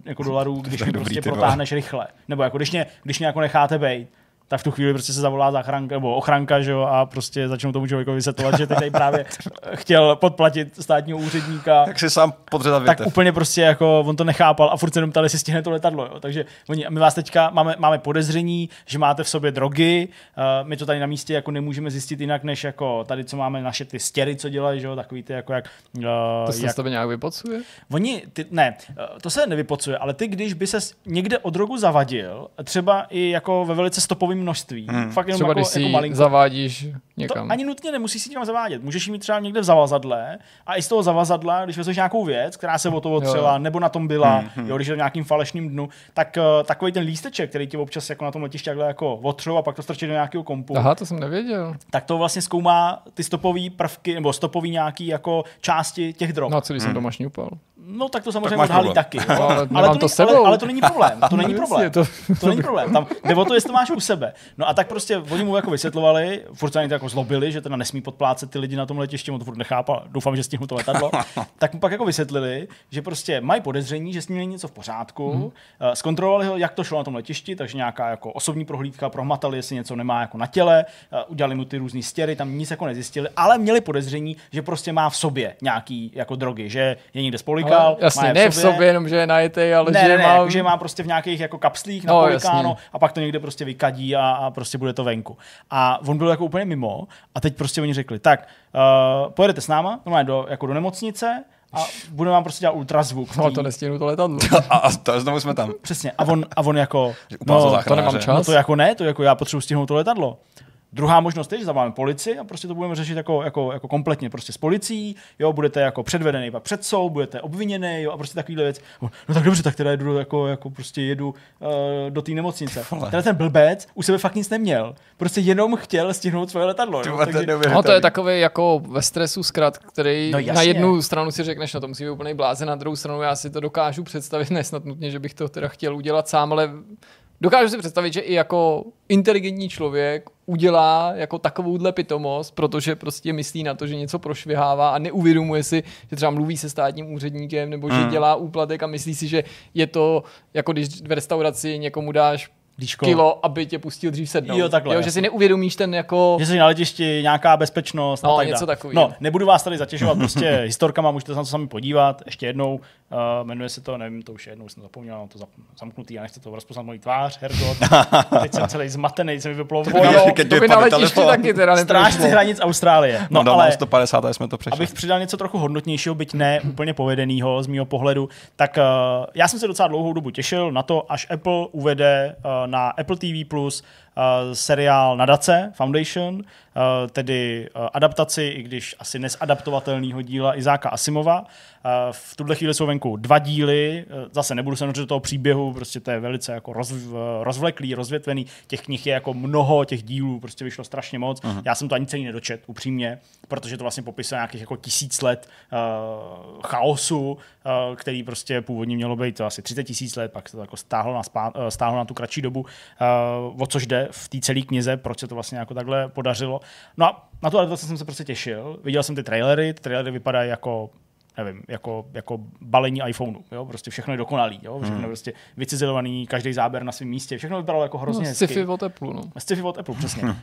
jako dolarů, když mi prostě protáhneš rychle. Nebo jako když mě, když mě jako necháte bejt, tak v tu chvíli prostě se zavolá záchranka nebo ochranka, že jo, a prostě začnou tomu člověku vysvětlovat, že teď tady právě chtěl podplatit státního úředníka. Tak si sám podřezat Tak úplně prostě jako on to nechápal a furt se jenom ptali, jestli stihne to letadlo. Jo. Takže oni, my vás teďka máme, máme podezření, že máte v sobě drogy. Uh, my to tady na místě jako nemůžeme zjistit jinak, než jako tady, co máme naše ty stěry, co dělají, že jo, takový ty jako jak, uh, To se jak z tebe nějak vypocuje? Oni, ty, ne, eh, to se nevypocuje, ale ty, když by se někde o drogu zavadil, třeba i jako ve velice stopovém množství, hmm. fakt jenom Třeba jako, když si jako malinko, zavádíš to někam. ani nutně nemusíš si tím zavádět. Můžeš ji mít třeba někde v zavazadle a i z toho zavazadla, když vezmeš nějakou věc, která se o to otřela, Jo. nebo na tom byla, hmm. jo, když je v nějakým falešným dnu, tak uh, takový ten lísteček, který ti občas jako na tom letišti takhle jako otřou a pak to strčí do nějakého kompu, Aha, to jsem nevěděl. tak to vlastně zkoumá ty stopové prvky nebo stopové nějaký jako části těch drog. No a co když jsem doma šňupal? No tak to samozřejmě Tak máš odhalí problém. taky. Jo. Ale nemám to, to sebou. Ale, ale, to není problém. To není No, problém. To, to- není problém. Tam jde o to, jestli to máš u sebe. No a tak prostě oni mu jako vysvětlovali, furt se jako zlobili, že teda nesmí podplácet ty lidi na tom letišti, on to furt nechápal. Doufám, že stihnu to letadlo. tak mu pak jako vysvětlili, že prostě mají podezření, že s ním není něco v pořádku. Hmm. Zkontrolovali ho, jak to šlo na tom letišti, takže nějaká jako osobní prohlídka, prohmatali, jestli něco nemá jako na těle, eh, udělali mu ty různé stěry, tam nic jako nezjistili, ale měli podezření, že prostě má v sobě nějaký jako drogy, že je někde spolikal, Má jasně, ne v sobě, jenom že je najetej, ale ne, že ne, ne, mám... jako, že má prostě v nějakých jako kapslích No, napolikáno a pak to někde prostě vykadí a, a prostě bude to venku. A on byl jako úplně mimo a teď prostě oni řekli, tak uh, pojedete s náma, normálně do, jako do nemocnice a budeme vám prostě dělat ultrazvuk. No, to nestihnu to letadlo. A, a to, znovu jsme tam. Přesně. A on, a on jako, no, to nemám čas. no to jako ne, to jako já potřebuji stihnout to letadlo. Druhá možnost je, že zavoláme policii a prostě to budeme řešit jako, jako, jako kompletně prostě s policií, jo, budete jako předvedený pak před soud, budete obviněný, jo, a prostě takovýhle věc. No tak dobře, tak teda jedu do- jako, jako prostě jedu uh, do té nemocnice. Tenhle ten blbec u sebe fakt nic neměl. Prostě jenom chtěl stihnout svoje letadlo. Jo, takže. No to je takový jako ve stresu zkrat, který No no, jasně. na jednu stranu si řekneš, no to musí být úplný blázen, na druhou stranu já si to dokážu představit, nesnad nutně, že bych to teda chtěl udělat sám, ale dokážu si představit, že i jako inteligentní člověk udělá jako takovouhle pitomost, protože prostě myslí na to, že něco prošvihává a neuvědomuje si, že třeba mluví se státním úředníkem nebo že Hmm. dělá úplatek a myslí si, že je to jako když v restauraci někomu dáš Díško. kilo, aby tě pustil dřív sednout. Jo, takhle, jo, že si neuvědomíš ten jako... Že jsi na letišti, nějaká bezpečnost. No, a tak něco dále. takového. No, nebudu vás tady zatěžovat prostě historkama, můžete se na to sami podívat. Ještě jednou, uh, jmenuje se to, nevím, to už je jednou jsem zapomněl, mám to zap- zamknutý, a nechci to rozpoznat mojí tvář, hergot. Teď jsem celý zmatený, jsem mi vyplo vojo. To by na letišti taky teda Strážci hranic Austrálie. No, No, ale 150 jsme to přešli. abych přidal něco trochu hodnotnějšího, byť ne úplně povedenýho z mého pohledu, tak uh, já jsem se docela dlouhou dobu těšil na to, až Apple uvede uh, na Apple TV seriál Nadace Foundation, uh, tedy uh, adaptaci, i když asi nesadaptovatelného díla Izáka Asimova. V tuhle chvíli jsou venku dva díly, zase nebudu se nořit do toho příběhu, prostě to je velice jako roz, rozvleklý, rozvětvený, těch knih je jako mnoho, těch dílů prostě vyšlo strašně moc. Uh-huh. Já jsem to ani celý nedočet, upřímně, protože to vlastně popisuje nějakých jako tisíc let uh, chaosu, uh, který prostě původně mělo být to asi 30 tisíc let, pak se to jako stáhlo na, spá, stáhlo na tu kratší dobu, uh, o což jde v té celé knize, proč se to vlastně jako takhle podařilo. No a na tu adaptaci jsem se prostě těšil. Viděl jsem ty trailery, ty trailery vypadají jako nevím, jako, jako balení iPhoneu, jo? prostě všechno je dokonalý, jo? všechno je prostě vycizelovaný, každý záběr na svém místě, všechno vypadalo jako hrozně No, hezky. sci-fi od Apple, no. Sci-fi od Apple, přesně.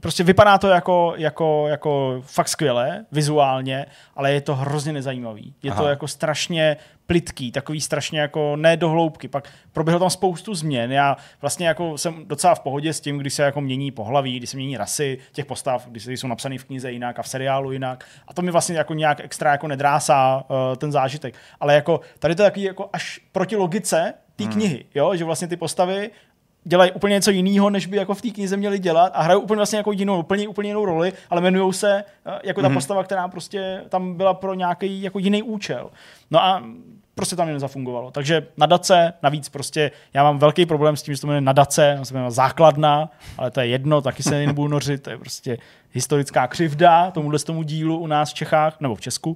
prostě vypadá to jako, jako, jako fakt skvěle, vizuálně, ale je to hrozně nezajímavý. Je Aha. to jako strašně plitký, takový strašně jako ne do hloubky. Pak proběhlo tam spoustu změn. Já vlastně jako jsem docela v pohodě s tím, když se jako mění pohlaví, když se mění rasy těch postav, když jsou napsané v knize jinak a v seriálu jinak. A to mi vlastně jako nějak extra jako nedrásá uh, ten zážitek. Ale jako tady to je takový jako až proti logice té hmm. knihy, jo? že vlastně ty postavy dělají úplně něco jiného, než by jako v té knize měli dělat a hrajou úplně vlastně jako jinou, úplně, úplně jinou roli, ale jmenují se eh, jako ta postava, která prostě tam byla pro nějaký jako jiný účel. No a prostě tam jen zafungovalo. Takže nadace, navíc prostě, já mám velký problém s tím, že to jmenuje nadace, se jmenuje základna, ale to je jedno, taky se nebudu nořit, to je prostě historická křivda tomuhle tomu dílu u nás v Čechách, nebo v Česku.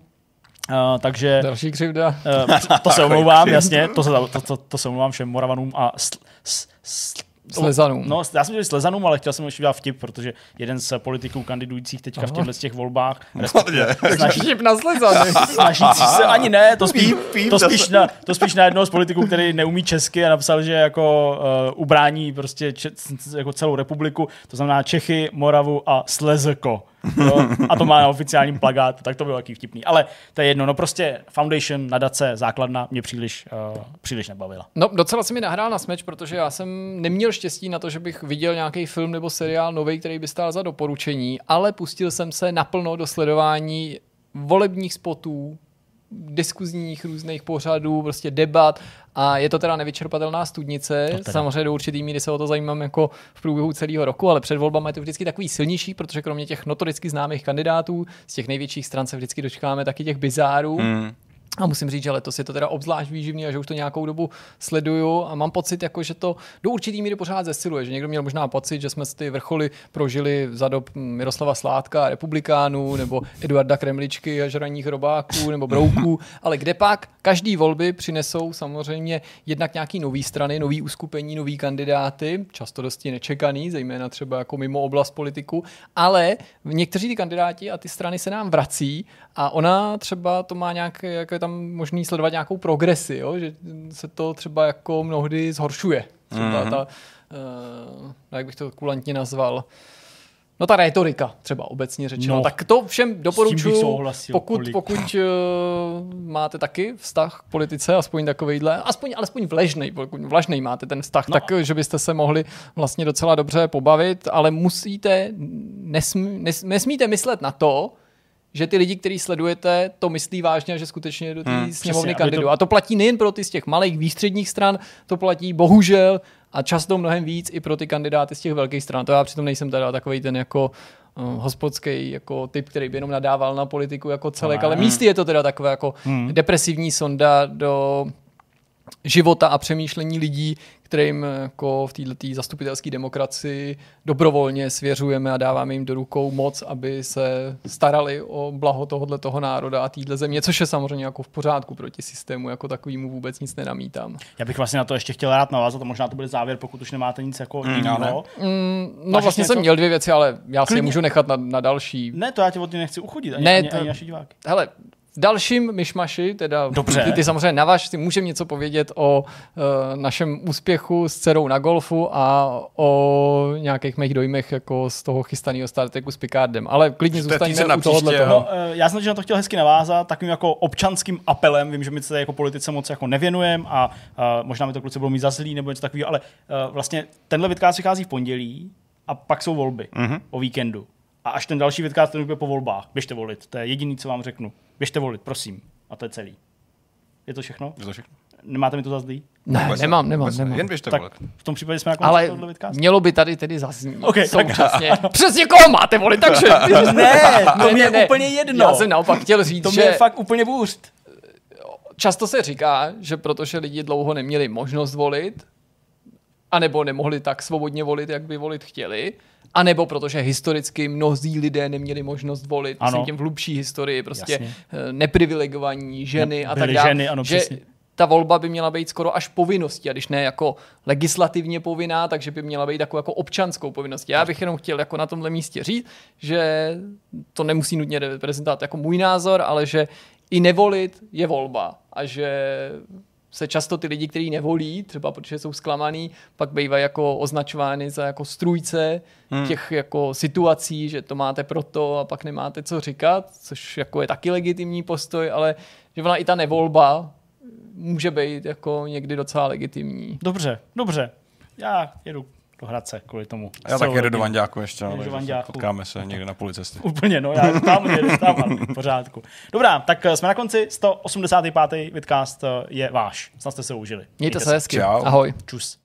Uh, takže Další křivda. uh, to se omlouvám, jasně, to se, to, to, to se omlouvám všem Moravanům a sl, s, s, Slezanům. No, já jsem chtěl Slezanům, ale chtěl jsem ještě udělat vtip, protože jeden z politiků kandidujících teďka v těchto z těch volbách snaží, Vtip na Slezany. snažící se, ani ne, to spíš, to spíš, na, to spíš na jednoho z politiků, který neumí česky a napsal, že jako uh, ubrání prostě če, jako celou republiku, to znamená Čechy, Moravu a Slezko. Jo? A to má na oficiálním plagátu, tak to bylo jaký vtipný. Ale to je jedno, no prostě Foundation, nadace, základna mě příliš, uh, příliš nebavila. No, docela si mi nahrál na smeč, protože já jsem neměl štěstí na to, že bych viděl nějaký film nebo seriál nový, který by stál za doporučení, ale pustil jsem se naplno do sledování volebních spotů, diskuzních různých pořadů, prostě debat a je to teda nevyčerpatelná studnice. teda. Samozřejmě do určitý míry se o to zajímám jako v průběhu celého roku, ale před volbami je to vždycky takový silnější, protože kromě těch notoricky známých kandidátů z těch největších stran se vždycky dočkáme taky těch bizárů. Hmm. A musím říct, že letos je to teda obzvlášť výživný a že už to nějakou dobu sleduju a mám pocit, jako, že to do určitý míry pořád zesiluje, že někdo měl možná pocit, že jsme ty vrcholy prožili za dob Miroslava Sládka, republikánů, nebo Eduarda Kremličky a žraních robáků, nebo brouků, ale kde pak každý volby přinesou samozřejmě jednak nějaký nový strany, nový uskupení, nový kandidáty, často dosti nečekaný, zejména třeba jako mimo oblast politiku, ale někteří ty kandidáti a ty strany se nám vrací a ona třeba to má nějak, jako je tam možný sledovat nějakou progresi, jo? že se to třeba jako mnohdy zhoršuje. Třeba mm-hmm. ta, uh, jak bych to kulantně nazval, No ta retorika třeba obecně řečeno. No. Tak to všem doporučuji, pokud, kolik. pokud uh, máte taky vztah k politice, aspoň takovejhle, aspoň, alespoň vležnej, pokud vlažnej máte ten vztah, No. no. tak že byste se mohli vlastně docela dobře pobavit, ale musíte, nesmí, nes, nesmíte myslet na to, že ty lidi, který sledujete, to myslí vážně a že skutečně do té Hmm, sněmovny aby to- kandidují. A to platí nejen pro ty z těch malých výstředních stran, to platí bohužel a často mnohem víc i pro ty kandidáty z těch velkých stran. To já přitom nejsem teda takový ten jako uh, hospodský jako typ, který by jenom nadával na politiku jako celek, ne. ale místy je to teda takové jako Hmm. depresivní sonda do života a přemýšlení lidí, kterým jako v této zastupitelské demokracii dobrovolně svěřujeme a dáváme jim do rukou moc, aby se starali o blaho tohohle toho národa a téhle země, což je samozřejmě jako v pořádku proti systému, jako takovýmu vůbec nic nenamítám. Já bych vlastně na to ještě chtěl rád navázat a možná to bude závěr, pokud už nemáte nic jako Mm, jiného. Mm, no Máš vlastně ještě jsem něco? měl dvě věci, ale já si je Klidně. můžu nechat na, na další. Ne, to já tě od něj nechci uchodit, ani, Ne, ani, to- ani naši diváky. Hele, V dalším myšmaši, teda Dobře. Ty, ty samozřejmě navaž, ty můžeme něco povědět o uh, našem úspěchu s dcerou na golfu a o nějakých mých dojmech jako z toho chystaného Star Treku s Picardem. Ale klidně zůstaňme na u tohohle toho. No, eh, já jsem že na to chtěl hezky navázat takovým jako občanským apelem. Vím, že my se jako politice moc jako nevěnujeme a uh, možná mi to kluci budou mít za zlý nebo něco takového, ale uh, vlastně tenhle vidcast vychází v pondělí a pak jsou volby Mhm. o víkendu. A až ten další vidcast ten bude po volbách. Běžte volit. To je jediný, co vám řeknu. Běžte volit, prosím. A to je celý. Je to všechno? Je to všechno? Nemáte mi to za zlý? Ne, Vůbec nemám, ne, nemám, vůbec ne. nemám. Jen běžte Tak volit. v tom případě jsme na konci Ale vidcastu. mělo by tady tedy zaznít Ok, tak- současně. Přesně koho máte volit, takže... Ne, to mi je úplně jedno. Já jsem naopak chtěl říct, To že mě je fakt úplně bůřt. často se říká, že protože lidi dlouho neměli možnost volit, anebo nemohli tak svobodně volit, jak by volit chtěli, anebo protože historicky mnozí lidé neměli možnost volit, Ano. myslím tím v hlubší historii, prostě Jasně. eh, neprivilegovaní ženy a Byly tak dále. ženy, ano, že přesně. ta volba by měla být skoro až povinností, a když ne jako legislativně povinná, takže by měla být takovou jako občanskou povinností. Já bych jenom chtěl jako na tomhle místě říct, že to nemusí nutně reprezentovat jako můj názor, ale že i nevolit je volba a že se často ty lidi, kteří nevolí, třeba protože jsou zklamaný, pak bývají jako označovány za jako strůjce hmm. těch jako situací, že to máte proto a pak nemáte co říkat, což jako je taky legitimní postoj, ale že ona i ta nevolba může být jako někdy docela legitimní. Dobře, dobře. Já jedu do Hradce kvůli tomu. Já taky jedu do. Vanďáku ještě, no, Jedu do takže Vanďáku. potkáme se někde na půli cesty. Úplně, no, já tam jedu tam, ale v pořádku. Dobrá, tak eh, jsme na konci, 185. vidcast eh, je váš. Snad jste se užili. Mějte se hezky. Čau. Ahoj. Čus.